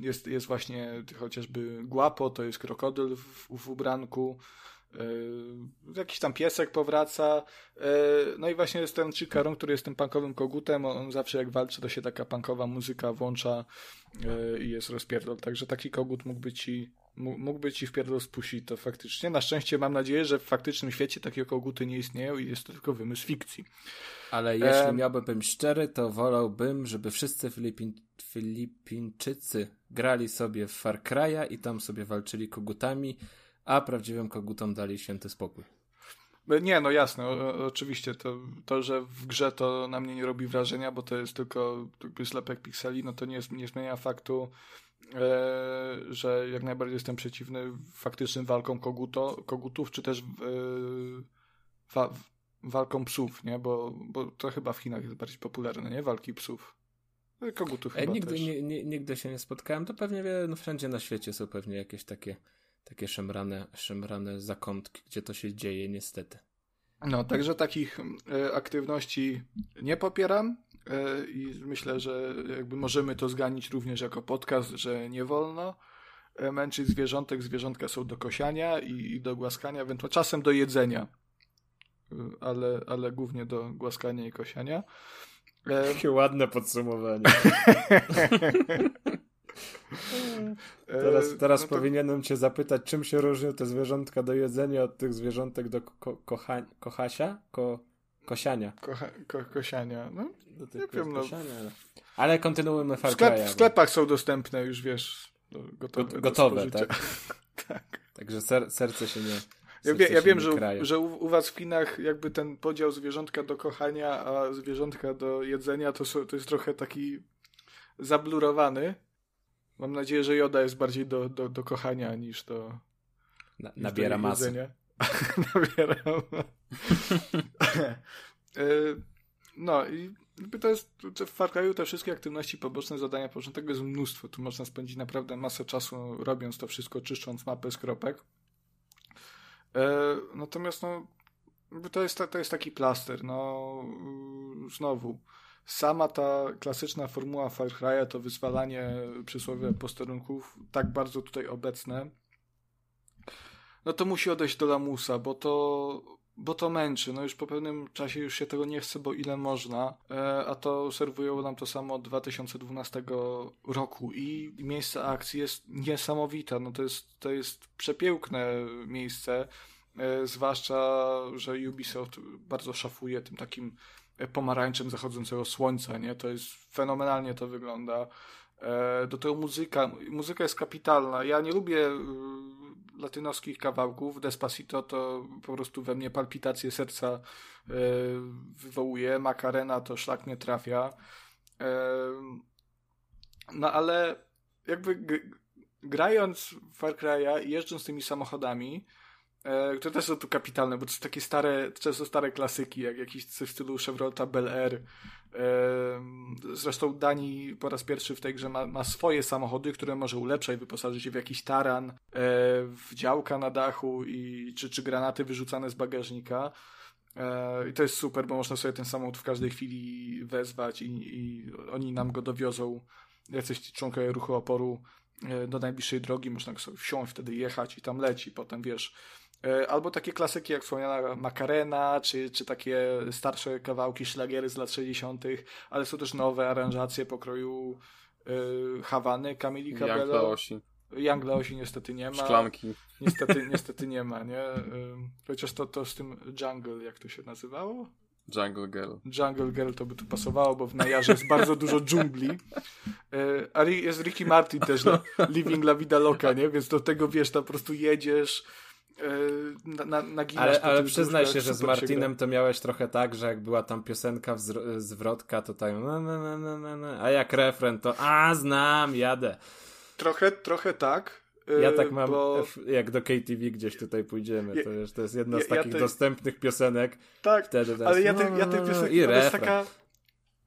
Jest, jest właśnie chociażby guapo, to jest krokodyl w, w ubranku. Jakiś tam piesek powraca. No i właśnie jest ten Chikaron, który jest tym punkowym kogutem. On zawsze jak walczy, to się taka punkowa muzyka włącza i jest rozpierdol. Także taki kogut mógłby ci mógłby ci wpierdol spuścić to faktycznie. Na szczęście mam nadzieję, że w faktycznym świecie takie koguty nie istnieją i jest to tylko wymysł fikcji. Ale jeśli e... miałbym być szczery, to wolałbym, żeby wszyscy Filipin... Filipińczycy grali sobie w Far Cry'a i tam sobie walczyli kogutami, a prawdziwym kogutom dali święty spokój. Nie, no jasne, o, oczywiście. To, to, że w grze to na mnie nie robi wrażenia, bo to jest tylko jakby zlepek pikseli, no to nie, nie zmienia faktu, e, że jak najbardziej jestem przeciwny faktycznym walkom koguto, kogutów, czy też e, wa, walkom psów, nie? Bo, bo to chyba w Chinach jest bardziej popularne, nie? Walki psów. No kogutów chyba nigdy, też. Nie, nie, nigdy się nie spotkałem, to pewnie no, wszędzie na świecie są pewnie jakieś takie takie szemrane, szemrane zakątki, gdzie to się dzieje niestety. No, także takich e, aktywności nie popieram e, i myślę, że jakby możemy to zganić również jako podcast, że nie wolno e, męczyć zwierzątek. Zwierzątka są do kosiania i, i do głaskania, ewentualnie czasem do jedzenia, e, ale, ale głównie do głaskania i kosiania. E, Jakie ładne podsumowanie. Teraz, e, teraz no to... powinienem cię zapytać, czym się różnią te zwierzątka do jedzenia od tych zwierzątek do ko kocha kochasia? Ko kosiania. Kocha ko kosiania. No, do nie wiem, no. Kosiania, ale... ale kontynuujmy Far Sklep, W sklepach są dostępne już, wiesz, gotowe. gotowe, tak? tak. Także ser serce się nie... Ja, wie, ja wiem, że, że u, u, was w Chinach jakby ten podział zwierzątka do kochania, a zwierzątka do jedzenia to, to jest trochę taki zablurowany. Mam nadzieję, że Joda jest bardziej do, do, do kochania niż do. Na, niż nabiera masy. nabiera. E, no i to jest w Far Cry'u te wszystkie aktywności poboczne, zadania tego jest mnóstwo. Tu można spędzić naprawdę masę czasu robiąc to wszystko, czyszcząc mapę z kropek. E, natomiast no, to jest, to jest taki plaster. No, znowu sama ta klasyczna formuła Far Cry'a to wyzwalanie przysłowiowych posterunków tak bardzo tutaj obecne, no to musi odejść do lamusa, bo to, bo to męczy. No już po pewnym czasie już się tego nie chce, bo ile można, e, a to serwują nam to samo od 2012 roku i miejsce akcji jest niesamowite. No to jest, to jest przepiękne miejsce, e, zwłaszcza, że Ubisoft bardzo szafuje tym takim pomarańczem zachodzącego słońca, nie? To jest fenomenalnie to wygląda. E, do tego muzyka, muzyka jest kapitalna. Ja nie lubię latynoskich kawałków. Despacito to po prostu we mnie palpitacje serca e, wywołuje. Macarena to szlak nie trafia. E, no ale jakby grając w Far Cry'a i jeżdżąc tymi samochodami, które też są tu kapitalne, bo to są takie stare, często stare klasyki, jak jakiś w stylu Chevroleta Bel Air. E, zresztą Dani po raz pierwszy w tej grze ma, ma swoje samochody, które może ulepszać, wyposażyć je w jakiś taran, e, w działka na dachu i, czy, czy granaty wyrzucane z bagażnika. I to jest super, bo można sobie ten samochód w każdej chwili wezwać i, i oni nam go dowiozą, jacyś członkowie ruchu oporu do najbliższej drogi, można sobie wsiąść, wtedy jechać i tam leci. Potem wiesz, E, albo takie klasyki jak wspomniana Macarena, czy, czy takie starsze kawałki szlagiery z lat 60., ale są też nowe aranżacje pokroju y, Hawany, Camili Cabello. Young Laosi. Young Laosi niestety nie ma. Szklanki. Niestety, niestety nie ma, nie? Chociaż to, to z tym Jungle, jak to się nazywało? Jungle Girl. Jungle Girl to by tu pasowało, bo w Najarze jest bardzo dużo dżungli. Ale jest Ricky Martin też, no? Living La Vida Loca, nie? Więc do tego, wiesz, tam po prostu jedziesz, na, na, na ale, ale przyznaj się, że z Martinem to miałeś trochę tak, że jak była tam piosenka zwrotka, to tak no, no, no, no, no, a jak refren to a znam, jadę. Trochę, trochę tak. Ja tak mam, bo... jak do KTV gdzieś tutaj pójdziemy, to, to jest jedna z ja, takich ja te... dostępnych piosenek. Tak, Wtedy ale ja tej, ja tej piosenki, to jest taka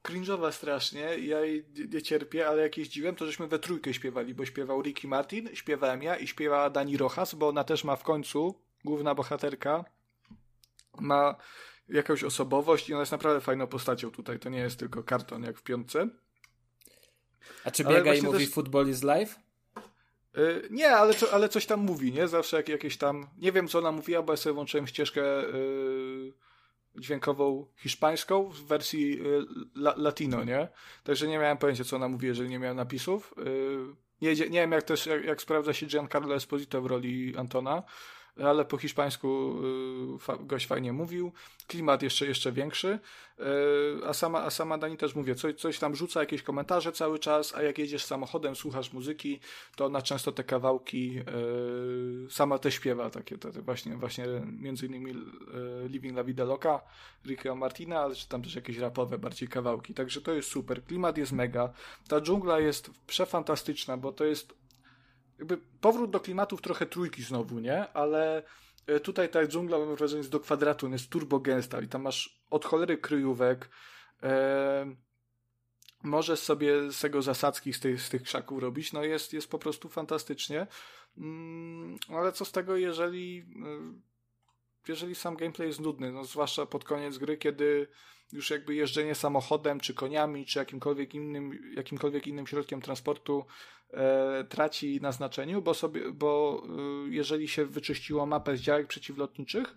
cringe'owa strasznie, ja jej nie cierpię, ale jak jeździłem, to żeśmy we trójkę śpiewali, bo śpiewał Ricky Martin, śpiewałem ja i śpiewała Dani Rojas, bo ona też ma w końcu, główna bohaterka, ma jakąś osobowość i ona jest naprawdę fajną postacią tutaj, to nie jest tylko karton jak w piątce. A czy biega i mówi też... football is life? Yy, nie, ale, co, ale coś tam mówi, nie? Zawsze jak, jakieś tam, nie wiem co ona mówiła, bo ja sobie włączyłem ścieżkę yy, dźwiękową hiszpańską w wersji y, la, latino, nie? Także nie miałem pojęcia, co ona mówi, jeżeli nie miałem napisów. Y, nie, nie wiem, jak też, jak, jak sprawdza się Giancarlo Esposito w roli Antona, ale po hiszpańsku y, gość fajnie mówił. Klimat jeszcze, jeszcze większy. Y, a sama, a sama Dani też mówię, coś, coś tam rzuca, jakieś komentarze cały czas, a jak jedziesz samochodem, słuchasz muzyki, to ona często te kawałki y, sama też śpiewa, takie te, te właśnie, właśnie między innymi Living La Vida Loca, Ricky'ego Martina, ale czy tam też jakieś rapowe bardziej kawałki. Także to jest super. Klimat jest mega. Ta dżungla jest przefantastyczna, bo to jest jakby powrót do klimatów trochę trójki znowu, nie? Ale e, tutaj ta dżungla, mam wrażenie, jest do kwadratu, jest turbo gęsta i tam masz od cholery kryjówek. E, możesz sobie z tego zasadzki z tych, z tych krzaków robić, no jest, jest po prostu fantastycznie. Mm, ale co z tego, jeżeli e, jeżeli sam gameplay jest nudny, no zwłaszcza pod koniec gry, kiedy już jakby jeżdżenie samochodem, czy koniami, czy jakimkolwiek innym, jakimkolwiek innym środkiem transportu traci na znaczeniu, bo sobie, bo e, jeżeli się wyczyściło mapę z działek przeciwlotniczych,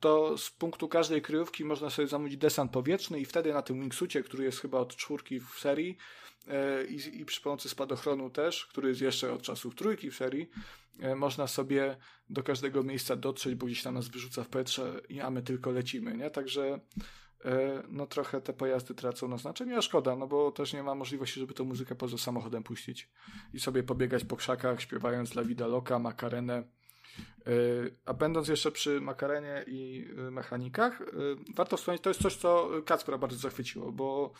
to z punktu każdej kryjówki można sobie zamówić desant powietrzny i wtedy na tym wingsucie, który jest chyba od czwórki w serii e, i, i przy pomocy spadochronu też, który jest jeszcze od czasów trójki w serii, e, można sobie do każdego miejsca dotrzeć, bo gdzieś tam nas wyrzuca w powietrze, a my tylko lecimy, nie? Także E, no trochę te pojazdy tracą na znaczeniu, a szkoda, no bo też nie ma możliwości, żeby tą muzykę poza samochodem puścić i sobie pobiegać po krzakach, śpiewając La Vida Loca, Makarenę. E, a będąc jeszcze przy Makarenie i e, mechanikach, warto wspomnieć, to jest coś, co Kacpra bardzo zachwyciło, bo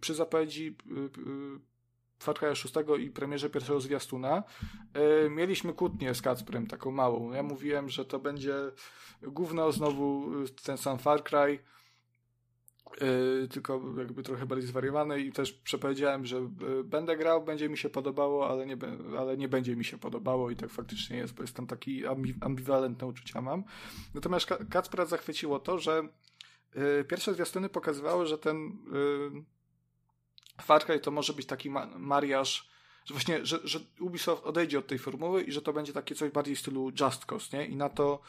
przy zapowiedzi Far Cry 6 i premierze pierwszego zwiastuna mieliśmy kłótnię z Kacprem, taką małą. Ja mówiłem, że to będzie gówno, znowu ten sam Far Cry, Yy, tylko jakby trochę bardziej zwariowany i też przepowiedziałem, że yy, będę grał, będzie mi się podobało, ale nie, ale nie będzie mi się podobało i tak faktycznie jest, bo jestem taki ambiwalentne uczucia mam. Natomiast Kacpra zachwyciło to, że yy, pierwsze zwiastuny pokazywały, że ten yy, Far Cry to może być taki ma mariaż że właśnie, że, że Ubisoft odejdzie od tej formuły i że to będzie takie coś bardziej w stylu Just Cause, nie? I na to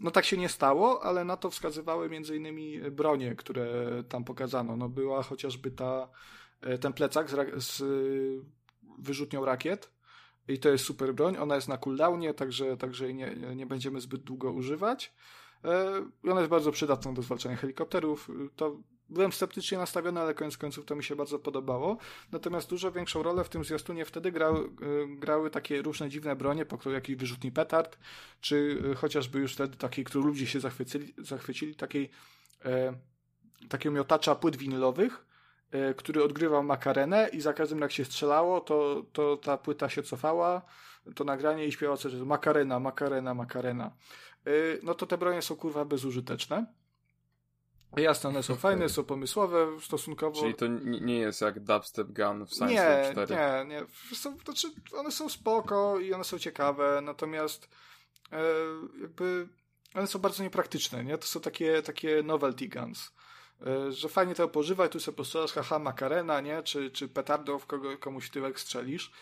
no tak się nie stało, ale na to wskazywały między innymi bronie, które tam pokazano. No była chociażby ta, e, ten plecak z, z wyrzutnią rakiet i to jest super broń. Ona jest na cooldownie, także, także nie, nie będziemy zbyt długo używać. E, ona jest bardzo przydatna do zwalczania helikopterów. To byłem sceptycznie nastawiony, ale koniec końców to mi się bardzo podobało. Natomiast dużo większą rolę w tym zwiastunie wtedy grały, grały takie różne dziwne bronie, po których jakiś wyrzutni petard, czy e, chociażby już wtedy takiej, które ludzie się zachwycili, zachwycili takiej, e, takiego miotacza płyt winylowych, e, który odgrywał makarenę i za każdym jak się strzelało, to, to ta płyta się cofała, to nagranie i śpiewało coś, makarena, makarena, makarena. E, no to te bronie są kurwa bezużyteczne Jasne, one są fajne, są pomysłowe stosunkowo. Czyli to nie jest jak Dubstep Gun w Science nie, 4? Nie, nie. Są, znaczy, one są spoko i one są ciekawe, natomiast e, jakby one są bardzo niepraktyczne, nie? To są takie, takie novelty guns. E, że fajnie to pożywać, tu sobie postrzelasz, haha, makarena, nie? Czy, czy petardo w kogo, komuś tyłek strzelisz.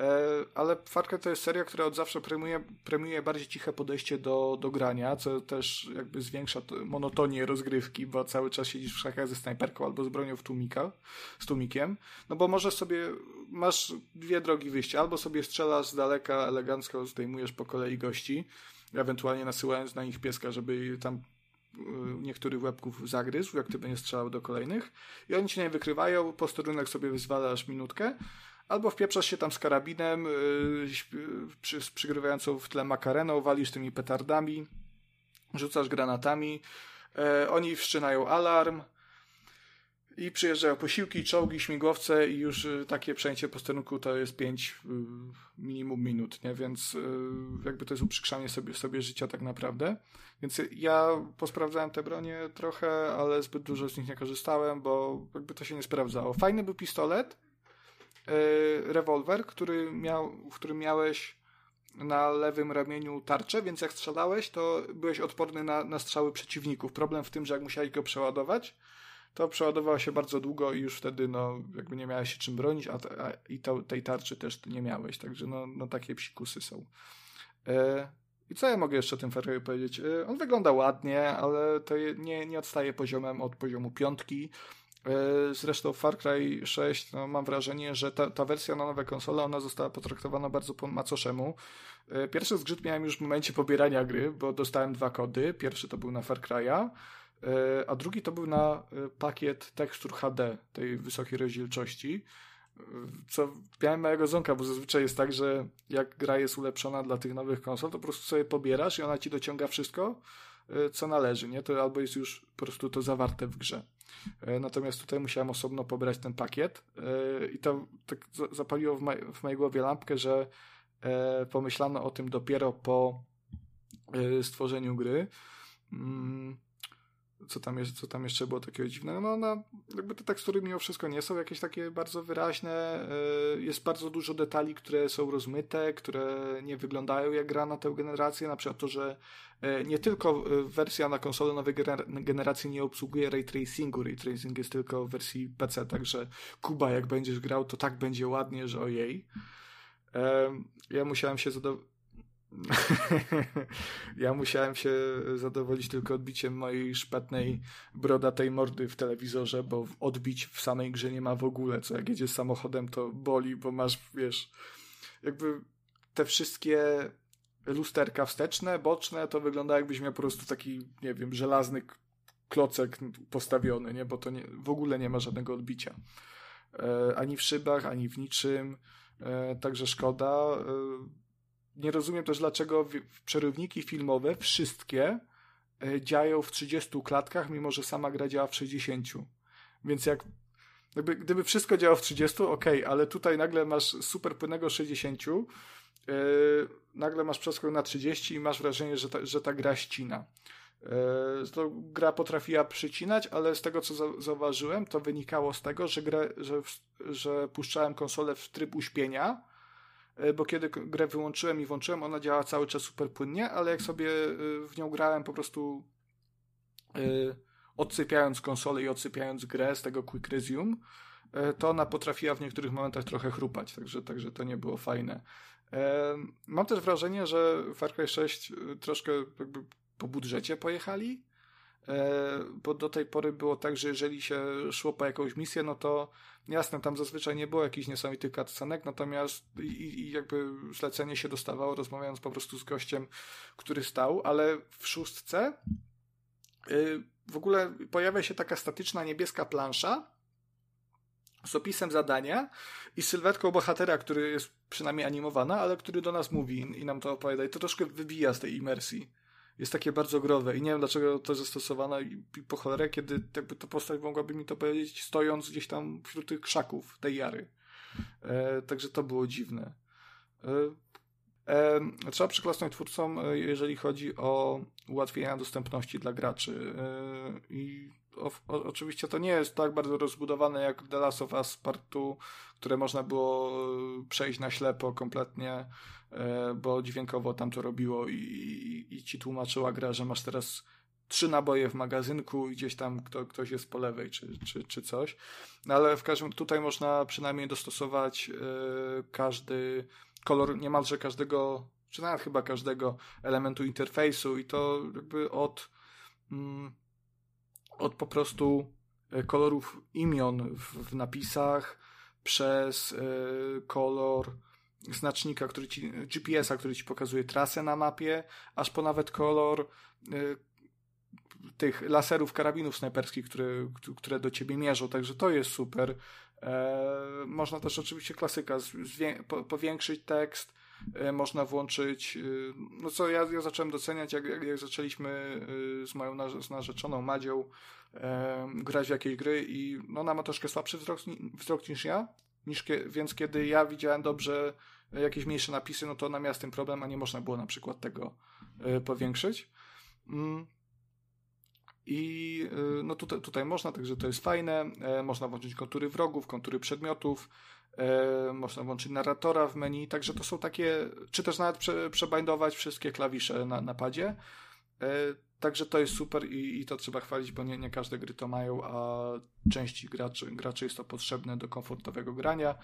E, ale Far Cry to jest seria, która od zawsze premiuje, premiuje bardziej ciche podejście do, do grania, co też jakby zwiększa monotonię rozgrywki, bo cały czas siedzisz w szachach ze snajperką albo z bronią w tłumika, z tłumikiem, no bo możesz sobie, masz dwie drogi wyjścia, albo sobie strzelasz z daleka, elegancko zdejmujesz po kolei gości, ewentualnie nasyłając na nich pieska, żeby tam y, niektórych łebków zagryzł, jak ty będziesz strzelał do kolejnych. I oni cię nie wykrywają, posterunek sobie wyzwalasz minutkę, albo wpieprzasz się tam z karabinem, yy, z przygrywającą w tle makareną, walisz tymi petardami, rzucasz granatami, yy, oni wszczynają alarm i przyjeżdżają posiłki, czołgi, śmigłowce i już yy, takie przejęcie posterunku to jest 5 yy, minimum minut, nie? Więc jakby to jest uprzykrzanie sobie, sobie życia tak naprawdę. Więc ja posprawdzałem te bronie trochę, ale zbyt dużo z nich nie korzystałem, bo jakby to się nie sprawdzało. Fajny był pistolet, rewolwer, który miał, w którym miałeś na lewym ramieniu tarczę, więc jak strzelałeś, to byłeś odporny na, na strzały przeciwników. Problem w tym, że jak musiałeś go przeładować, to przeładowało się bardzo długo i już wtedy no, jakby nie miałeś się czym bronić, a, a i to, tej tarczy też nie miałeś, także no, no takie psikusy są. E, I co ja mogę jeszcze o tym Ferrari powiedzieć? E, on wygląda ładnie, ale to nie, nie odstaje poziomem od poziomu piątki. Zresztą Far Cry 6, no, mam wrażenie, że ta, ta wersja na nowe konsole, ona została potraktowana bardzo po macoszemu. Pierwszy zgrzyt miałem już w momencie pobierania gry, bo dostałem dwa kody. Pierwszy to był na Far Cry'a, a drugi to był na pakiet tekstur HD tej wysokiej rozdzielczości co miałem małego zonka, bo zazwyczaj jest tak, że jak gra jest ulepszona dla tych nowych konsol, to po prostu sobie pobierasz i ona ci dociąga wszystko, e, co należy, nie? To albo jest już po prostu to zawarte w grze. E, natomiast tutaj musiałem osobno pobrać ten pakiet e, i to tak zapaliło w, w mojej głowie lampkę, że pomyślano o tym dopiero po stworzeniu gry. Co tam, jest, co tam jeszcze było takiego dziwnego. No, no, jakby te tekstury mimo wszystko nie są jakieś takie bardzo wyraźne. E, jest bardzo dużo detali, które są rozmyte, które nie wyglądają jak gra na tę generację. Na przykład to, że e, nie tylko e, wersja na konsolę nowej generacji nie obsługuje ray tracingu. Ray tracing jest tylko w wersji PC, także Kuba, jak będziesz grał, to tak będzie ładnie, że ojej. Ja musiałem się zadowolić ja musiałem się zadowolić tylko odbiciem mojej szpetnej, brodatej mordy w telewizorze, bo odbić w samej grze nie ma w ogóle, co jak jedziesz samochodem to boli, bo masz, wiesz, jakby te wszystkie lusterka wsteczne, boczne, to wygląda jakbyś miał po prostu taki, nie wiem, żelazny klocek postawiony, nie? Bo to nie, w ogóle nie ma żadnego odbicia. E, ani w szybach, ani w niczym. E, także szkoda. E, nie rozumiem też, dlaczego przerywniki filmowe wszystkie e, działają w 30 klatkach, mimo że sama gra działa w 60. Więc jak jakby, gdyby wszystko działało w 30, ok, ale tutaj nagle masz super płynnego 60, yy, e, nagle masz przeskok na 30 i masz wrażenie, że ta, że ta gra ścina. Yy, to gra potrafiła przycinać, ale z tego co za, zauważyłem, to wynikało z tego, że, grę, że, że puszczałem konsolę w tryb uśpienia, bo kiedy grę wyłączyłem i włączyłem, ona działa cały czas super płynnie, ale jak sobie e, w nią grałem po prostu e, odsypiając konsolę i odsypiając grę z tego Quick Resume, to ona potrafiła w niektórych momentach trochę chrupać, także, także to nie było fajne. Mam też wrażenie, że Far Cry 6 troszkę jakby po budżecie pojechali, bo do tej pory było tak, że jeżeli się szło po jakąś misję, no to Jasne, tam zazwyczaj nie było jakichś niesamowitych cutscenek, natomiast i, i, jakby zlecenie się dostawało rozmawiając po prostu z gościem, który stał, ale w szóstce yy, w ogóle pojawia się taka statyczna niebieska plansza z opisem zadania i sylwetką bohatera, który jest przynajmniej animowana, ale który do nas mówi i nam to opowiada. I to troszkę wybija z tej imersji jest takie bardzo growe i nie wiem dlaczego to jest zastosowane i, po cholerę, kiedy jakby to postać mogłaby mi to powiedzieć stojąc gdzieś tam wśród tych krzaków tej jary. E, także to było dziwne. E, e, trzeba przyklasnąć twórcom, e, jeżeli chodzi o ułatwienia dostępności dla graczy. E, I o, o, oczywiście to nie jest tak bardzo rozbudowane jak The Last of Us Part 2, które można było przejść na ślepo kompletnie E, bo dźwiękowo tam to robiło i, i, ci tłumaczyła gra, że masz teraz trzy naboje w magazynku i gdzieś tam kto, ktoś jest po lewej czy, czy, czy coś. No ale w każdym tutaj można przynajmniej dostosować y, każdy kolor niemalże każdego, czy nawet chyba każdego elementu interfejsu i to jakby od, mm, od po prostu e, kolorów imion w, w napisach przez y, kolor znacznika, który ci, GPS-a, który ci pokazuje trasę na mapie, aż po nawet kolor y, tych laserów, karabinów snajperskich, które, które do ciebie mierzą, także to jest super. E, można też oczywiście klasyka, powiększyć tekst, można włączyć, y, no co ja, ja zacząłem doceniać, jak, jak, jak zaczęliśmy y, z moją z narzeczoną Madzią e, grać w jakieś gry i no, ona ma troszkę słabszy wzrok, wzrok niż ja, niż, więc kiedy ja widziałem dobrze jakieś mniejsze napisy, no to z tym problem, a nie można było na przykład tego e, powiększyć. Mm. I e, no tutaj, tutaj można, także to jest fajne. E, można włączyć kontury wrogów, kontury przedmiotów, można włączyć narratora w menu, także to są takie, czy też nawet prze, przebindować wszystkie klawisze na napadzie. Także to jest super i, i to trzeba chwalić, bo nie, nie każde gry to mają, a części graczy, graczy jest to potrzebne do komfortowego grania.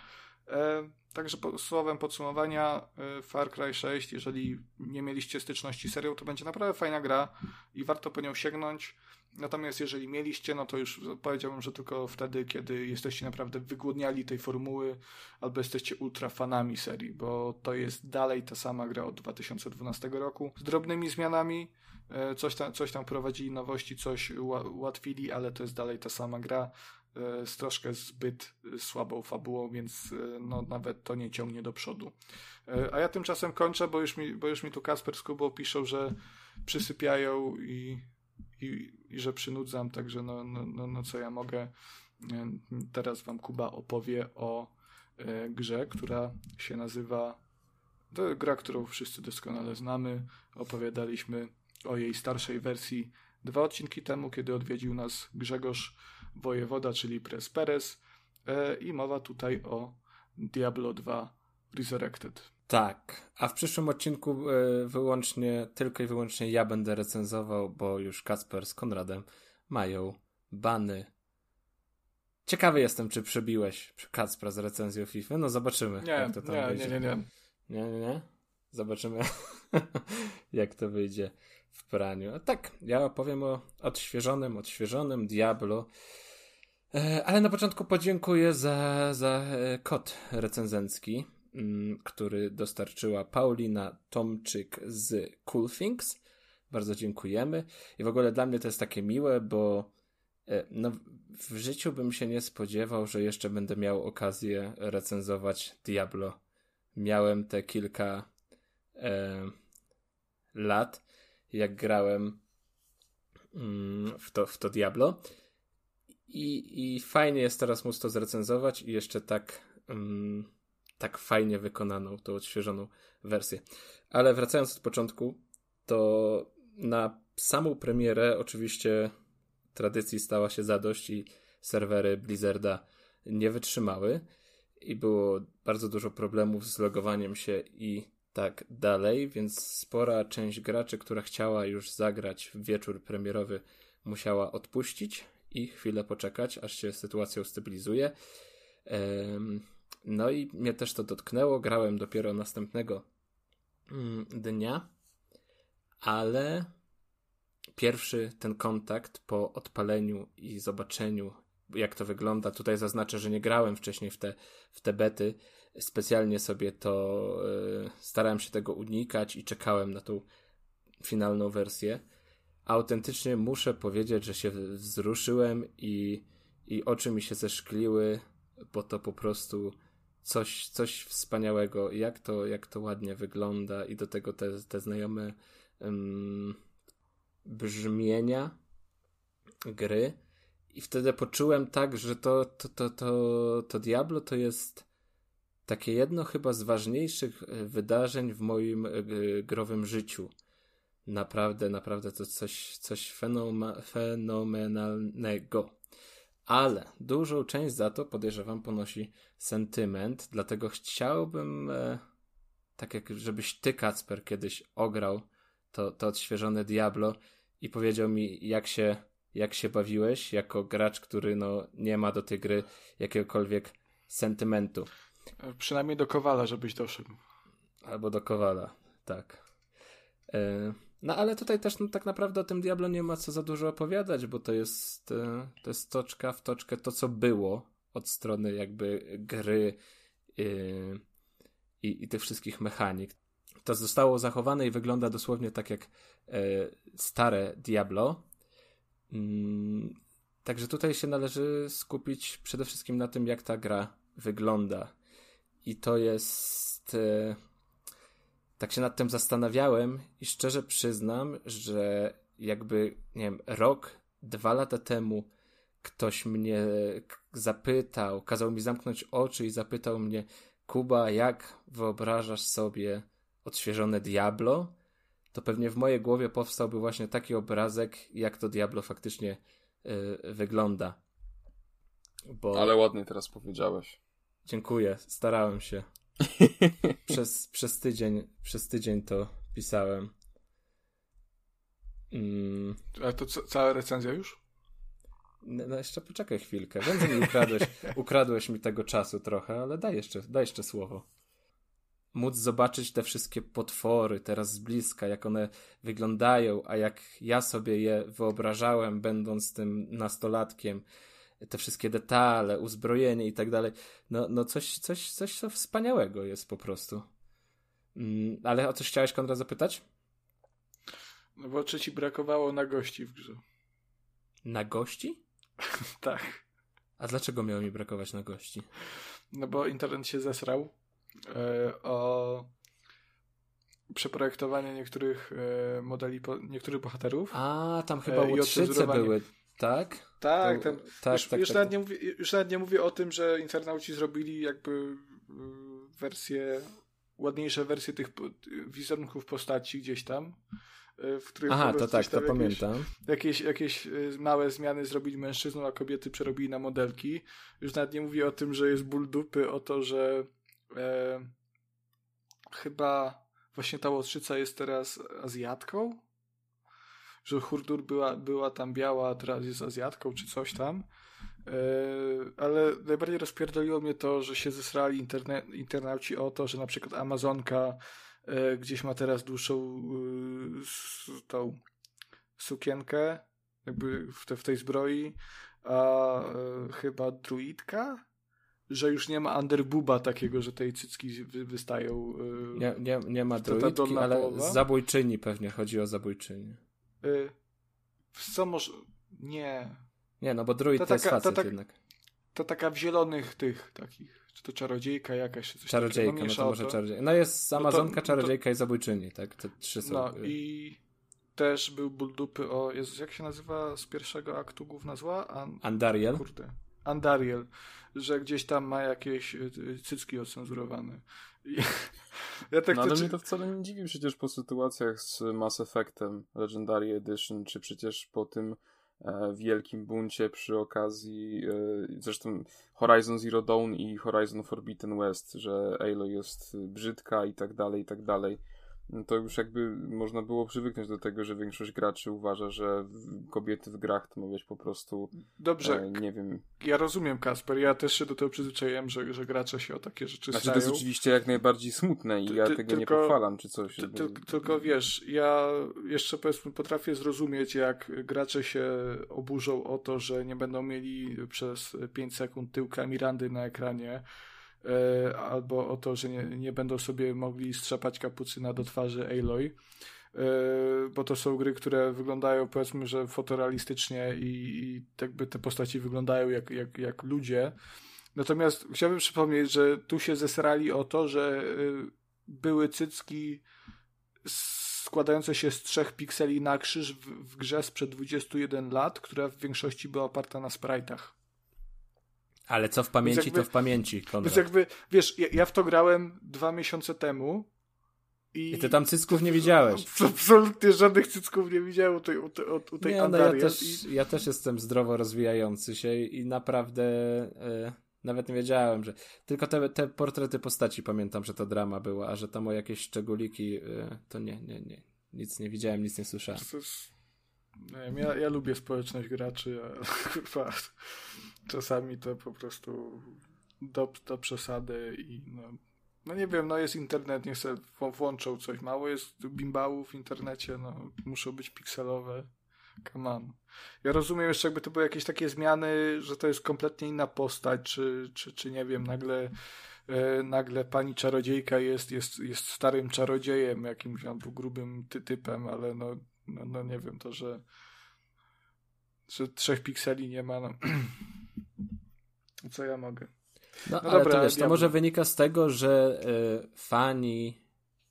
E, także słowem podsumowania e, Far Cry 6, jeżeli nie mieliście styczności z serią, to będzie naprawdę fajna gra i warto po nią sięgnąć. Natomiast jeżeli mieliście, no to już powiedziałbym, że tylko wtedy, kiedy jesteście naprawdę wygłodniali tej formuły, albo jesteście ultra fanami serii, bo to jest dalej ta sama gra od 2012 roku, z drobnymi zmianami, e, coś tam, coś tam prowadzili nowości, coś ułatwili, ale to jest dalej ta sama gra z troszkę zbyt słabą fabułą, więc e, no, nawet to nie ciągnie do przodu. A ja tymczasem kończę, bo już mi, bo już mi tu Kasper z Kubą piszą, że przysypiają i i, i że przynudzam, także no, no, no, no co ja mogę. E, teraz wam Kuba opowie o e, grze, która się nazywa to gra, którą wszyscy doskonale znamy. Opowiadaliśmy o jej starszej wersji dwa odcinki temu, kiedy odwiedził nas Grzegorz Wojewoda, czyli Pres Perez e, i mowa tutaj o Diablo 2 Resurrected. Tak, a w przyszłym odcinku e, wyłącznie, tylko i wyłącznie ja będę recenzował, bo już Kasper z Konradem mają bany. Ciekawy jestem, czy przebiłeś Kacpra z recenzją FIFA. No zobaczymy, nie, jak to tam nie, wyjdzie. Nie, nie, nie. Nie, nie, nie? Zobaczymy, jak to wyjdzie w praniu. A tak, ja opowiem o odświeżonym, odświeżonym Diablo. E, ale na początku podziękuję za, za e, kod recenzencki. Mm, który dostarczyła Paulina Tomczyk z Cool Things. Bardzo dziękujemy. I w ogóle dla mnie to jest takie miłe, bo e, no, w życiu bym się nie spodziewał, że jeszcze będę miał okazję recenzować Diablo. Miałem te kilka e, lat, jak grałem mm, w, to, w to Diablo. I, I fajnie jest teraz móc to zrecenzować i jeszcze tak mm, tak fajnie wykonaną, tą odświeżoną wersję. Ale wracając od początku, to na samą premierę oczywiście tradycji stała się zadość i serwery Blizzarda nie wytrzymały i było bardzo dużo problemów z logowaniem się i tak dalej, więc spora część graczy, która chciała już zagrać w wieczór premierowy, musiała odpuścić i chwilę poczekać, aż się sytuacja ustabilizuje. No i mnie też to dotknęło. Grałem dopiero następnego mm, dnia, ale pierwszy ten kontakt po odpaleniu i zobaczeniu, jak to wygląda. Tutaj zaznaczę, że nie grałem wcześniej w te, w te bety. Specjalnie sobie to yy, starałem się tego unikać i czekałem na tą finalną wersję. Autentycznie muszę powiedzieć, że się wzruszyłem i, i oczy mi się zeszkliły, bo to po prostu coś, coś wspaniałego, jak to, jak to ładnie wygląda i do tego te, te znajome um, brzmienia gry. I wtedy poczułem tak, że to, to, to, to, to Diablo to jest takie jedno chyba z ważniejszych e, wydarzeń w moim e, growym życiu. Naprawdę, naprawdę to coś, coś fenoma, fenomenalnego ale dużą część za to podejrzewam ponosi sentyment, dlatego chciałbym, e, tak jak żebyś ty, Kacper, kiedyś ograł to, to odświeżone Diablo i powiedział mi, jak się, jak się bawiłeś, jako gracz, który no, nie ma do tej gry jakiegokolwiek sentymentu. Przynajmniej do Kowala, żebyś doszedł. Albo do Kowala, tak. E, no ale tutaj też no, tak naprawdę o tym Diablo nie ma co za dużo opowiadać, bo to jest, e, to jest toczka w toczkę to, co było od strony jakby gry yy, i, i tych wszystkich mechanik. To zostało zachowane i wygląda dosłownie tak jak yy, stare Diablo. Yy, także tutaj się należy skupić przede wszystkim na tym, jak ta gra wygląda. I to jest tak się nad tym zastanawiałem i szczerze przyznam, że jakby, nie wiem, rok, dwa lata temu ktoś mnie zapytał, kazał mi zamknąć oczy i zapytał mnie, Kuba, jak wyobrażasz sobie odświeżone Diablo? To pewnie w mojej głowie powstałby właśnie taki obrazek, jak to Diablo faktycznie yy, wygląda. Bo... Ale ładnie teraz powiedziałeś. Dziękuję, starałem się. Przez, przez, tydzień, przez tydzień to pisałem. Mm. Ale to co, cała recenzja już? No, no jeszcze poczekaj chwilkę. Że mi ukradłeś, ukradłeś mi tego czasu trochę, ale daj jeszcze, daj jeszcze słowo. móc zobaczyć te wszystkie potwory teraz z bliska, jak one wyglądają, a jak ja sobie je wyobrażałem, będąc tym nastolatkiem, te wszystkie detale, uzbrojenie i tak dalej, no, no coś, coś, coś co wspaniałego jest po prostu. Mm, ale o coś chciałeś, Konrad, zapytać? No bo czy ci brakowało na gości w grze? Na gości? tak. A dlaczego miało mi brakować na gości? No bo internet się zesrał e, o przeprojektowanie niektórych e, modeli, po, niektórych bohaterów. A, tam chyba e, łotrzyce były, tak? Tak, tam, tak, już, tak, już, tak, nawet tak. Nie mówię, już nawet nie mówię o tym, że internauci zrobili jakby y, wersje, ładniejsze wersje tych wizerunków postaci gdzieś tam y, w których Aha, to tak, to jakieś, pamiętam. Jakieś, jakieś y, małe zmiany zrobili mężczyznom, a kobiety przerobili na modelki. Już nawet nie mówię o tym, że jest ból dupy, o to, że e, chyba właśnie ta łotrzyca jest teraz Azjatką że Hurdur była, była tam biała, a teraz jest Azjatką czy coś tam. E, ale najbardziej rozpierdoliło mnie to, że się zesrali interne, internauci o to, że na przykład Amazonka e, gdzieś ma teraz dłuższą e, tą sukienkę jakby w, te, w tej zbroi, a chyba druidka że już nie ma underbuba takiego, że tej cycki wystają. Nie, nie, nie ma druidki, ale połowa. zabójczyni pewnie, chodzi o zabójczyni. Y, co może... Nie. Nie, no bo druid to, to jest facet to, tak, jednak. To taka w zielonych tych takich, czy to czarodziejka jakaś, coś Czarodziejka, takiego, no, no to może czarodziejka. No jest Amazonka, no to, czarodziejka i zabójczyni, tak? Te trzy są. No i też był ból dupy o, Jezus, jak się nazywa z pierwszego aktu główna zła? An... Andariel? Kurde. Andariel, że gdzieś tam ma jakieś y, y, cycki ocenzurowane. I ja tak no, ale czy... mnie to wcale nie dziwi przecież po sytuacjach z Mass Effectem Legendary Edition, czy przecież po tym e, wielkim buncie przy okazji e, zresztą Horizon Zero Dawn i Horizon Forbidden West, że Aloy jest brzydka i tak dalej, i tak dalej no to już jakby można było przywyknąć do tego, że większość graczy uważa, że kobiety w grach to ma być po prostu. Dobrze. E, nie wiem. Ja rozumiem, Kasper. Ja też się do tego przyzwyczaiłem, że, że gracze się o takie rzeczy znaczy, stają. to jest oczywiście jak najbardziej smutne i ty, ja ty, tego tylko, nie pochwalam, czy coś. Ty, ty, tylko wiesz, ja jeszcze powiedzmy potrafię zrozumieć, jak gracze się oburzą o to, że nie będą mieli przez 5 sekund tyłka Mirandy na ekranie albo o to, że nie, nie będą sobie mogli strzepać kapucyna do twarzy Aloy, e, bo to są gry, które wyglądają powiedzmy, że fotorealistycznie i, i jakby te postaci wyglądają jak, jak, jak ludzie. Natomiast chciałbym przypomnieć, że tu się zesrali o to, że e, były cycki składające się z trzech pikseli na krzyż w, w grze sprzed 21 lat, która w większości była oparta na sprite'ach. Ale co w pamięci, jakby, to w pamięci, Konrad. Więc jakby, wiesz, ja, ja, w to grałem dwa miesiące temu i... I ty tam cycków nie widziałeś. Absolutnie żadnych cycków nie widziałem u tej, u tej, u tej nie, no ja też, ja też jestem zdrowo rozwijający się i naprawdę e, nawet nie wiedziałem, że... Tylko te, te portrety postaci pamiętam, że to drama była, a że tam o jakieś szczególiki e, to nie, nie, nie. Nic nie widziałem, nic nie słyszałem. To jest nie wiem, ja, ja lubię społeczność graczy, a kurwa, czasami to po prostu do, do przesady i no, no nie wiem, no jest internet, niech sobie włączą coś. Mało jest bimbałów w internecie, no muszą być pikselowe. Come on. Ja rozumiem jeszcze jakby to były jakieś takie zmiany, że to jest kompletnie inna postać, czy, czy, czy nie wiem, nagle e, nagle pani czarodziejka jest, jest, jest starym czarodziejem, jakimś albo grubym ty typem, ale no no, no nie wiem, to, że, że trzech pikseli nie ma, no. Co ja mogę? No, no ale dobra, to wiesz, to może wynika z tego, że y, fani,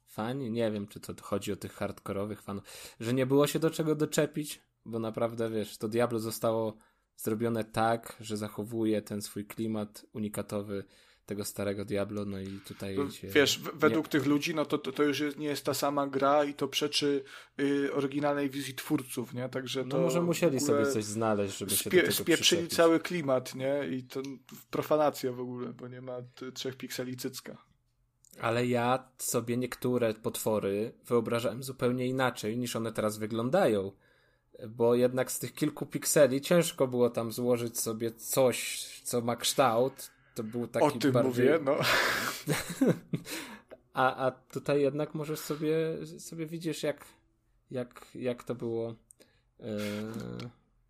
fani, nie wiem, czy to chodzi o tych hardkorowych fanów, że nie było się do czego doczepić, bo naprawdę, wiesz, to Diablo zostało zrobione tak, że zachowuje ten swój klimat unikatowy tego starego Diablo, no i tutaj no, się... Wiesz, według nie... tych ludzi, no to, to, to już jest, nie jest ta sama gra i to przeczy y, oryginalnej wizji twórców, nie? Także no to... No może musieli sobie coś znaleźć, żeby się do tego Spieprzyli cały klimat, nie? I to profanacja w ogóle, bo nie ma trzech pikseli cycka. Ale ja sobie niektóre potwory wyobrażałem zupełnie inaczej niż one teraz wyglądają. Bo jednak z tych kilku pikseli ciężko było tam złożyć sobie coś, co ma kształt, to był taki O tym bardziej... mówię, no. A, a tutaj jednak możesz sobie, sobie widzisz, jak, jak, jak to było. Yy,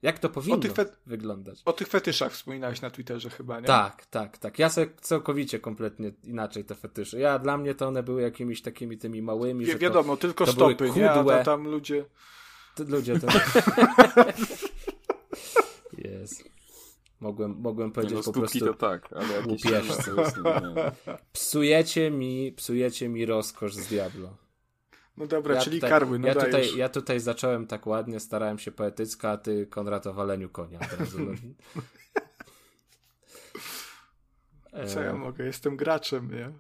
jak to powinno fe- wyglądać. O tych fetyszach wspominałeś na Twitterze chyba, nie? Tak, tak, tak. Ja sobie całkowicie kompletnie inaczej te fetysze. Ja dla mnie to one były jakimiś takimi tymi małymi. Wie, wiadomo, to, tylko to stopy, nie? A tam ludzie. To ludzie to. Jest. Mogłem, mogłem powiedzieć no, po prostu. to tak, ale jakieś Psujecie mi, psujecie mi rozkosz z Diablo. No dobra, ja czyli tutaj, karły, no ja tutaj, ja tutaj zacząłem tak ładnie, starałem się poetycko, a ty Konrad o waleniu konia od razu. No. Co ja mogę? Jestem graczem, nie?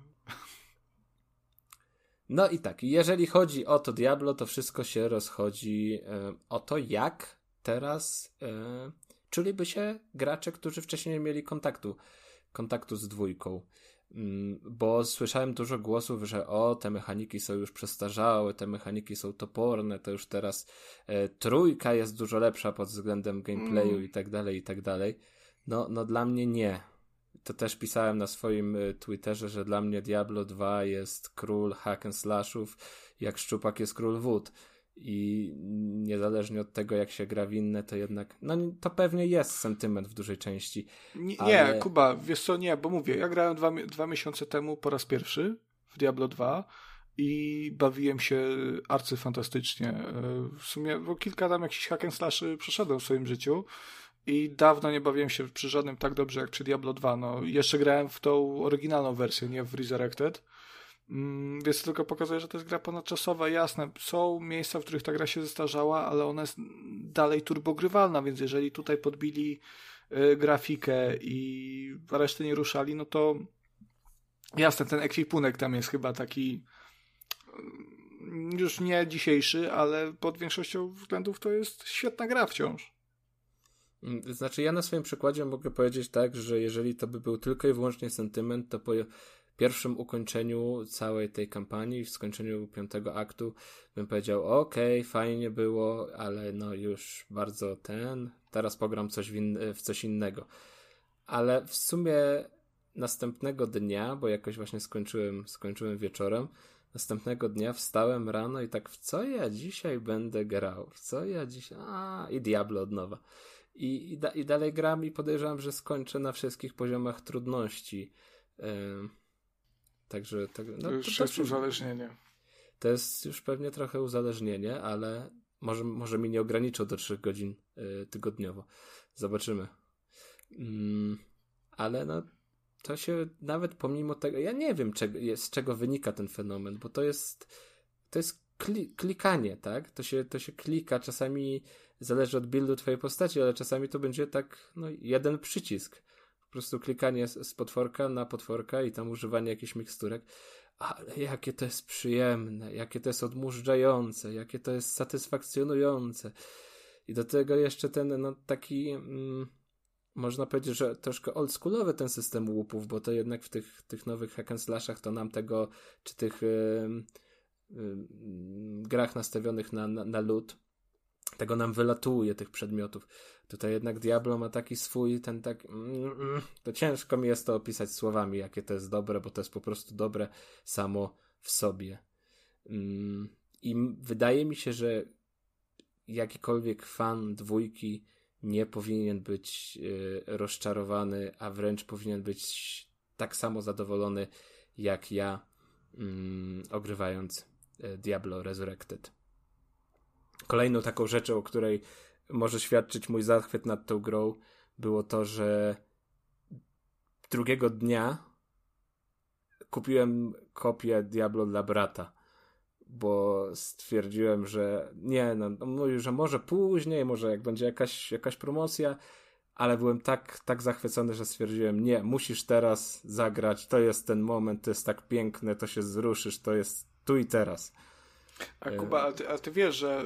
No i tak, jeżeli chodzi o to Diablo, to wszystko się rozchodzi e, o to, jak teraz e, czuliby się gracze, którzy wcześniej nie mieli kontaktu, kontaktu z dwójką. Mm, bo słyszałem dużo głosów, że o, te mechaniki są już przestarzałe, te mechaniki są toporne, to już teraz e, trójka jest dużo lepsza pod względem gameplayu mm. i tak dalej, i tak dalej. No, no dla mnie nie. To też pisałem na swoim e, Twitterze, że dla mnie Diablo 2 jest król hack and slashów, jak Szczupak jest król wód i niezależnie od tego, jak się gra w inne, to jednak, no to pewnie jest sentyment w dużej części. Nie, ale... nie Kuba, wiesz co, nie, bo mówię, ja grałem dwa, dwa miesiące temu po raz pierwszy w Diablo 2 i bawiłem się arcyfantastycznie. E, w sumie, bo kilka tam jakichś hack and slash przeszedłem w swoim życiu i dawno nie bawiłem się przy żadnym tak dobrze jak przy Diablo 2. No, jeszcze grałem w tą oryginalną wersję, nie w Resurrected więc tylko pokazuje, że to jest gra ponadczasowa. Jasne, są miejsca, w których ta gra się zestarzała, ale ona jest dalej turbogrywalna, więc jeżeli tutaj podbili y, grafikę i resztę nie ruszali, no to jasne, ten ekwipunek tam jest chyba taki y, już nie dzisiejszy, ale pod większością względów to jest świetna gra wciąż. Mm, znaczy, ja na swoim przykładzie mogę powiedzieć tak, że jeżeli to by był tylko i wyłącznie sentyment, to po pierwszym ukończeniu całej tej kampanii, w skończeniu piątego aktu, bym powiedział: OK, fajnie było, ale no już bardzo ten. Teraz pogram coś w, in, w coś innego. Ale w sumie następnego dnia, bo jakoś właśnie skończyłem, skończyłem wieczorem, następnego dnia wstałem rano i tak, w co ja dzisiaj będę grał? W co ja dzisiaj. A, i Diablo od nowa. I, i, da, i dalej gram i podejrzewam, że skończę na wszystkich poziomach trudności. Yy Także tak, no, to już to jest uzależnienie. To jest już pewnie trochę uzależnienie, ale może, może mi nie ograniczą do 3 godzin y, tygodniowo. Zobaczymy. Mm, ale no, to się nawet pomimo tego, ja nie wiem czego, z czego wynika ten fenomen, bo to jest to jest kli, klikanie, tak? To się, to się klika, czasami zależy od buildu twojej postaci, ale czasami to będzie tak, no, jeden przycisk prostu klikanie z, potworka na potworka i tam używanie jakichś miksturek. Ale jakie to jest przyjemne, jakie to jest odmurzające, jakie to jest satysfakcjonujące. I do tego jeszcze ten no, taki, mm, można powiedzieć, że troszkę oldschoolowy ten system łupów, bo to jednak w tych, tych nowych hack to nam tego, czy tych yy, yy, grach nastawionych na, na, na lód, tego nam wylatuje, tych przedmiotów. Tutaj jednak Diablo ma taki swój, ten tak. To ciężko mi jest to opisać słowami, jakie to jest dobre, bo to jest po prostu dobre samo w sobie. Mm, I wydaje mi się, że jakikolwiek fan dwójki nie powinien być y, rozczarowany, a wręcz powinien być tak samo zadowolony jak ja, ogrywając y, Diablo Resurrected. Kolejną taką rzeczą, o której może świadczyć mój zachwyt nad tą grą, było to, że drugiego dnia kupiłem kopię Diablo dla brata, bo stwierdziłem, że nie, no, no, mówił, że może później, może jak będzie jakaś, jakaś promocja, ale byłem tak, tak zachwycony, że stwierdziłem, nie, musisz teraz zagrać, to jest ten moment, to jest tak piękne, to się zruszysz, to jest tu i teraz. A Kuba, a ty, a ty wiesz, że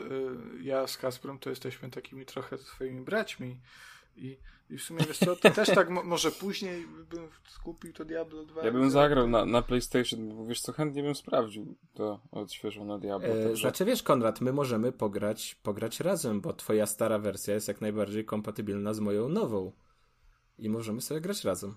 y, ja z Kasprem to jesteśmy takimi trochę swoimi braćmi i, i w sumie wiesz co, to też tak może później bym skupił to Diablo 2. Ja bym zagrał na, na PlayStation, bo wiesz co, chętnie bym sprawdził to na Diablo. E, także... Znaczy wiesz Konrad, my możemy pograć, pograć razem, bo twoja stara wersja jest jak najbardziej kompatybilna z moją nową i możemy sobie grać razem.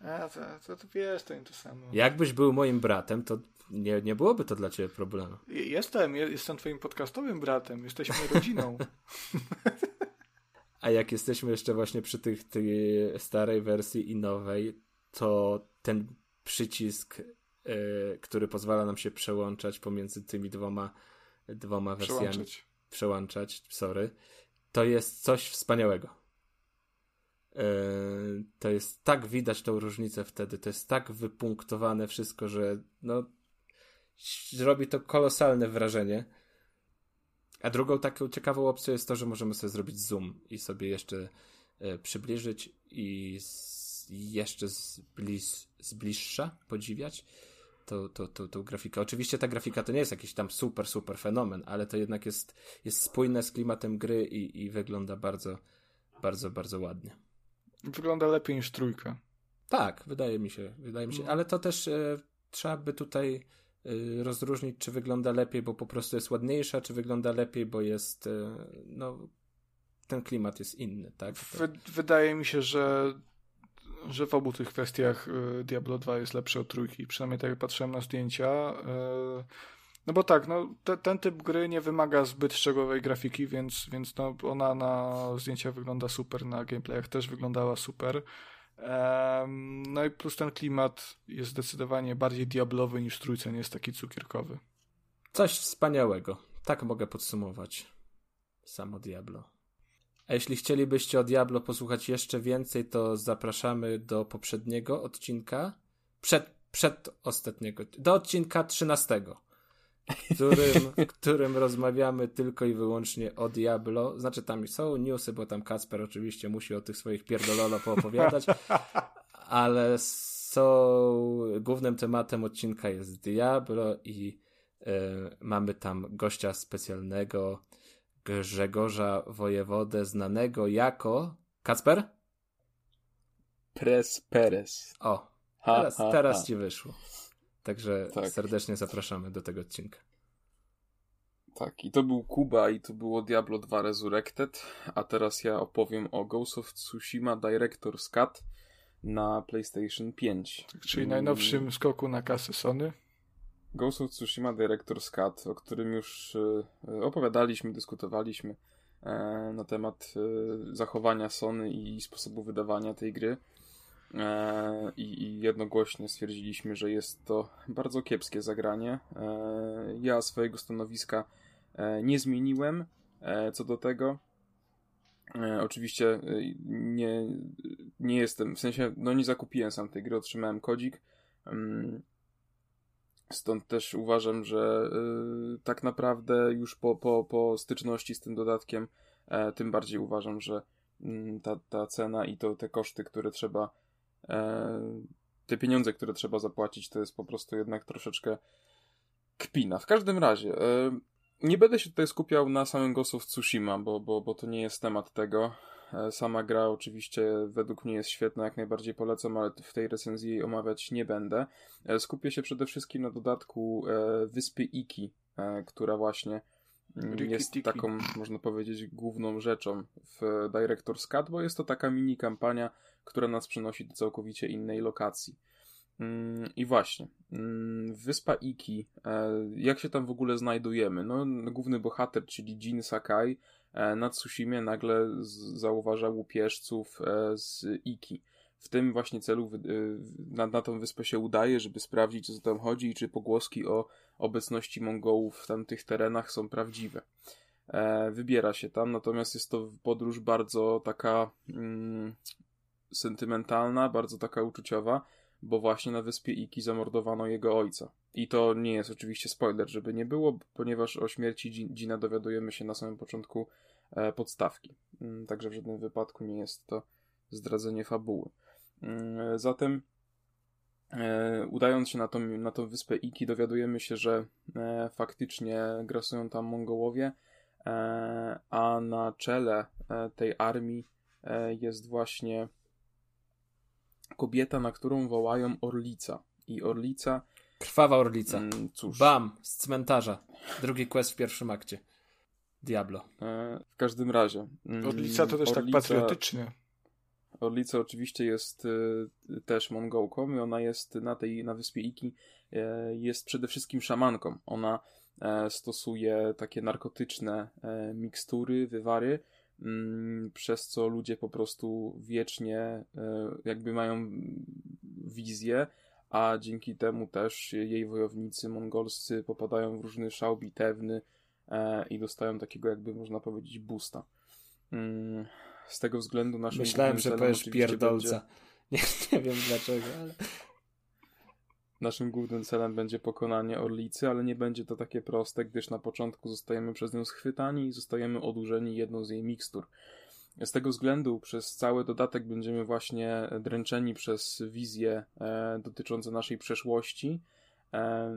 A, to, to, to wiesz, to nie to samo. Jakbyś był moim bratem, to nie, nie byłoby to dla ciebie problemu. Jestem, jestem twoim podcastowym bratem, jesteśmy rodziną. A jak jesteśmy jeszcze właśnie przy tych, tej starej wersji i nowej, to ten przycisk, yy, który pozwala nam się przełączać pomiędzy tymi dwoma, dwoma wersjami. Przełączać. Przełączać, sorry. To jest coś wspaniałego. Yy, to jest tak widać tą różnicę wtedy, to jest tak wypunktowane wszystko, że no robi to kolosalne wrażenie. A drugą taką ciekawą opcją jest to, że możemy sobie zrobić zoom i sobie jeszcze e, przybliżyć i jeszcze z, bliz, z bliższa podziwiać tą, tą, tą, tą grafikę. Oczywiście ta grafika to nie jest jakiś tam super, super fenomen, ale to jednak jest, jest spójne z klimatem gry i, i wygląda bardzo, bardzo, bardzo ładnie. Wygląda lepiej niż trójka. Tak, wydaje mi się, wydaje mi się, no. ale to też e, trzeba by tutaj rozróżnić, czy wygląda lepiej, bo po prostu jest ładniejsza, czy wygląda lepiej, bo jest, y, no, ten klimat jest inny, tak? wydaje mi się, że, że w obu tych kwestiach y, Diablo 2 jest lepszy od trójki, przynajmniej tak jak patrzyłem na zdjęcia. No bo tak, no, te, ten typ gry nie wymaga zbyt szczegółowej grafiki, więc, więc no, ona na zdjęciach wygląda super, na gameplayach też wyglądała super. No i plus ten klimat jest zdecydowanie bardziej diablowy niż trójce, nie jest taki cukierkowy. Coś wspaniałego. Tak mogę podsumować samo Diablo. A jeśli chcielibyście o Diablo posłuchać jeszcze więcej, to zapraszamy do poprzedniego odcinka. Przed, przed ostatniego. Do odcinka 13 w którym, w którym rozmawiamy tylko i wyłącznie o Diablo. Znaczy tam są newsy, bo tam Kacper oczywiście musi o tych swoich pierdololo poopowiadać, ale są głównym tematem odcinka jest Diablo i y, mamy tam gościa specjalnego Grzegorza Wojewodę, znanego jako Kacper? Pres Perez. O, teraz, ha, ha, teraz ha. ci wyszło. Także tak. serdecznie zapraszamy do tego odcinka. Tak, i to był Kuba i to było Diablo 2 Resurrected, a teraz ja opowiem o Ghost of Tsushima Director's Cut na PlayStation 5. Tak, czyli najnowszym skoku na kasę Sony. Ghost of Tsushima Director's Cut, o którym już e, opowiadaliśmy, dyskutowaliśmy e, na temat e, zachowania Sony i sposobu wydawania tej gry. E, i, jednogłośnie stwierdziliśmy, że jest to bardzo kiepskie zagranie. E, ja swojego stanowiska e, nie zmieniłem co do tego. Oczywiście nie, nie jestem, w sensie, no nie zakupiłem sam tej gry, otrzymałem kodzik. Mm, stąd też uważam, że tak naprawdę już po, po, po styczności z tym dodatkiem, tym bardziej uważam, że mm, ta, ta cena i to te koszty, które trzeba te pieniądze, które trzeba zapłacić, to jest po prostu jednak troszeczkę kpina. W każdym razie, e, nie będę się tutaj skupiał na samym Ghost of Tsushima, bo, bo, bo to nie jest temat tego. E, sama gra oczywiście według mnie jest świetna, jak najbardziej polecam, ale w tej recenzji jej omawiać nie będę. Skupię się przede wszystkim na dodatku wyspy Iki, która właśnie jest taką, można powiedzieć, główną rzeczą w Director's Cut, bo jest to taka mini kampania, która nas przenosi do całkowicie innej lokacji. Mm, I właśnie, mm, wyspa Iki, e, jak się tam w ogóle znajdujemy? No, główny bohater, czyli Jin Sakai, e, na Tsushimie nagle zauważa łupieżców e, z Iki. W tym właśnie celu na, na tą wyspę się udaje, żeby sprawdzić, co tam chodzi i czy pogłoski o obecności Mongołów w tamtych terenach są prawdziwe. Wybiera się tam, natomiast jest to podróż bardzo taka mm, sentymentalna, bardzo taka uczuciowa, bo właśnie na wyspie Iki zamordowano jego ojca. I to nie jest oczywiście spoiler, żeby nie było, ponieważ o śmierci Gina dowiadujemy się na samym początku e, podstawki. Mm, także w żadnym wypadku nie jest to zdradzenie fabuły. Mm, zatem e, udając się na tą, na tą wyspę Iki dowiadujemy się, że e, faktycznie grasują tam Mongołowie, a na czele tej armii jest właśnie kobieta, na którą wołają Orlica. I Orlica. Krwawa Orlica. Mm, cóż. Bam! Z cmentarza. Drugi quest w pierwszym akcie. Diablo. E, w każdym razie. Mm, Orlica to też tak Orlica... tak patriotycznie. Orlica oczywiście jest y, też Mongolką i ona jest na tej, na wyspie Iki, y, jest przede wszystkim szamanką. Ona y, stosuje takie narkotyczne mikstury, wywary, mm, przez co ludzie po prostu wiecznie jakby mają wizję, a dzięki temu też jej wojownicy mongolscy popadają w różny szał bitewny i dostają takiego jakby można powiedzieć boosta. Z tego względu naszym Myślałem, że powiesz pierdolca. Będzie... Nie, nie wiem dlaczego, ale... Naszym głównym celem będzie pokonanie Orlicy, ale nie będzie to takie proste, gdyż na początku zostajemy przez nią schwytani i zostajemy odurzeni jedną z jej mikstur. Z tego względu przez cały dodatek będziemy właśnie dręczeni przez wizje e, dotyczące naszej przeszłości. E,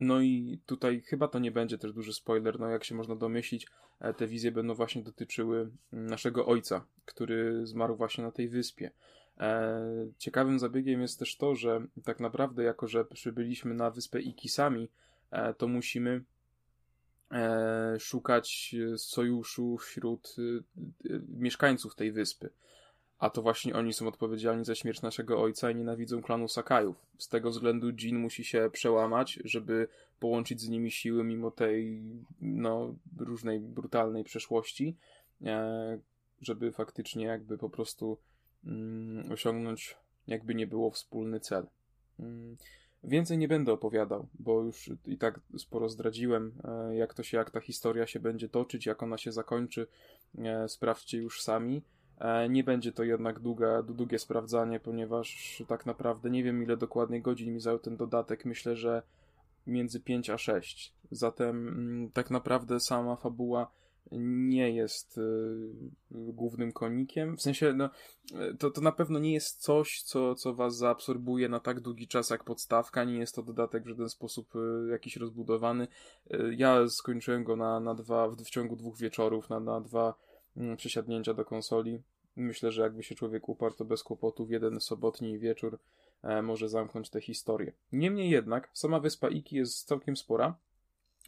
no i tutaj chyba to nie będzie też duży spoiler, no jak się można domyślić, e, te wizje będą właśnie dotyczyły mm, naszego ojca, który zmarł właśnie na tej wyspie. E, ciekawym zabiegiem jest też to, że tak naprawdę, jako że przybyliśmy na wyspę Ikisami, e, to musimy szukać sojuszu wśród mieszkańców tej wyspy a to właśnie oni są odpowiedzialni za śmierć naszego ojca i nienawidzą klanu Sakajów. Z tego względu Jin musi się przełamać, żeby połączyć z nimi siły mimo tej no, różnej brutalnej przeszłości, e, żeby faktycznie jakby po prostu mm, osiągnąć jakby nie było wspólny cel. Mm. Więcej nie będę opowiadał, bo już i tak sporo zdradziłem, e, jak to się, jak ta historia się będzie toczyć, jak ona się zakończy. E, sprawdźcie już sami. E, nie będzie to jednak długa, długie sprawdzanie, ponieważ tak naprawdę nie wiem ile dokładnie godzin mi zajął ten dodatek. Myślę, że między 5 a 6. Zatem mm, tak naprawdę sama fabuła nie jest y, głównym konikiem. W sensie, no, to, to na pewno nie jest coś, co, co was zaabsorbuje na tak długi czas jak podstawka. Nie jest to dodatek w żaden sposób y, jakiś rozbudowany. Y, ja skończyłem go na, na dwa, w, w ciągu dwóch wieczorów, na, na dwa Mm, przesiadnięcia do konsoli. Myślę, że jakby się człowiek uparł, to bez kłopotów jeden sobotni wieczór e, może zamknąć tę historię. Niemniej jednak, sama wyspa Iki jest całkiem spora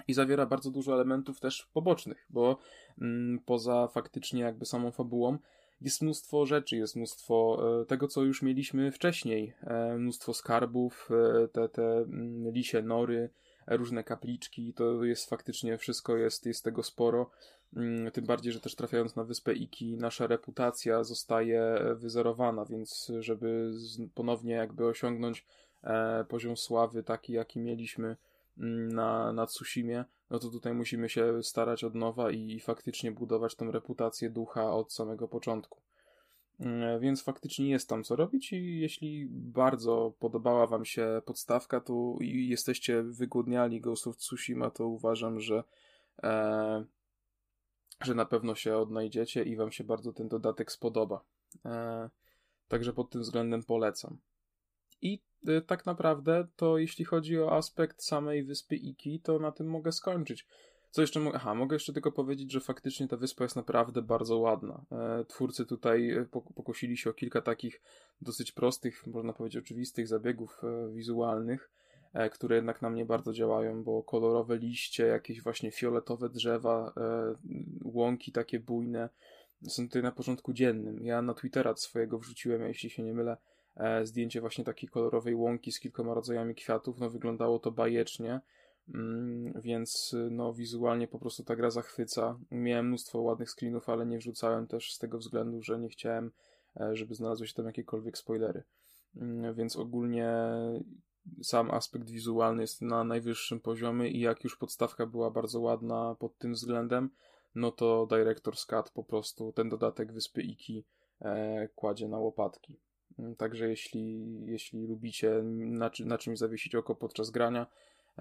i zawiera bardzo dużo elementów też pobocznych, bo mm, poza faktycznie jakby samą fabułą jest mnóstwo rzeczy, jest mnóstwo e, tego, co już mieliśmy wcześniej. E, mnóstwo skarbów, te, te mm, lisie nory, różne kapliczki, to jest faktycznie wszystko, jest, jest tego sporo. Mm, tym bardziej, że też trafiając na wyspę Iki, nasza reputacja zostaje wyzerowana, więc żeby ponownie jakby osiągnąć e, poziom sławy taki, jaki mieliśmy mm, na, na Tsushimie, no to tutaj musimy się starać od nowa i faktycznie budować tą reputację ducha od samego początku. Mm, więc faktycznie jest tam co robić i jeśli bardzo podobała wam się podstawka to i jesteście wygłodniali Ghost of Tsushima, to uważam, że e, że na pewno się odnajdziecie i wam się bardzo ten dodatek spodoba. E, także pod tym względem polecam. I e, tak naprawdę to jeśli chodzi o aspekt samej wyspy Iki, to na tym mogę skończyć. Co jeszcze mogę? Aha, mogę jeszcze tylko powiedzieć, że faktycznie ta wyspa jest naprawdę bardzo ładna. E, twórcy tutaj e, pokusili się o kilka takich dosyć prostych, można powiedzieć oczywistych zabiegów e, wizualnych, które jednak na mnie bardzo działają, bo kolorowe liście, jakieś właśnie fioletowe drzewa, łąki takie bujne są tutaj na porządku dziennym. Ja na Twittera swojego wrzuciłem, jeśli się nie mylę, zdjęcie właśnie takiej kolorowej łąki z kilkoma rodzajami kwiatów. No wyglądało to bajecznie, więc no wizualnie po prostu ta gra zachwyca. Miałem mnóstwo ładnych screenów, ale nie wrzucałem też z tego względu, że nie chciałem, żeby znalazły się tam jakiekolwiek spoilery. Mm, więc ogólnie sam aspekt wizualny jest na najwyższym poziomie i jak już podstawka była bardzo ładna pod tym względem, no to Director's Cut po prostu ten dodatek Wyspy Iki e, kładzie na łopatki. Mm, także jeśli, jeśli lubicie na, na czymś zawiesić oko podczas grania, e,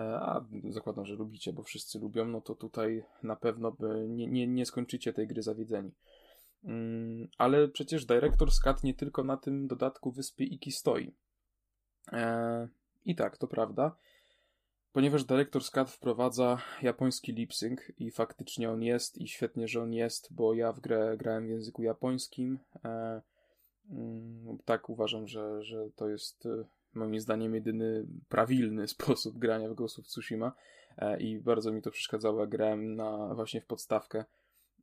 a zakładam, że lubicie, bo wszyscy lubią, no to tutaj na pewno by nie, nie, nie skończycie tej gry zawiedzeni. Mm, ale przecież Director's Cut nie tylko na tym dodatku Wyspy Iki stoi. E, i tak, to prawda. Ponieważ Director's Cut wprowadza japoński lip-sync i faktycznie on jest i świetnie, że on jest, bo ja w grę grałem w języku japońskim. E, mm, tak uważam, że, że to jest e, moim zdaniem jedyny prawilny sposób grania w Ghost of Tsushima e, i bardzo mi to przeszkadzało, jak grałem na, właśnie w podstawkę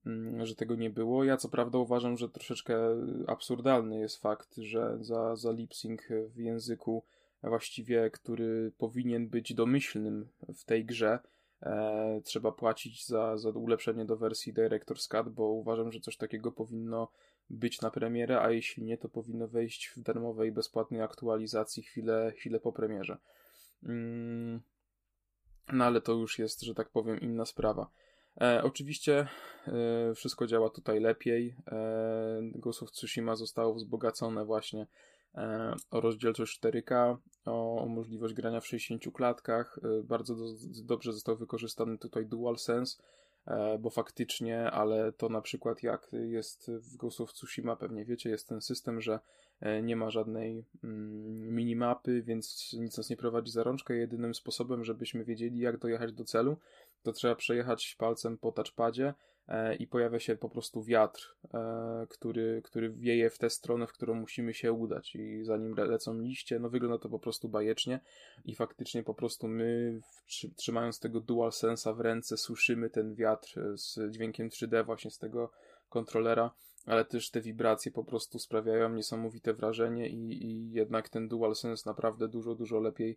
mm, że tego nie było. Ja co prawda uważam, że troszeczkę absurdalny jest fakt, że za, za lip sync w języku właściwie, który powinien być domyślnym w tej grze, e, trzeba płacić za, za ulepszenie do wersji Director's Cut, bo uważam, że coś takiego powinno być na premierę, a jeśli nie, to powinno wejść w darmowej, bezpłatnej aktualizacji chwilę, chwilę po premierze. Mm, no ale to już jest, że tak powiem, inna sprawa. E, oczywiście e, wszystko działa tutaj lepiej. E, Ghost of Tsushima zostało wzbogacone właśnie e, o rozdzielczość 4K, o, o, możliwość grania w 60 klatkach. E, bardzo do, dobrze został wykorzystany tutaj DualSense, bo faktycznie, ale to na przykład jak jest w Ghost of Tsushima, pewnie wiecie, jest ten system, że E, nie ma żadnej mm, minimapy, więc nic nas nie prowadzi za rączkę. Jedynym sposobem, żebyśmy wiedzieli, jak dojechać do celu, to trzeba przejechać palcem po touchpadzie e, i pojawia się po prostu wiatr, e, który, który wieje w tę stronę, w którą musimy się udać. I zanim lecą liście, no wygląda to po prostu bajecznie i faktycznie po prostu my, trzymając tego dual sensa w ręce, słyszymy ten wiatr z dźwiękiem 3D właśnie z tego kontrolera ale też te wibracje po prostu sprawiają niesamowite wrażenie i, i jednak ten DualSense naprawdę dużo, dużo lepiej e,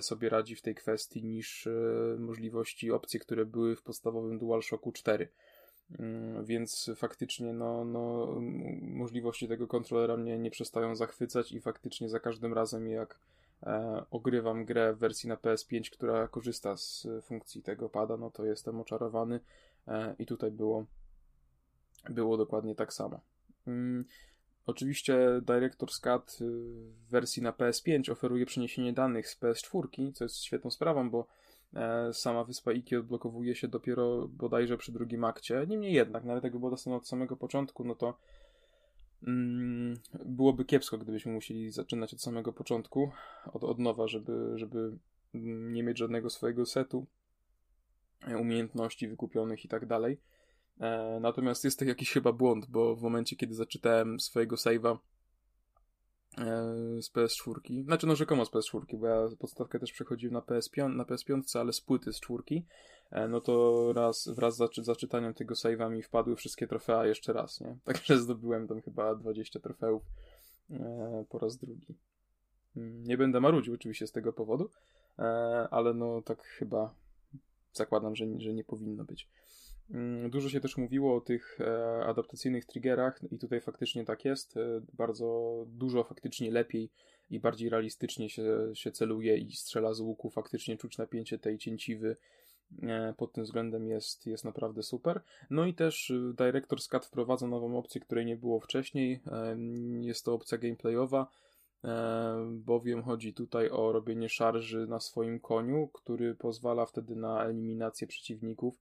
sobie radzi w tej kwestii niż e, możliwości, opcje, które były w podstawowym DualShocku 4. Mm, więc faktycznie no, no, możliwości tego kontrolera mnie nie przestają zachwycać i faktycznie za każdym razem jak e, ogrywam grę w wersji na PS5, która korzysta z funkcji tego pada, no to jestem oczarowany e, i tutaj było było dokładnie tak samo. Oczywiście Director's Cut y, w wersji na PS5 oferuje przeniesienie danych z PS4, co jest świetną sprawą, bo e, sama wyspa Iki odblokowuje się dopiero bodajże przy drugim akcie. Niemniej jednak, nawet jakby było dostępne od samego początku, no to mm, byłoby kiepsko, gdybyśmy musieli zaczynać od samego początku, od, od nowa, żeby, żeby nie mieć żadnego swojego setu, e, umiejętności wykupionych i tak dalej. E, natomiast jest to jakiś chyba błąd, bo w momencie, kiedy zaczytałem swojego save'a e, z PS4, znaczy no rzekomo z PS4, bo ja podstawkę też przechodziłem na PS5, na PS5, ale z płyty z czwórki, e, no to raz, wraz z zaczy, zaczytaniem tego save'a mi wpadły wszystkie trofea jeszcze raz, nie? Także zdobyłem tam chyba 20 trofeów po raz drugi. Mm, nie będę marudził oczywiście z tego powodu, ale no tak chyba zakładam, że, że nie powinno być. Mm, dużo się też mówiło o tych e, adaptacyjnych triggerach i tutaj faktycznie tak jest. E, bardzo dużo faktycznie lepiej i bardziej realistycznie się, się celuje i strzela z łuku. Faktycznie czuć napięcie tej cięciwy e, pod tym względem jest, jest naprawdę super. No i też Director's Cut wprowadza nową opcję, której nie było wcześniej. Jest to opcja gameplayowa, bowiem chodzi tutaj o robienie szarży na swoim koniu, który pozwala wtedy na eliminację przeciwników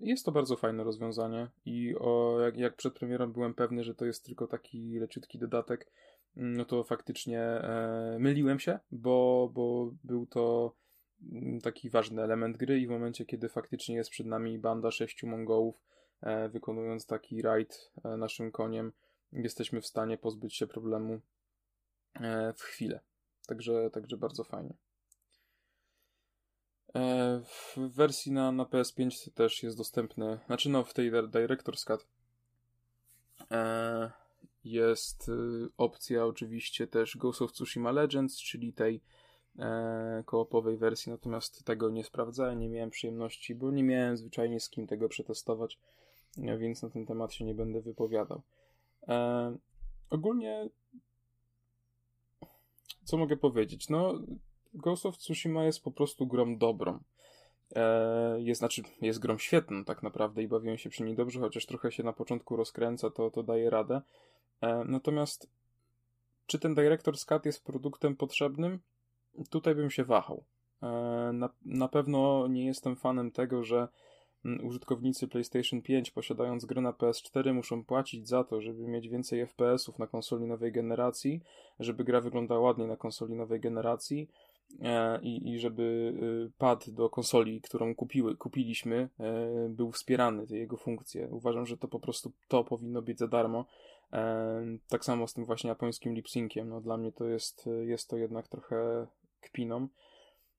jest to bardzo fajne rozwiązanie i o, jak, jak przed premierą byłem pewny, że to jest tylko taki leciutki dodatek, no to faktycznie e, myliłem się, bo, bo był to mm, taki ważny element gry i w momencie, kiedy faktycznie jest przed nami banda sześciu Mongołów, e, wykonując taki rajd e, naszym koniem, jesteśmy w stanie pozbyć się problemu e, w chwilę. Także, także bardzo fajnie. E, w wersji na, na PS5 też jest dostępny, znaczy no w tej Director's Cut e, jest y, opcja oczywiście też Ghost of Tsushima Legends, czyli tej e, koopowej wersji, natomiast tego nie sprawdzałem, nie miałem przyjemności, bo nie miałem zwyczajnie z kim tego przetestować, więc na ten temat się nie będę wypowiadał. ogólnie co mogę powiedzieć? No, Ghost of Tsushima jest po prostu grą dobrą. E, jest, znaczy, jest grą świetną tak naprawdę i bawiłem się przy niej dobrze, chociaż trochę się na początku rozkręca, to, to daje radę. E, natomiast czy ten Director's Cut jest produktem potrzebnym? Tutaj bym się wahał. E, na, na pewno nie jestem fanem tego, że mm, użytkownicy PlayStation 5 posiadając grę na PS4 muszą płacić za to, żeby mieć więcej FPS-ów na konsoli nowej generacji, żeby gra wyglądała ładniej na konsoli nowej generacji, i, i żeby y, pad do konsoli, którą kupiły, kupiliśmy, e, był wspierany, te jego funkcje. Uważam, że to po prostu to powinno być za darmo. E, tak samo z tym właśnie japońskim lip-synciem. No, dla mnie to jest, jest to jednak trochę kpiną.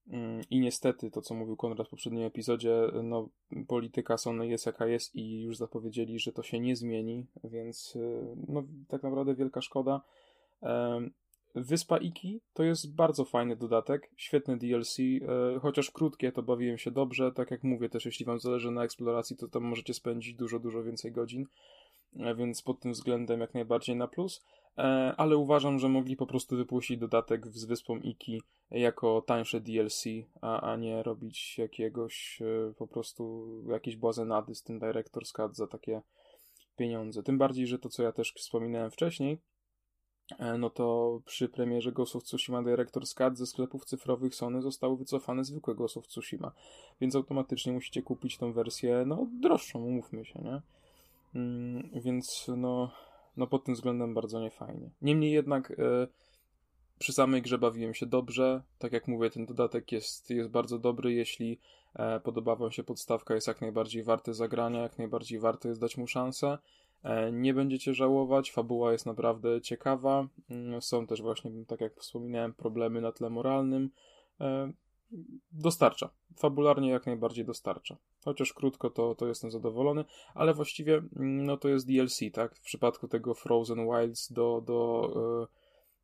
Mm, I niestety, to co mówił Konrad w poprzednim epizodzie, no, polityka Sony jest jaka jest i już zapowiedzieli, że to się nie zmieni, więc y, no, tak naprawdę wielka szkoda. Wyspa Iki to jest bardzo fajny dodatek, świetny DLC, e, chociaż krótkie, to bawiłem się dobrze. Tak jak mówię, też jeśli Wam zależy na eksploracji, to tam możecie spędzić dużo, dużo więcej godzin, e, więc pod tym względem jak najbardziej na plus. E, ale uważam, że mogli po prostu wypuścić dodatek z Wyspą Iki jako tańsze DLC, a, a nie robić jakiegoś po prostu jakiejś błazenady z tym Director's Cut za takie pieniądze. Tym bardziej, że to, co ja też wspominałem wcześniej, no to przy premierze Ghost of Tsushima Director's Cut ze sklepów cyfrowych Sony zostały wycofane zwykłe Ghost of Tsushima, więc automatycznie musicie kupić tą wersję, no, droższą, umówmy się, nie? Mm, więc, no, no pod tym względem bardzo niefajnie. Niemniej jednak e, przy samej grze bawiłem się dobrze, tak jak mówię, ten dodatek jest, jest bardzo dobry, jeśli e, podoba wam się podstawka, jest jak najbardziej warty zagrania, jak najbardziej warto jest dać mu szansę, E, nie będziecie żałować, fabuła jest naprawdę ciekawa. Mm, są też właśnie, tak jak wspominałem, problemy na tle moralnym. E, dostarcza. Fabularnie jak najbardziej dostarcza. Chociaż krótko to, to jestem zadowolony, ale właściwie mm, no to jest DLC, tak? W przypadku tego Frozen Wilds do, do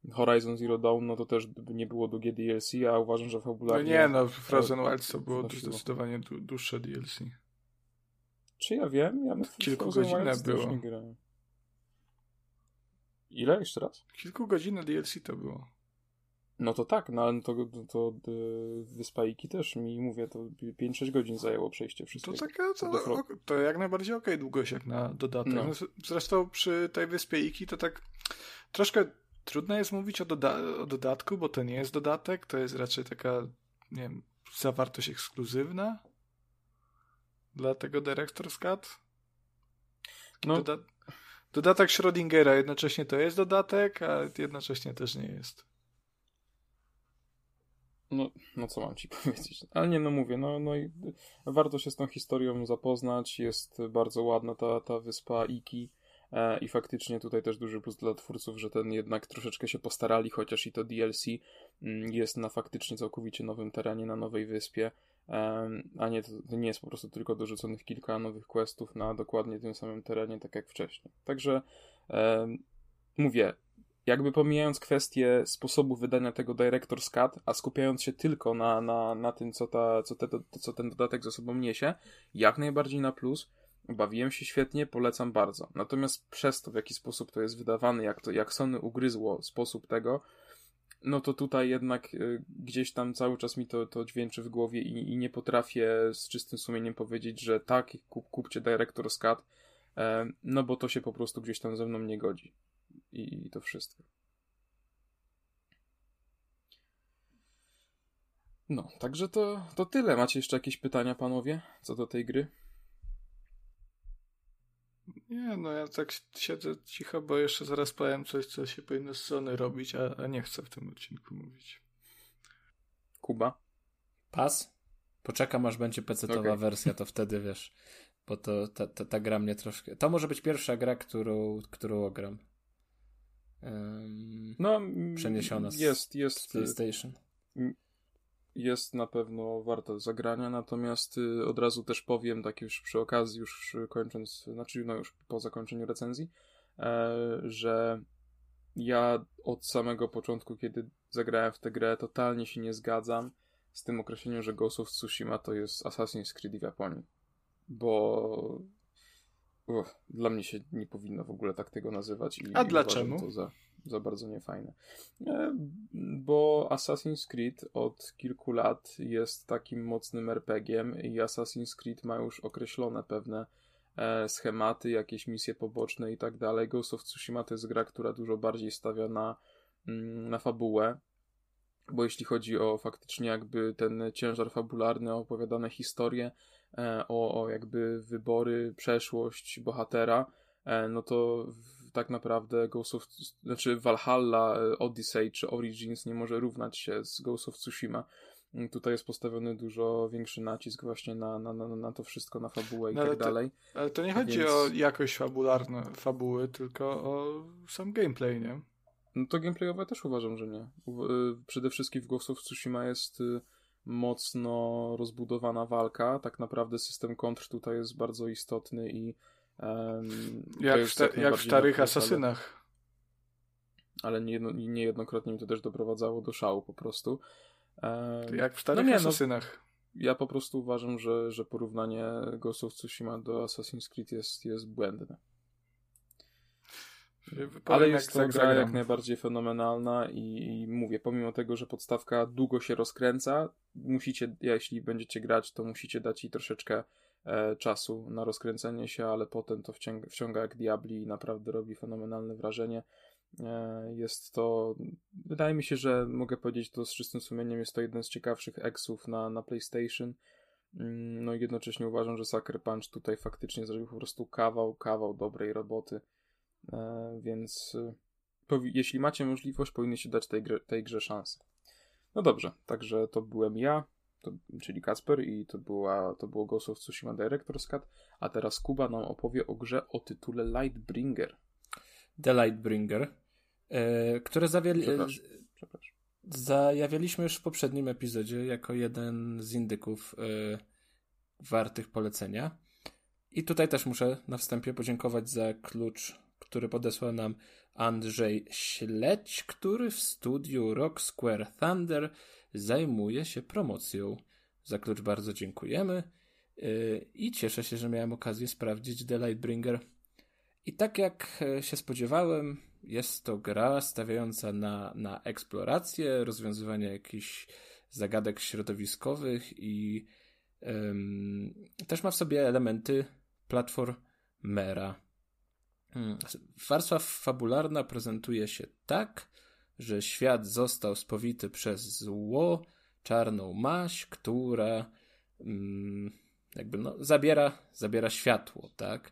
e, Horizon Zero Dawn, no to też nie było długie DLC, a uważam, że fabularnie... No nie, no Frozen Wilds to było zdecydowanie dłuższe DLC. Czy ja wiem? Ja Kilkugodzinne było. Ile? Jeszcze raz? Kilkugodzinne DLC to było. No to tak, no ale to, to, to Wyspa Iki też mi mówię, to 5-6 godzin zajęło przejście wszystkiego. To taka, to, to jak najbardziej okej okay, długość jak na dodatek. No. No, zresztą przy tej Wyspie Iki to tak troszkę trudno jest mówić o, doda o dodatku, bo to nie jest dodatek, to jest raczej taka, nie wiem, zawartość ekskluzywna dla tego Director's Cut. No. Doda dodatek Schrödingera jednocześnie to jest dodatek, a jednocześnie też nie jest. No, no co mam ci powiedzieć? Ale nie, no mówię, no, no i warto się z tą historią zapoznać. Jest bardzo ładna ta, ta wyspa Iki. E, I faktycznie tutaj też duży plus dla twórców, że ten jednak troszeczkę się postarali, chociaż i to DLC mm, jest na faktycznie całkowicie nowym terenie, na nowej wyspie a nie, to, nie jest po prostu tylko dorzuconych kilka nowych questów na dokładnie tym samym terenie, tak jak wcześniej. Także mówię, jakby pomijając kwestię sposobu wydania tego Director's Cut, a skupiając się tylko na, na, na tym, co, ta, co, te, co ten dodatek ze sobą niesie, jak najbardziej na plus, bawiłem się świetnie, polecam bardzo. Natomiast przez to, w jaki sposób to jest wydawane, jak, to, jak Sony ugryzło sposób tego, no to tutaj jednak y, gdzieś tam cały czas mi to, to dźwięczy w głowie i, i nie potrafię z czystym sumieniem powiedzieć, że tak, kup, kupcie Director's Cut, e, no bo to się po prostu gdzieś tam ze mną nie godzi. I, i to wszystko. No, także to, to tyle. Macie jeszcze jakieś pytania, panowie, co do tej gry? Nie, no ja tak siedzę cicho, bo jeszcze zaraz powiem coś, co się powinno z Sony robić, a, a nie chcę w tym odcinku mówić. Kuba? Pas? Poczekam, aż będzie PC-towa okay. wersja, to wtedy wiesz. Bo to ta, ta, ta, gra mnie troszkę. To może być pierwsza gra, którą, którą ogram. Um, no, przeniesiona z, jest, jest, z PlayStation jest na pewno warta zagrania, natomiast y, od razu też powiem, tak już przy okazji, już kończąc, znaczy no już po zakończeniu recenzji, e, że ja od samego początku, kiedy zagrałem w tę grę, totalnie się nie zgadzam z tym określeniem, że Ghost of Tsushima to jest Assassin's Creed w Japonii. Bo Uch, dla mnie się nie powinno w ogóle tak tego nazywać. I, A dlaczego? To za, za bardzo niefajne. E, bo Assassin's Creed od kilku lat jest takim mocnym RPG-iem i Assassin's Creed ma już określone pewne e, schematy, jakieś misje poboczne i tak dalej. Ghost of Tsushima to jest gra, która dużo bardziej stawia na, mm, na fabułę, bo jeśli chodzi o faktycznie jakby ten ciężar fabularny, opowiadane historie, e, o, o jakby wybory, przeszłość bohatera, no to tak naprawdę Ghost of, znaczy Valhalla, e, Odyssey czy Origins nie może równać się z Ghost of Tsushima. Mm, tutaj jest postawiony dużo większy nacisk właśnie na, na, na, na to wszystko, na fabułę i no, tak to, dalej. Ale to nie chodzi Więc... o jakość fabularną fabuły, tylko o sam gameplay, nie? No to gameplayowe też uważam, że nie. Y, przede wszystkim w Ghost of Tsushima jest y, mocno rozbudowana walka. Tak naprawdę system kontr tutaj jest bardzo istotny i um, jak, w, jak, w starych asasynach. Ale niejednokrotnie mi to też doprowadzało do szału po prostu. Um, jak w starych no nie, asasynach. No, ja po prostu uważam, że, że porównanie Ghost of Tsushima do Assassin's Creed jest, jest błędne. Ale jest to gra jak najbardziej fenomenalna i, i, mówię, pomimo tego, że podstawka długo się rozkręca, musicie, jeśli będziecie grać, to musicie dać jej troszeczkę czasu na rozkręcenie się, ale potem to wciąga, wciąga jak diabli i naprawdę robi fenomenalne wrażenie. E, jest to, wydaje mi się, że mogę powiedzieć to z czystym sumieniem, jest to jeden z ciekawszych eksów na, na PlayStation. Mm, no i jednocześnie uważam, że Sucker Punch tutaj faktycznie zrobił po prostu kawał, kawał dobrej roboty. E, więc e, jeśli macie możliwość, powinniście dać tej tej grze szansę. No dobrze, także to byłem ja, to, czyli Kasper i to, była, to było Ghost of Tsushima Director's Cut, a teraz Kuba nam opowie o grze o tytule Lightbringer. The Lightbringer, yy, które zawieli... Przepraszam. Przepraszam. Zajawialiśmy już w poprzednim epizodzie jako jeden z indyków yy, wartych polecenia. I tutaj też muszę na wstępie podziękować za klucz który podesłał nam Andrzej Śledź, który w studiu Rock Square Thunder zajmuje się promocją. Za klucz bardzo dziękujemy yy, i cieszę się, że miałem okazję sprawdzić The Lightbringer. I tak jak e, się spodziewałem, jest to gra stawiająca na, na eksplorację, rozwiązywanie jakichś zagadek środowiskowych i też ma w sobie elementy platformera. Hmm. Warstwa fabularna prezentuje się tak, że świat został spowity przez zło, czarną maść, która mm, jakby no, zabiera, zabiera światło, tak?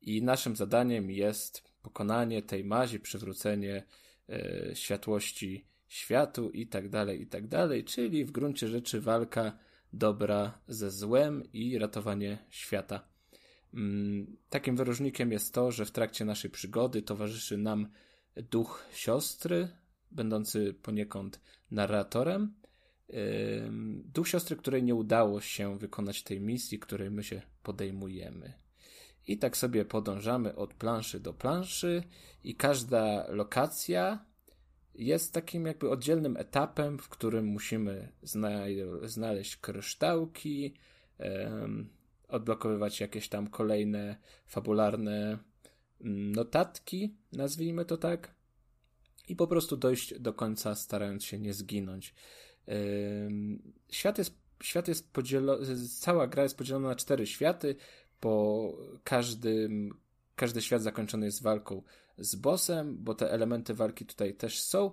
I naszym zadaniem jest pokonanie tej mazi, przywrócenie e, światłości światu i tak dalej, i tak dalej, czyli w gruncie rzeczy walka dobra ze złem i ratowanie świata. Mm, takim wyróżnikiem jest to, że w trakcie naszej przygody towarzyszy nam duch siostry, będący poniekąd narratorem. Duch siostry, której nie udało się wykonać tej misji, której my się podejmujemy. I tak sobie podążamy od planszy do planszy, i każda lokacja jest takim jakby oddzielnym etapem, w którym musimy znaleźć kryształki, odblokowywać jakieś tam kolejne fabularne mm, notatki, nazwijmy to tak, i po prostu dojść do końca, starając się nie zginąć. Świat jest, świat jest podzielony, cała gra jest podzielona na cztery światy, po każdym, każdy świat zakończony jest walką z bossem, bo te elementy walki tutaj też są,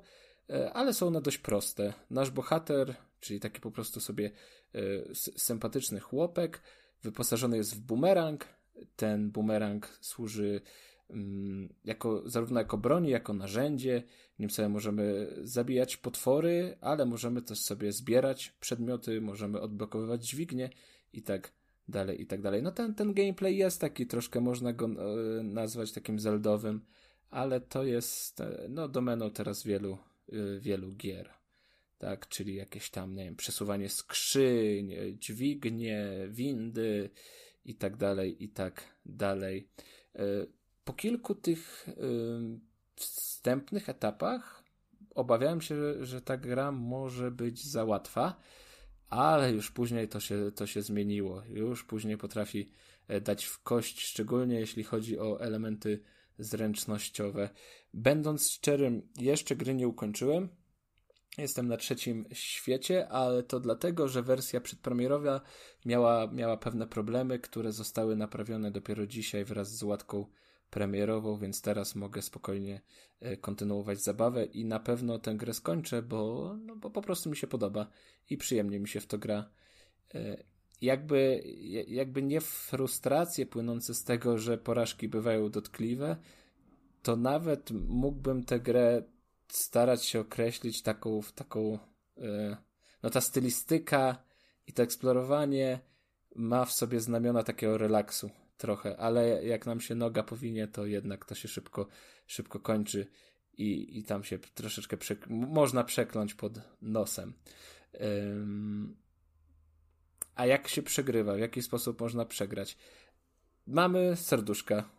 e, ale są one dość proste. Nasz bohater, czyli taki po prostu sobie e, sympatyczny chłopek, wyposażony jest w bumerang. Ten bumerang służy jako, zarówno jako broń, jako narzędzie. Nim sobie możemy zabijać potwory, ale możemy też sobie zbierać przedmioty, możemy odblokowywać dźwignie i tak dalej, i tak dalej. No ten, ten gameplay jest taki, troszkę można go e, nazwać takim zeldowym, ale to jest e, no domeną teraz wielu, e, wielu gier tak, czyli jakieś tam, nie wiem, przesuwanie skrzyń, dźwignie, windy i tak dalej, i tak dalej. Po kilku tych wstępnych etapach obawiałem się, że ta gra może być za łatwa, ale już później to się, to się zmieniło. Już później potrafi e, dać w kość, szczególnie jeśli chodzi o elementy zręcznościowe. Będąc szczerym, jeszcze gry nie ukończyłem, Jestem na trzecim świecie, ale to dlatego, że wersja przedpremierowa miała, miała pewne problemy, które zostały naprawione dopiero dzisiaj wraz z łatką premierową, więc teraz mogę spokojnie e, kontynuować zabawę i na pewno tę grę skończę, bo, no, bo po prostu mi się podoba i przyjemnie mi się w to gra. E, jakby, jakby nie frustracje płynące z tego, że porażki bywają dotkliwe, to nawet mógłbym tę grę starać się określić taką, taką yy, no ta stylistyka i to eksplorowanie ma w sobie znamiona takiego relaksu trochę, ale jak nam się noga powinie, to jednak to się szybko, szybko kończy i, i tam się troszeczkę przek można przekląć pod nosem. A jak się przegrywa? W jaki sposób można przegrać? Mamy serduszka.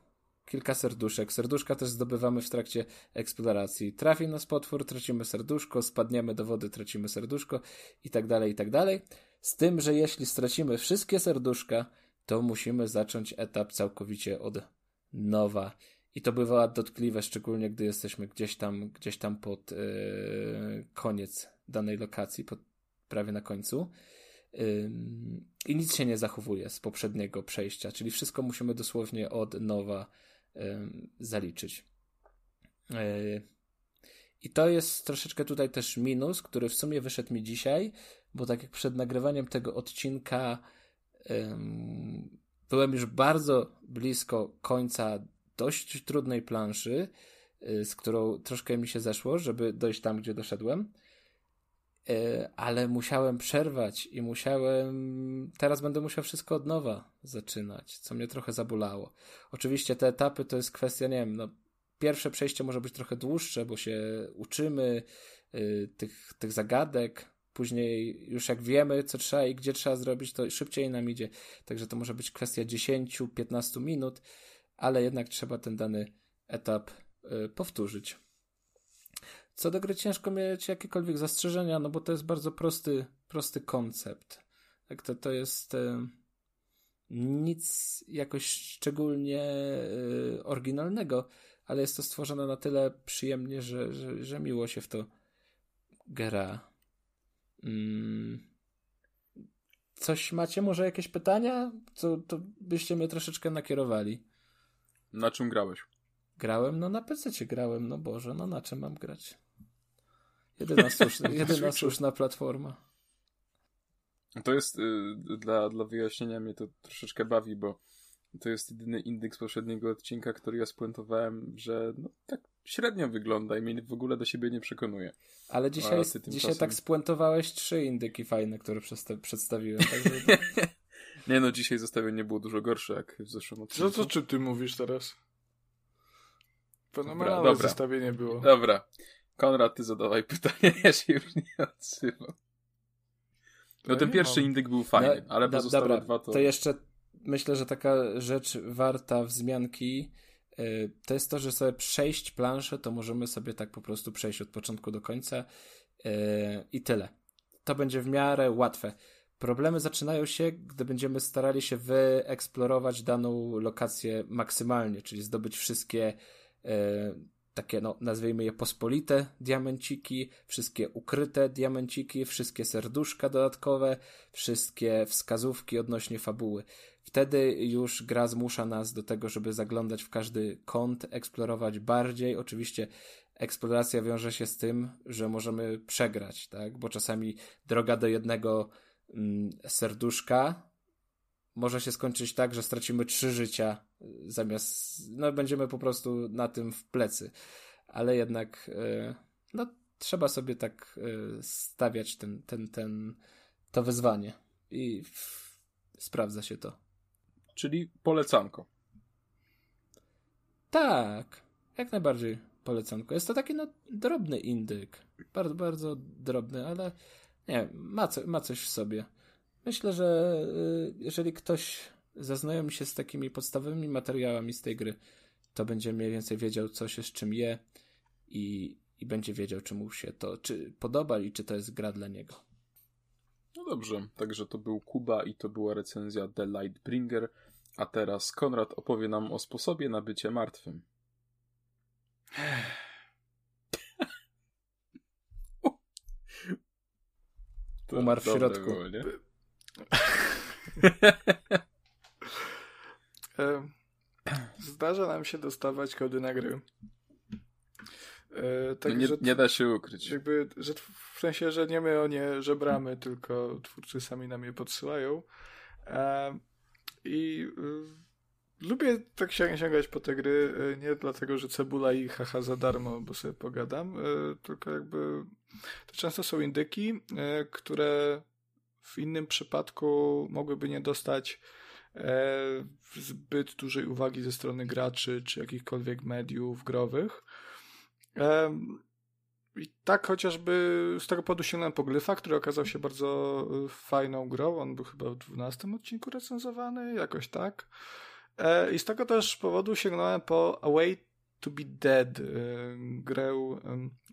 Kilka serduszek. Serduszka też zdobywamy w trakcie eksploracji. Trafi nas potwór, tracimy serduszko, spadniemy do wody, tracimy serduszko i tak dalej, i tak dalej. Z tym, że jeśli stracimy wszystkie serduszka, to musimy zacząć etap całkowicie od nowa. I to bywa dotkliwe, szczególnie gdy jesteśmy gdzieś tam, gdzieś tam pod yy, koniec danej lokacji, pod, prawie na końcu. Yy, I nic się nie zachowuje z poprzedniego przejścia, czyli wszystko musimy dosłownie od nowa yy, zaliczyć. I to jest troszeczkę tutaj też minus, który w sumie wyszedł mi dzisiaj, bo tak jak przed nagrywaniem tego odcinka byłem już bardzo blisko końca dość trudnej planszy, y, z którą troszkę mi się zeszło, żeby dojść tam, gdzie doszedłem. Y, ale musiałem przerwać i musiałem. Teraz będę musiał wszystko od nowa zaczynać, co mnie trochę zabolało. Oczywiście te etapy to jest kwestia, nie wiem, no, pierwsze przejście może być trochę dłuższe, bo się uczymy y, tych, tych zagadek. Później już jak wiemy, co trzeba i gdzie trzeba zrobić, to szybciej nam idzie. Także to może być kwestia 10-15 minut ale jednak trzeba ten dany etap y, powtórzyć. Co do gry ciężko mieć jakiekolwiek zastrzeżenia, no bo to jest bardzo prosty, prosty koncept. Tak to, to jest y, nic jakoś szczególnie y, oryginalnego, ale jest to stworzone na tyle przyjemnie, że, że, że miło się w to gra. Mm. Coś macie? Może jakieś pytania? Co, to byście mnie troszeczkę nakierowali. Na czym grałeś? Grałem, no na PC grałem, no Boże, no na czym mam grać? Jedyna słuszna, jedyna słuszna platforma. To jest, y, dla, dla wyjaśnienia mnie to troszeczkę bawi, bo to jest jedyny indeks poprzedniego odcinka, który ja spuentowałem, że no, tak średnio wygląda i mnie w ogóle do siebie nie przekonuje. Ale dzisiaj, dzisiaj tak spuentowałeś trzy indyki fajne, które przedstawiłem. Także... Nie no, dzisiaj zestawienie było dużo gorsze jak w zeszłym odcinku. Co, co czy ty mówisz teraz? Fenomenalne dobra, zestawienie było. Dobra. Konrad, ty zadawaj pytanie, ja się już nie odzywam. No ten pierwszy indyk był fajny, no, ale pozostałe dobra, dwa to... To jeszcze myślę, że taka rzecz warta wzmianki to jest to, że sobie przejść planszę, to możemy sobie tak po prostu przejść od początku do końca yy, i tyle. To będzie w miarę łatwe. Problemy zaczynają się, gdy będziemy starali się wyeksplorować daną lokację maksymalnie, czyli zdobyć wszystkie e, takie, no, nazwijmy je pospolite diamenciki, wszystkie ukryte diamenciki, wszystkie serduszka dodatkowe, wszystkie wskazówki odnośnie fabuły. Wtedy już gra zmusza nas do tego, żeby zaglądać w każdy kąt, eksplorować bardziej. Oczywiście eksploracja wiąże się z tym, że możemy przegrać, tak? Bo czasami droga do jednego Mm, serduszka może się skończyć tak, że stracimy trzy życia zamiast, no będziemy po prostu na tym w plecy. Ale jednak, e, no trzeba sobie tak e, stawiać ten, ten, ten, to wyzwanie i sprawdza się to. Czyli polecanko. Tak, jak najbardziej polecanko. Jest to taki no, drobny indyk. Bardzo, bardzo drobny, ale nie, ma, co, ma coś w sobie. Myślę, że y, jeżeli ktoś zaznajomi się z takimi podstawowymi materiałami z tej gry, to będzie mniej więcej wiedział, co się z czym je i, i będzie wiedział, czy mu się to czy podoba i czy to jest gra dla niego. No dobrze, także to był Kuba i to była recenzja The Lightbringer, a teraz Konrad opowie nam o sposobie na bycie martwym. Umarł w środku. Było, Zdarza nam się dostawać kody na gry. E, tak, no nie, że, nie, da się ukryć. Jakby, że w sensie, że nie my o nie żebramy, tylko twórcy sami nam je podsyłają. I y, lubię tak sięgać po te gry, y, nie dlatego, że cebula i haha za darmo, bo sobie pogadam, y, tylko jakby to często są indyki, które w innym przypadku mogłyby nie dostać e, zbyt dużej uwagi ze strony graczy czy jakichkolwiek mediów growych. I tak chociażby z tego powodu sięgnąłem po Glyfa, który okazał się bardzo y, fajną grą. On był chyba w 12 odcinku recenzowany, jakoś tak. E, I z tego też powodu sięgnąłem po Away to be Dead, y, grę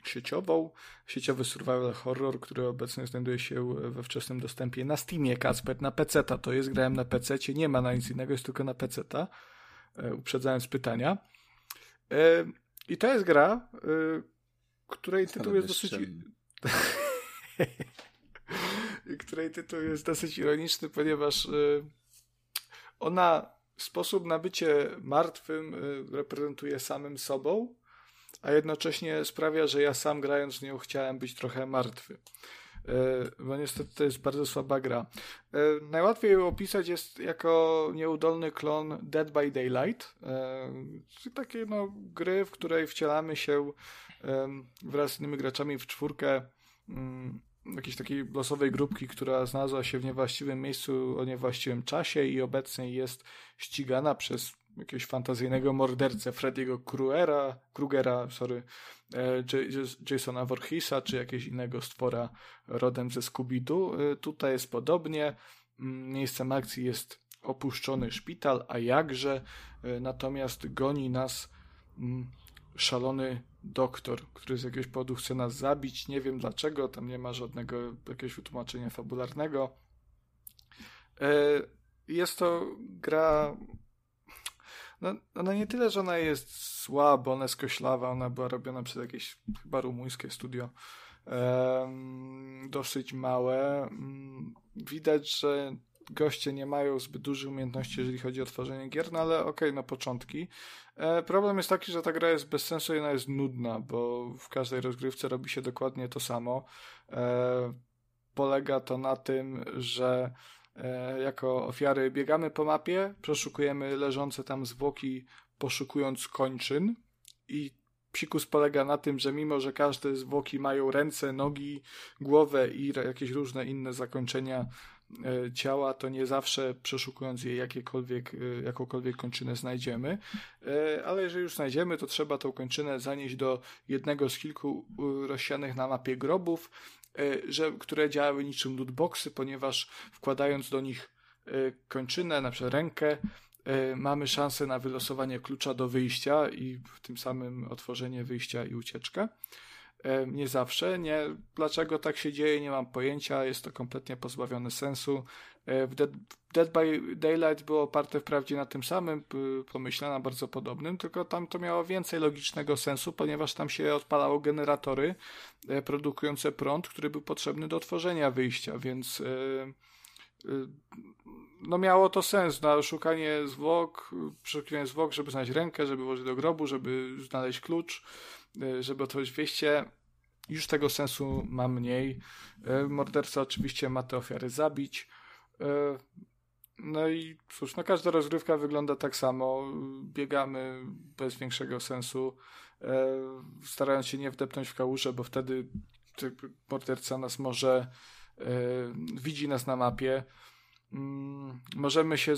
sieciową, sieciowy survival horror, który obecnie znajduje się we wczesnym dostępie na Steamie, Kacper, na PC-ta. To jest, grałem na PC, nie ma na nic innego, jest tylko na PC-ta, e, uprzedzając pytania. E, I to jest gra, której tytuł jest dosyć... której tytuł jest dosyć ironiczny, ponieważ y, ona sposób na bycie martwym y, reprezentuje samym sobą, a jednocześnie sprawia, że ja sam grając nią chciałem być trochę martwy. Bo niestety to jest bardzo słaba gra. Najłatwiej ją opisać jest jako nieudolny klon Dead by Daylight. Czyli takie no, gry, w której wcielamy się wraz z innymi graczami w czwórkę mm, jakiejś takiej losowej grupki, która znalazła się w niewłaściwym miejscu o niewłaściwym czasie i obecnie jest ścigana przez jakiegoś fantazyjnego mordercę Freddy'ego Krugera, Krugera, sorry, e, Jasona Voorheesa, czy jakiegoś innego stwora rodem ze Scooby-Doo. E, tutaj jest podobnie. Mm, miejscem akcji jest opuszczony szpital, a jakże, e, natomiast goni nas mm, szalony doktor, który z jakiegoś powodu chce nas zabić. Nie wiem dlaczego, tam nie ma żadnego jakiegoś wytłumaczenia fabularnego. Jest to gra. No, ona nie tyle, że ona jest zła, bo ona jest koślawa, ona była robiona przez jakieś chyba rumuńskie studio. dosyć małe. Mm, widać, że goście nie mają zbyt dużych umiejętności, jeżeli chodzi o tworzenie gier, no ale okej, okay, na początki. E, problem jest taki, że ta gra jest bez sensu i ona jest nudna, bo w każdej rozgrywce robi się dokładnie to samo. E, polega to na tym, że jako ofiary biegamy po mapie, przeszukujemy leżące tam zwłoki, poszukując kończyn. I psikus polega na tym, że mimo, że każde zwłoki mają ręce, nogi, głowę i jakieś różne inne zakończenia E, ciała, to nie zawsze przeszukując je jakiekolwiek, e, jakąkolwiek kończynę znajdziemy, e, ale jeżeli już znajdziemy, to trzeba tą kończynę zanieść do jednego z kilku rozsianych na mapie grobów, że, które działały niczym lootboxy, ponieważ wkładając do nich kończynę, na przykład rękę, mamy szansę na wylosowanie klucza do wyjścia i tym samym otworzenie wyjścia i ucieczkę. E, nie zawsze. Nie, dlaczego tak się dzieje, nie mam pojęcia. Jest to kompletnie pozbawione sensu. E, w Dead, Dead by Daylight było oparte wprawdzie na tym samym, pomyśle na bardzo podobnym, tylko tam to miało więcej logicznego sensu, ponieważ tam się odpalało generatory e, produkujące prąd, który był potrzebny do tworzenia wyjścia, więc no miało to sens, na szukanie zwłok, przeszukiwanie zwłok, żeby znaleźć rękę, żeby włożyć do grobu, żeby znaleźć klucz, żeby otworzyć wejście. Już tego sensu ma mniej. Morderca oczywiście ma te ofiary zabić. Y, no i cóż, no każda rozgrywka wygląda tak samo. Biegamy bez większego sensu, starając się nie wdepnąć w kałużę, bo wtedy morderca nas może widzi nas na mapie. Mm, możemy się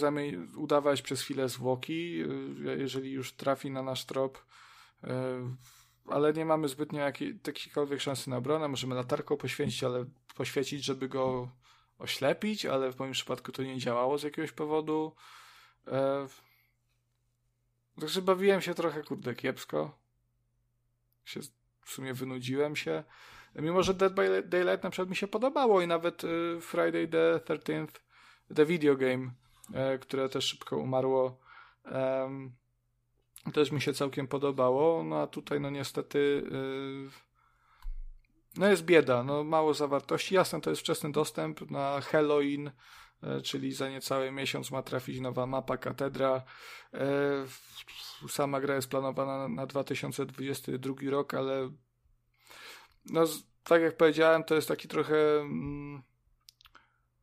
udawać przez chwilę zwłoki, jeżeli już trafi na nasz trop ale nie mamy zbytnio jakiejkolwiek szansy na obronę. Możemy latarką poświęcić, ale poświecić, żeby go oślepić, ale w moim przypadku to nie działało z jakiegoś powodu. E... Także bawiłem się trochę, kurde, kiepsko. Się, w sumie wynudziłem się. Mimo, że Dead by Daylight na przykład mi się podobało i nawet y, Friday the 13th, The Video Game, y, które też szybko umarło, też mi się całkiem podobało, no a tutaj no niestety yy, no jest bieda, no mało zawartości. Jasne, to jest wczesny dostęp na Halloween, yy, czyli za niecały miesiąc ma trafić nowa mapa Katedra. Yy, sama gra jest planowana na 2022 rok, ale no tak jak powiedziałem, to jest taki trochę mm,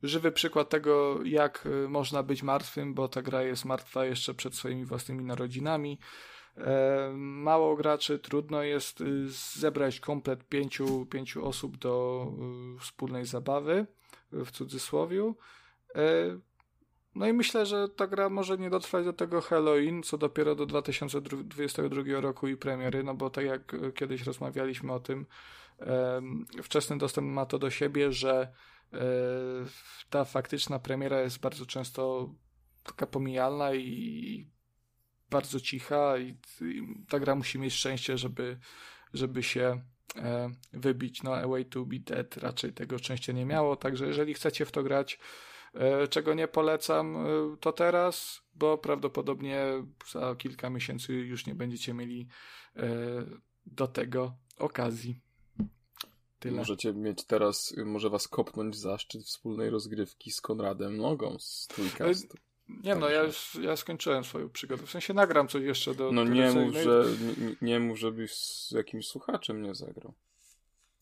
żywy przykład tego, jak y, można być martwym, bo ta gra jest martwa jeszcze przed swoimi własnymi narodzinami. E, mało graczy, trudno jest y, zebrać komplet pięciu, pięciu osób do y, wspólnej zabawy, w cudzysłowie. E, no i myślę, że ta gra może nie dotrwać do tego Halloween, co dopiero do 2022 roku i premiery, no bo tak jak kiedyś rozmawialiśmy o tym, wczesny dostęp ma to do siebie, że e, ta faktyczna premiera jest bardzo często taka pomijalna i bardzo cicha i, ta gra musi mieć szczęście, żeby, żeby się e, wybić. No, A Way to Be Dead raczej tego szczęścia nie miało, także jeżeli chcecie w to grać, e, czego nie polecam, to teraz, bo prawdopodobnie za kilka miesięcy już nie będziecie mieli do tego okazji. Tyle. Możecie mieć teraz, może was kopnąć zaszczyt wspólnej rozgrywki z Konradem Nogą z Trójkastu. Nie no, ja, już, ja skończyłem swoją przygodę. W sensie nagram coś jeszcze do... No nie mów, że, nie, nie mów, żebyś z jakimś słuchaczem nie zagrał.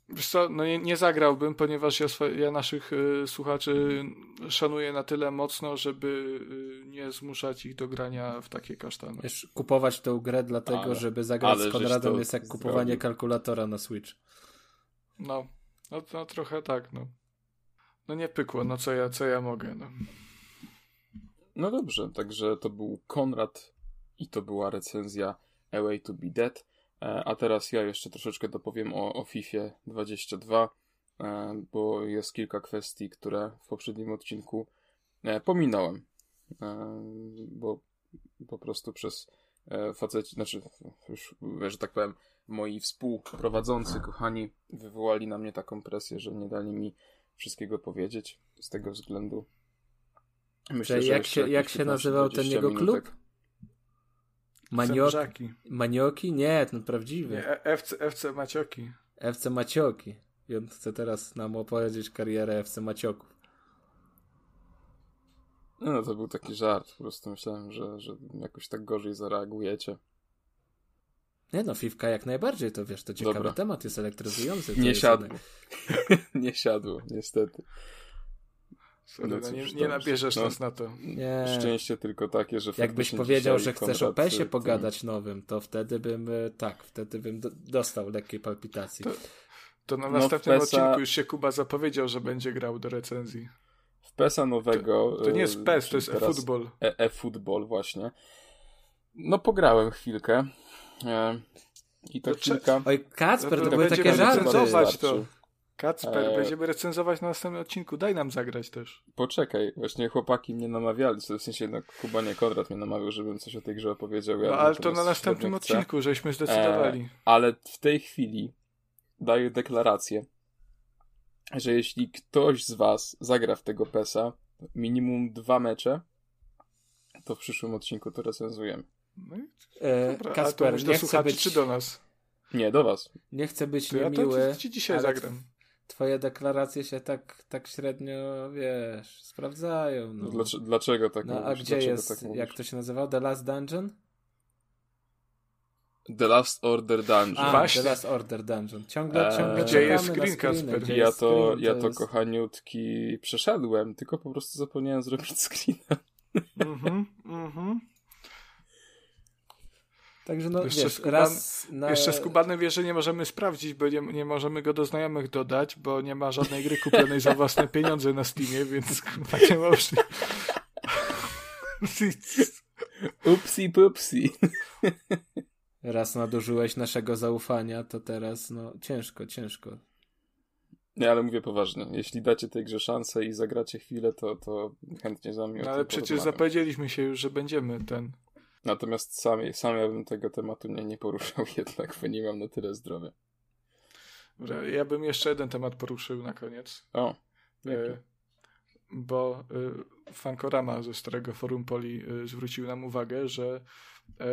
Wiesz co, no nie, nie zagrałbym, ponieważ ja, ja naszych y, słuchaczy szanuję na tyle mocno, żeby y, nie zmuszać ich do grania w takie kasztany. Wiesz, kupować tę grę dlatego, ale, żeby zagrać z Konradem jest jak kupowanie kalkulatora na Switch. No, no, no trochę tak, no. No nie pykło, no co ja, co ja mogę, no. No dobrze, także to był Konrad i to była recenzja A Way to Be Dead. E, a teraz ja jeszcze troszeczkę dopowiem o, o FIFA 22, e, bo jest kilka kwestii, które w poprzednim odcinku e, pominąłem. Bo po prostu przez faceci, znaczy już, że tak powiem, moi współprowadzący, kochani, wywołali na mnie taką presję, że nie dali mi wszystkiego powiedzieć. Z tego względu myślę, że jak się, jak się nazywał ten jego minutek. klub? Manioki. Manioki? Nie, ten prawdziwy. Nie, FC, FC Macioki. FC Macioki. I on chce teraz nam opowiedzieć karierę FC Macioków. No, no to był taki żart. Po prostu myślałem, że, że jakoś tak gorzej zareagujecie. Nie no, Fifka jak najbardziej, to wiesz, to ciekawy Dobra. temat, jest elektryzujący. Nie siadło. nie siadło, niestety. Sorry, no, no nie, nie nabierzesz no, nas na to. Nie. Szczęście tylko takie, że Jakbyś powiedział, że chcesz o PESie pogadać tym... nowym, to wtedy bym, e, tak, wtedy bym do, dostał lekkiej palpitacji. To, to na no, następnym PESa... odcinku już się Kuba zapowiedział, że będzie grał do recenzji. W PESa nowego... To, to nie jest PES, to jest e-football. E-football, właśnie. No pograłem chwilkę. E, I to, to kilka... Oj, Kacper, to, to były takie żarty. To. Kacper, e... będziemy recenzować na następnym odcinku. Daj nam zagrać też. Poczekaj, właśnie chłopaki mnie namawiali, w sensie no, Kuba nie Konrad mnie namawiał, żebym coś o tej grze opowiedział. Ja no ale to na następnym odcinku, żeśmy zdecydowali. E... Ale w tej chwili daję deklarację, że jeśli ktoś z was zagra w tego PESa minimum dwa mecze, to w przyszłym odcinku to recenzujemy. No i... e, Kasper, nie chcę być... czy do nas? Nie, do was. Nie chcę być to niemiły. Ja to ci dzisiaj zagram twoje deklaracje się tak, tak średnio, wiesz, sprawdzają. No. Dlaczego, dlaczego tak no, A gdzie jest, tak jak to się nazywał, The Last Dungeon? The Last Order Dungeon. A, Właśnie. The Last Order Dungeon. Ciągle, eee, ciągle Gdzie jest screen, Kasper? Ja to, screen, ja to, jest... kochaniutki przeszedłem, tylko po prostu zapomniałem zrobić screena. Mhm, mhm. Także no, jeszcze, wiesz, z Kuban, raz na... jeszcze z Kubanem wiesz, że nie możemy sprawdzić, bo nie, nie możemy go do znajomych dodać, bo nie ma żadnej gry kupionej za własne pieniądze na Steamie, więc nie ma Upsi pupsi. Raz nadużyłeś naszego zaufania, to teraz no ciężko, ciężko. Nie, ale mówię poważnie. Jeśli dacie tej grze szansę i zagracie chwilę, to, to chętnie z wami no, Ale przecież zapowiedzieliśmy się już, że będziemy ten Natomiast sam, sam ja bym tego tematu nie, nie poruszał jednak, bo nie mam na tyle zdrowia. Ja bym jeszcze jeden temat poruszył na koniec. O, e, bo y, Fankorama ze starego forum Poli y, zwrócił nam uwagę, że y,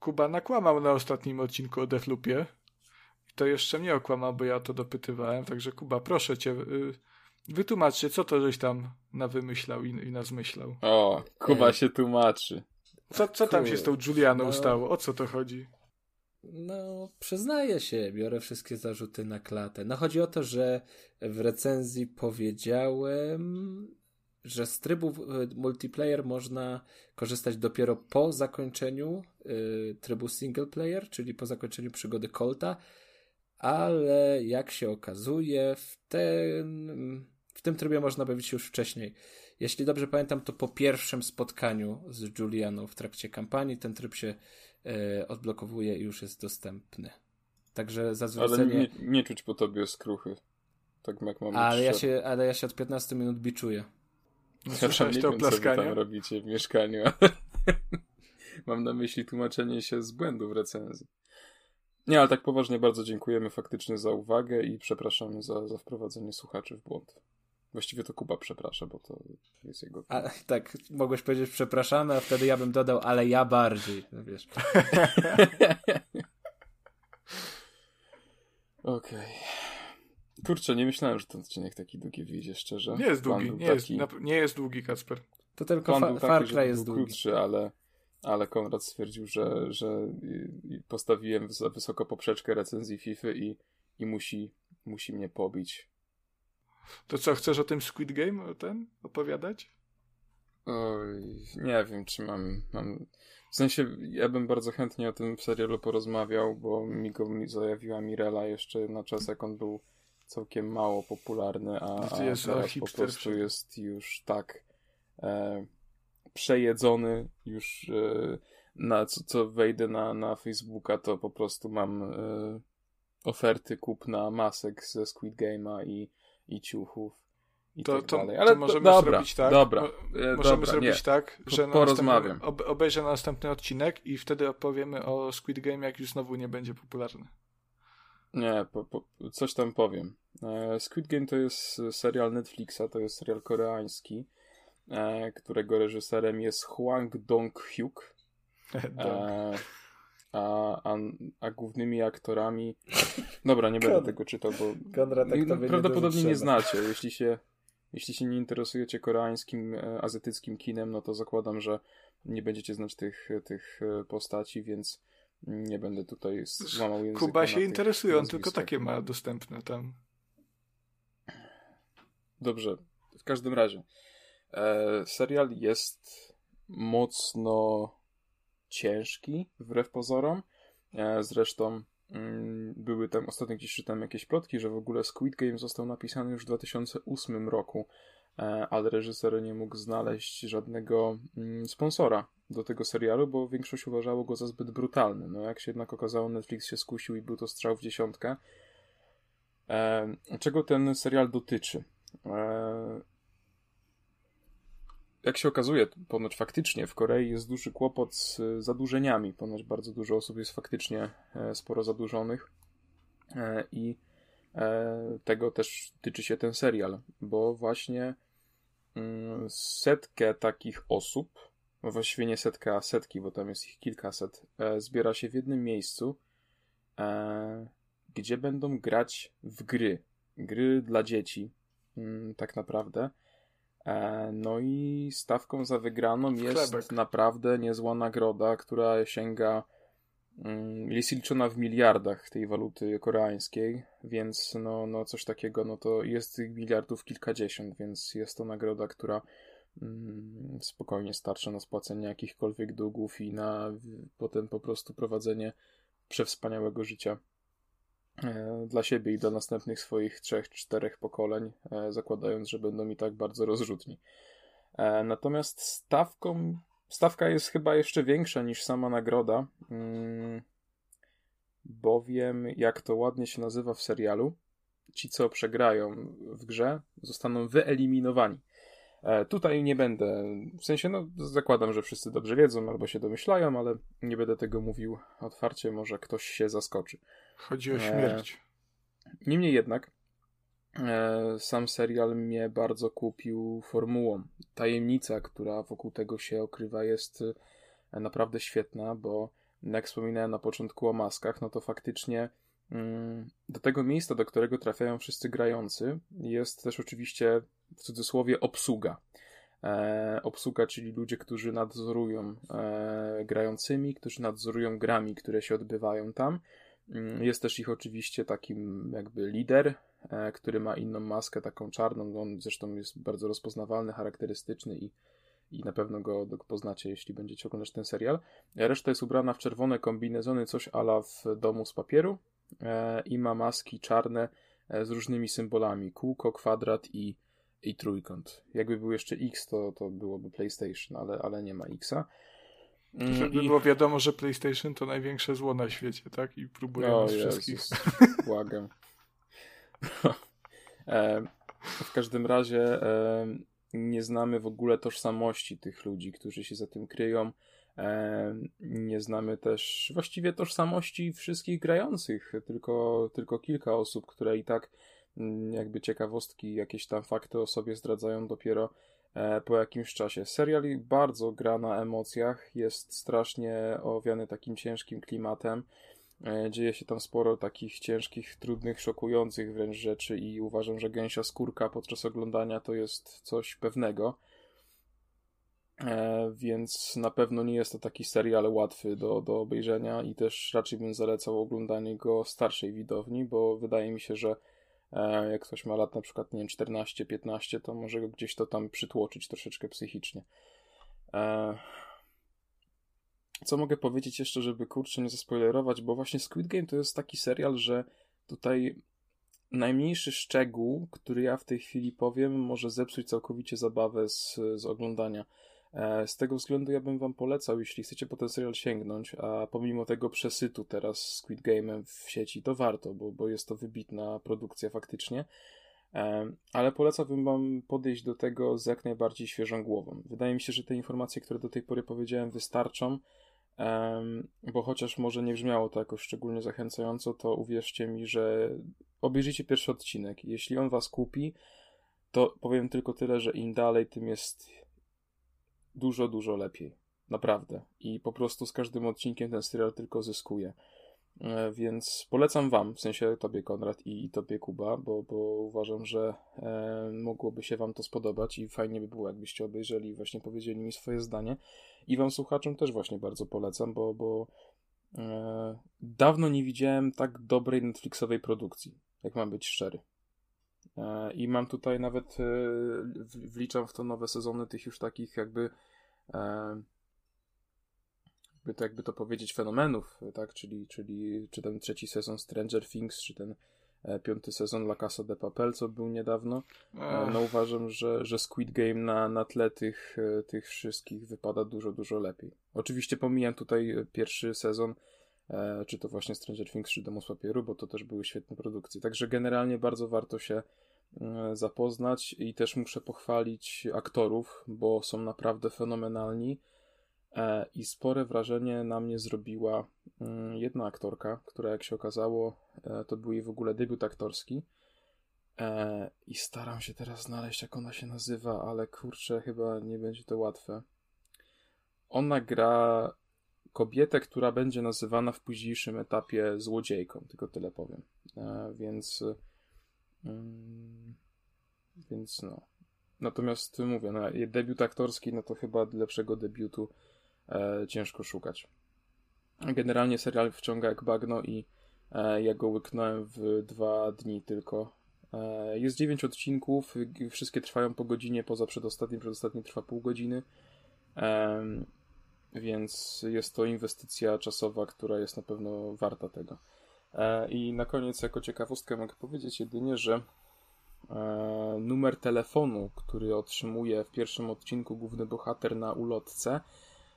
Kuba nakłamał na ostatnim odcinku o Deathloopie. I to jeszcze mnie okłamał, bo ja to dopytywałem. Także Kuba, proszę cię, y, wytłumaczcie, co to żeś tam nawymyślał i, i nazmyślał. O, Kuba e... się tłumaczy. Co, co tam się z tą Julianą no, stało? O co to chodzi? No, przyznaję się, biorę wszystkie zarzuty na klatę. No, chodzi o to, że w recenzji powiedziałem, że z trybu multiplayer można korzystać dopiero po zakończeniu y, trybu single player, czyli po zakończeniu przygody Colta, ale jak się okazuje, w, ten, w tym trybie można bawić się już wcześniej. Jeśli dobrze pamiętam, to po pierwszym spotkaniu z Julianą w trakcie kampanii ten tryb się e, odblokowuje i już jest dostępny. Także za Ale nie, nie czuć po tobie skruchy. Tak jak mamy ale, ja się, ale ja się od 15 minut biczuję. Ja Słyszałeś nie to wiem, co wy plaskanie? tam robicie w mieszkaniu. Mam na myśli tłumaczenie się z błędów recenzji. Nie, ale tak poważnie bardzo dziękujemy faktycznie za uwagę i przepraszamy za, za wprowadzenie słuchaczy w błąd. Właściwie to Kuba przeprasza, bo to jest jego... A, tak, mogłeś powiedzieć przepraszamy, a wtedy ja bym dodał, ale ja bardziej, no wiesz. Okej. Kurczę, nie myślałem, że ten odcinek taki długi wyjdzie, szczerze. Nie jest długi, nie jest, taki- na, nie jest długi, Kacper. To tylko fa- Far Cry jest długi. krótszy, ale, ale Konrad stwierdził, że, że postawiłem za wysoko poprzeczkę recenzji FIFA i, i musi, musi mnie pobić. To co, chcesz o tym Squid Game o ten opowiadać? Oj, nie wiem, czy mam, mam... W sensie, ja bym bardzo chętnie o tym w serialu porozmawiał, bo mi go zajawiła Mirela jeszcze na czas, jak on był całkiem mało popularny, a, a Jezu, teraz po prostu jest już tak e, przejedzony, już e, na co, co wejdę na, na Facebooka, to po prostu mam e, oferty kupna masek ze Squid Game'a i, i ciuchów. I To- tak to- dalej. to Ale możemy dobra, zrobić tak? Dobra, Mo- e, Możemy dobra, zrobić nie. tak, Po- że na porozmawiam. ob, obejrzę na następny odcinek i wtedy opowiemy o Squid Game, jak już znowu nie będzie popularny. Nie, po, po, coś tam powiem. E, Squid Game to jest serial Netflixa, to jest serial koreański, e, którego reżyserem jest Hwang Dong-hyuk, e, a, a, a głównymi aktorami... Dobra, nie będę Kon- tego czytał, bo Konrad, tak nie prawdopodobnie nie dotrzeba. znacie. Jeśli się, jeśli się nie interesujecie koreańskim, e, azjatyckim kinem, no to zakładam, że nie będziecie znać tych, tych e, postaci, więc nie będę tutaj złamał języka Kuba się interesuje, on tylko takie ma dostępne tam. Dobrze, w każdym razie. E, serial jest mocno ciężki, wbrew pozorom. E, zresztą mm, były tam, ostatnio gdzieś czytałem jakieś plotki, że w ogóle Squid Game został napisany już w 2008 roku, e, ale reżyser nie mógł znaleźć żadnego mm, sponsora do tego serialu, bo większość uważało go za zbyt brutalny. No jak się jednak okazało, Netflix się skusił i był to strzał w dziesiątkę. E, czego ten serial dotyczy? E, jak się okazuje, ponoć faktycznie w Korei jest duży kłopot z e, zadłużeniami. Ponoć bardzo dużo osób jest faktycznie e, sporo zadłużonych. E, I tego też tyczy się ten serial, bo właśnie mm, setkę takich osób, no właściwie nie setkę, a setki, bo tam jest ich kilkaset, zbiera się w jednym miejscu, gdzie będą grać w gry. Gry dla dzieci, mm, tak naprawdę. E, No i stawką za wygraną jest naprawdę niezła nagroda, która sięga, mm, jest liczona w miliardach tej waluty koreańskiej, więc no, no coś takiego, no to jest tych miliardów kilkadziesiąt, więc jest to nagroda, która mm, spokojnie starcza na spłacenie jakichkolwiek długów i na potem po prostu prowadzenie przewspaniałego życia dla siebie i dla następnych swoich trzech, czterech pokoleń, e, zakładając, że będą i tak bardzo rozrzutni. E, Natomiast stawką, stawka jest chyba jeszcze większa niż sama nagroda, mm, bowiem, jak to ładnie się nazywa w serialu, ci, co przegrają w grze, zostaną wyeliminowani. E, Tutaj nie będę, w sensie, no, zakładam, że wszyscy dobrze wiedzą albo się domyślają, ale nie będę tego mówił otwarcie, może ktoś się zaskoczy. Chodzi o Nie. śmierć. Niemniej jednak, e, sam serial mnie bardzo kupił formułą. Tajemnica, która wokół tego się okrywa, jest e, naprawdę świetna, bo jak wspominałem na początku o maskach, no to faktycznie mm, do tego miejsca, do którego trafiają wszyscy grający, jest też oczywiście w cudzysłowie obsługa. E, obsługa, czyli ludzie, którzy nadzorują e, grającymi, którzy nadzorują grami, które się odbywają tam. Mm, Jest też ich oczywiście takim jakby lider, e, który ma inną maskę, taką czarną. On zresztą jest bardzo rozpoznawalny, charakterystyczny i, i na pewno go, poznacie, jeśli będziecie oglądać ten serial. Reszta jest ubrana w czerwone kombinezony, coś ala w domu z papieru e, i ma maski czarne e, z różnymi symbolami. Kółko, kwadrat i, i trójkąt. Jakby był jeszcze X, to, to byłoby PlayStation, ale, ale nie ma Xa. Mm, Żeby I... było wiadomo, że PlayStation to największe zło na świecie, tak? I próbuje o, nas wszystkich. Błagam. e, w każdym razie e, nie znamy w ogóle tożsamości tych ludzi, którzy się za tym kryją. E, nie znamy też właściwie tożsamości wszystkich grających, tylko, tylko kilka osób, które i tak mm, jakby ciekawostki, jakieś tam fakty o sobie zdradzają dopiero po jakimś czasie. Serial bardzo gra na emocjach, jest strasznie owiany takim ciężkim klimatem. E, dzieje się tam sporo takich ciężkich, trudnych, szokujących wręcz rzeczy i uważam, że gęsia skórka podczas oglądania to jest coś pewnego. E, więc na pewno nie jest to taki serial łatwy do, do obejrzenia i też raczej bym zalecał oglądanie go starszej widowni, bo wydaje mi się, że e, jak ktoś ma lat na przykład, nie wiem, 14-15, to może go gdzieś to tam przytłoczyć troszeczkę psychicznie. E, co mogę powiedzieć jeszcze, żeby kurczę nie zaspoilerować, bo właśnie Squid Game to jest taki serial, że tutaj najmniejszy szczegół, który ja w tej chwili powiem, może zepsuć całkowicie zabawę z, z oglądania. E, z tego względu ja bym wam polecał, jeśli chcecie po ten serial sięgnąć, a pomimo tego przesytu teraz Squid Game'em w sieci, to warto, bo, bo jest to wybitna produkcja faktycznie. E, ale polecałbym wam podejść do tego z jak najbardziej świeżą głową. Wydaje mi się, że te informacje, które do tej pory powiedziałem, wystarczą, bo chociaż może nie brzmiało to jakoś szczególnie zachęcająco, to uwierzcie mi, że obejrzyjcie pierwszy odcinek. Jeśli on was kupi, to powiem tylko tyle, że im dalej, tym jest dużo, dużo lepiej. Naprawdę. I po prostu z każdym odcinkiem ten serial tylko zyskuje. E, więc polecam Wam, w sensie Tobie Konrad i, Tobie Kuba, bo, bo uważam, że e, mogłoby się Wam to spodobać i fajnie by było, jakbyście obejrzeli i właśnie powiedzieli mi swoje zdanie. I Wam słuchaczom też właśnie bardzo polecam, bo, bo e, dawno nie widziałem tak dobrej Netflixowej produkcji, jak mam być szczery. E, I mam tutaj nawet, e, wliczam w to nowe sezony tych już takich jakby e, jakby to, jakby to powiedzieć, fenomenów, tak? Czyli, czyli czy ten trzeci sezon Stranger Things, czy ten piąty sezon La Casa de Papel, co był niedawno. No uważam, że, że Squid Game na, na tle tych, tych wszystkich wypada dużo, dużo lepiej. Oczywiście pomijam tutaj pierwszy sezon, czy to właśnie Stranger Things, czy Domus Papieru, bo to też były świetne produkcje. Także generalnie bardzo warto się zapoznać i też muszę pochwalić aktorów, bo są naprawdę fenomenalni. E, I spore wrażenie na mnie zrobiła mm, jedna aktorka, która jak się okazało, e, to był jej w ogóle debiut aktorski. I staram się teraz znaleźć, jak ona się nazywa, ale kurczę, chyba nie będzie to łatwe. Ona gra kobietę, która będzie nazywana w późniejszym etapie złodziejką, tylko tyle powiem. Więc więc no. Natomiast mówię, no, debiut aktorski, no to chyba lepszego debiutu e, ciężko szukać. Generalnie serial wciąga jak bagno i e, ja go łyknąłem w dwa dni tylko. E, jest dziewięć odcinków, wszystkie trwają po godzinie, poza przedostatnim, przedostatni trwa pół godziny. Więc jest to inwestycja czasowa, która jest na pewno warta tego. E, I na koniec, jako ciekawostkę, mogę powiedzieć jedynie, że e, numer telefonu, który otrzymuje w pierwszym odcinku główny bohater na ulotce,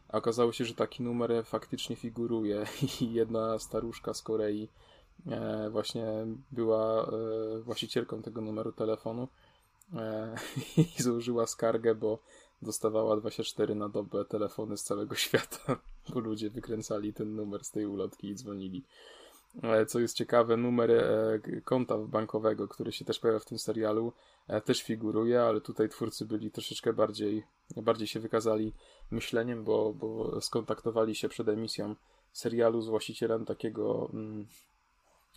okazało się, że taki numer faktycznie figuruje i jedna staruszka z Korei e, właśnie była właścicielką tego numeru telefonu i złożyła skargę, bo dostawała 24 na dobę telefony z całego świata, bo ludzie wykręcali ten numer z tej ulotki i dzwonili. E, co jest ciekawe, numer e, konta bankowego, który się też pojawia w tym serialu, e, też figuruje, ale tutaj twórcy byli troszeczkę bardziej, bardziej się wykazali myśleniem, bo, bo skontaktowali się przed emisją serialu z właścicielem takiego, mm,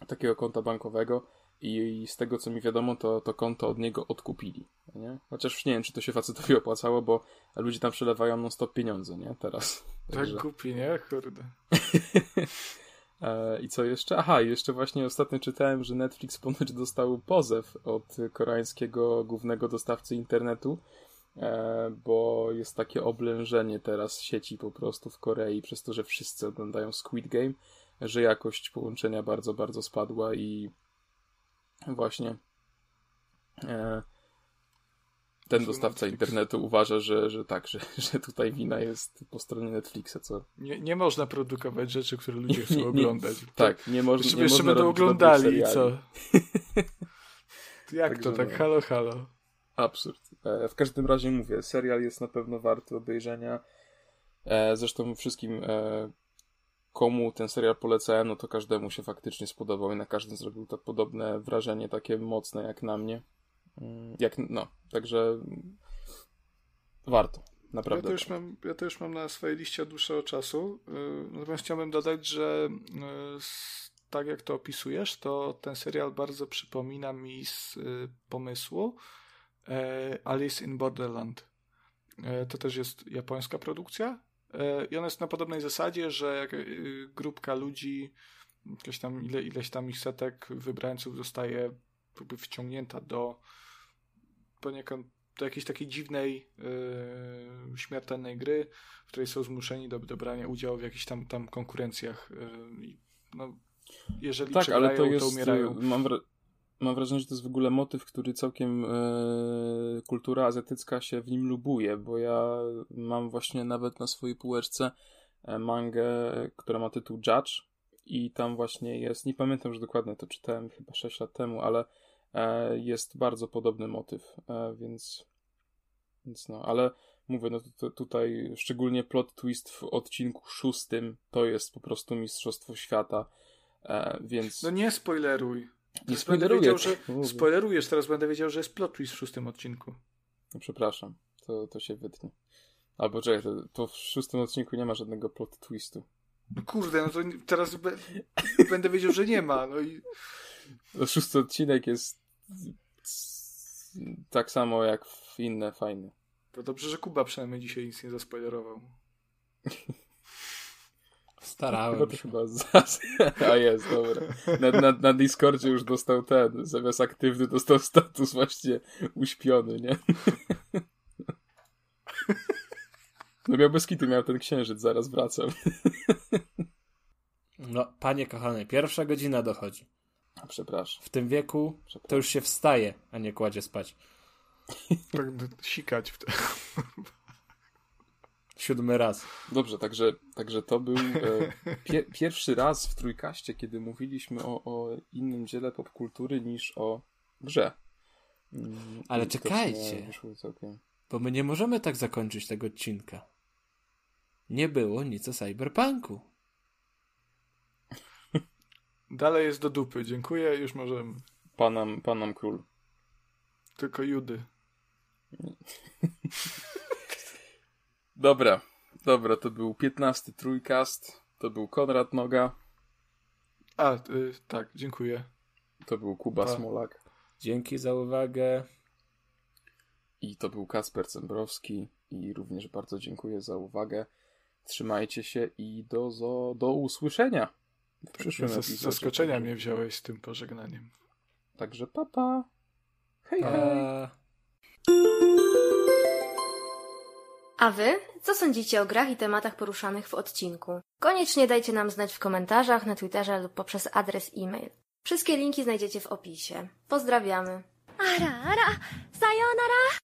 takiego konta bankowego i, z tego co mi wiadomo, to, to konto od niego odkupili. Nie? Chociaż nie wiem, czy to się facetowi opłacało, bo ludzie tam przelewają non stop pieniądze, nie? Teraz. Tak Także... kupi, nie? Kurde. E, I co jeszcze? Aha, jeszcze właśnie ostatnio czytałem, że Netflix ponoć dostał pozew od koreańskiego głównego dostawcy internetu, e, bo jest takie oblężenie teraz sieci po prostu w Korei, przez to, że wszyscy oglądają Squid Game, że jakość połączenia bardzo, bardzo spadła i właśnie e, ten dostawca internetu uważa, że, że tak, że, że tutaj wina jest po stronie Netflixa, co... Nie, nie można produkować rzeczy, które ludzie chcą nie, oglądać. Tak, nie, moż, jeszcze, nie jeszcze będą oglądali, co? Jak Także to, tak no. halo, halo. Absurd. E, w każdym razie mówię, serial jest na pewno warty obejrzenia. E, zresztą wszystkim, e, komu ten serial polecałem, no to każdemu się faktycznie spodobał i na każdym zrobił to podobne wrażenie, takie mocne jak na mnie. Mm, jak, no, także warto. Naprawdę. Ja to, już mam, ja to już mam na swojej liście od dłuższego czasu. Natomiast chciałbym dodać, że tak jak to opisujesz, to ten serial bardzo przypomina mi z pomysłu Alice in Borderland. To też jest japońska produkcja i ona jest na podobnej zasadzie, że grupka ludzi, jakieś tam ile, ileś tam ich setek wybrańców zostaje wciągnięta do poniekąd do jakiejś takiej dziwnej, yy, śmiertelnej gry, w której są zmuszeni do, do brania udziału w jakichś tam, tam konkurencjach. Yy, no, jeżeli tak, ale to, jest, to umierają. Mam, wra- mam wrażenie, że to jest w ogóle motyw, który całkiem kultura azjatycka się w nim lubuje, bo ja mam właśnie nawet na swojej półeczce e, mangę, która ma tytuł Judge i tam właśnie jest, nie pamiętam już dokładnie, to czytałem chyba 6 lat temu, ale E, jest bardzo podobny motyw, e, więc, więc no, ale mówię, no to, tutaj szczególnie plot twist w odcinku szóstym to jest po prostu Mistrzostwo Świata, e, więc... No nie spoileruj. Nie spoileruję. że spoilerujesz, teraz będę wiedział, że jest plot twist w szóstym odcinku. No przepraszam, to, to się wytnie. Albo czekaj, to, to w szóstym odcinku nie ma żadnego plot twistu. No kurde, no to teraz be, będę wiedział, że nie ma. No i... No, szósty odcinek jest tak samo jak w inne fajne. To dobrze, że Kuba przynajmniej dzisiaj nic nie zaspoilerował. Starałem się. Chyba zas... A jest, dobra. Na, na, na Discordzie już dostał ten, zamiast aktywny dostał status właśnie uśpiony, nie? No miał bez kitu, miał ten księżyc, zaraz wracam. No, panie kochany, pierwsza godzina dochodzi. Przepraszam. W tym wieku to już się wstaje, a nie kładzie spać. Tak, sikać w te... Siódmy raz. Dobrze, także, także to był e, pie, pierwszy raz w Trójkaście, kiedy mówiliśmy o, o innym dziele popkultury niż o grze. Mm, Ale czekajcie, bo my nie możemy tak zakończyć tego odcinka. Nie było nic o cyberpunku. Dalej jest do dupy. Dziękuję, już możemy. Panam, panam król. Tylko Judy. dobra, dobra, to był 15 trójkast. To był Konrad Noga. A, y, tak, dziękuję. To był Kuba A. Smolak. Dzięki za uwagę. I to był Kasper Cembrowski. I również bardzo dziękuję za uwagę. Trzymajcie się i do, do usłyszenia. W przyszłym epizodzie. Zaskoczenia mnie wziąłeś z tym pożegnaniem. Także papa. Hej, pa. hej. A wy? Co sądzicie o grach i tematach poruszanych w odcinku? Koniecznie dajcie nam znać w komentarzach, na Twitterze lub poprzez adres e-mail. Wszystkie linki znajdziecie w opisie. Pozdrawiamy. Ara, ara, sayonara!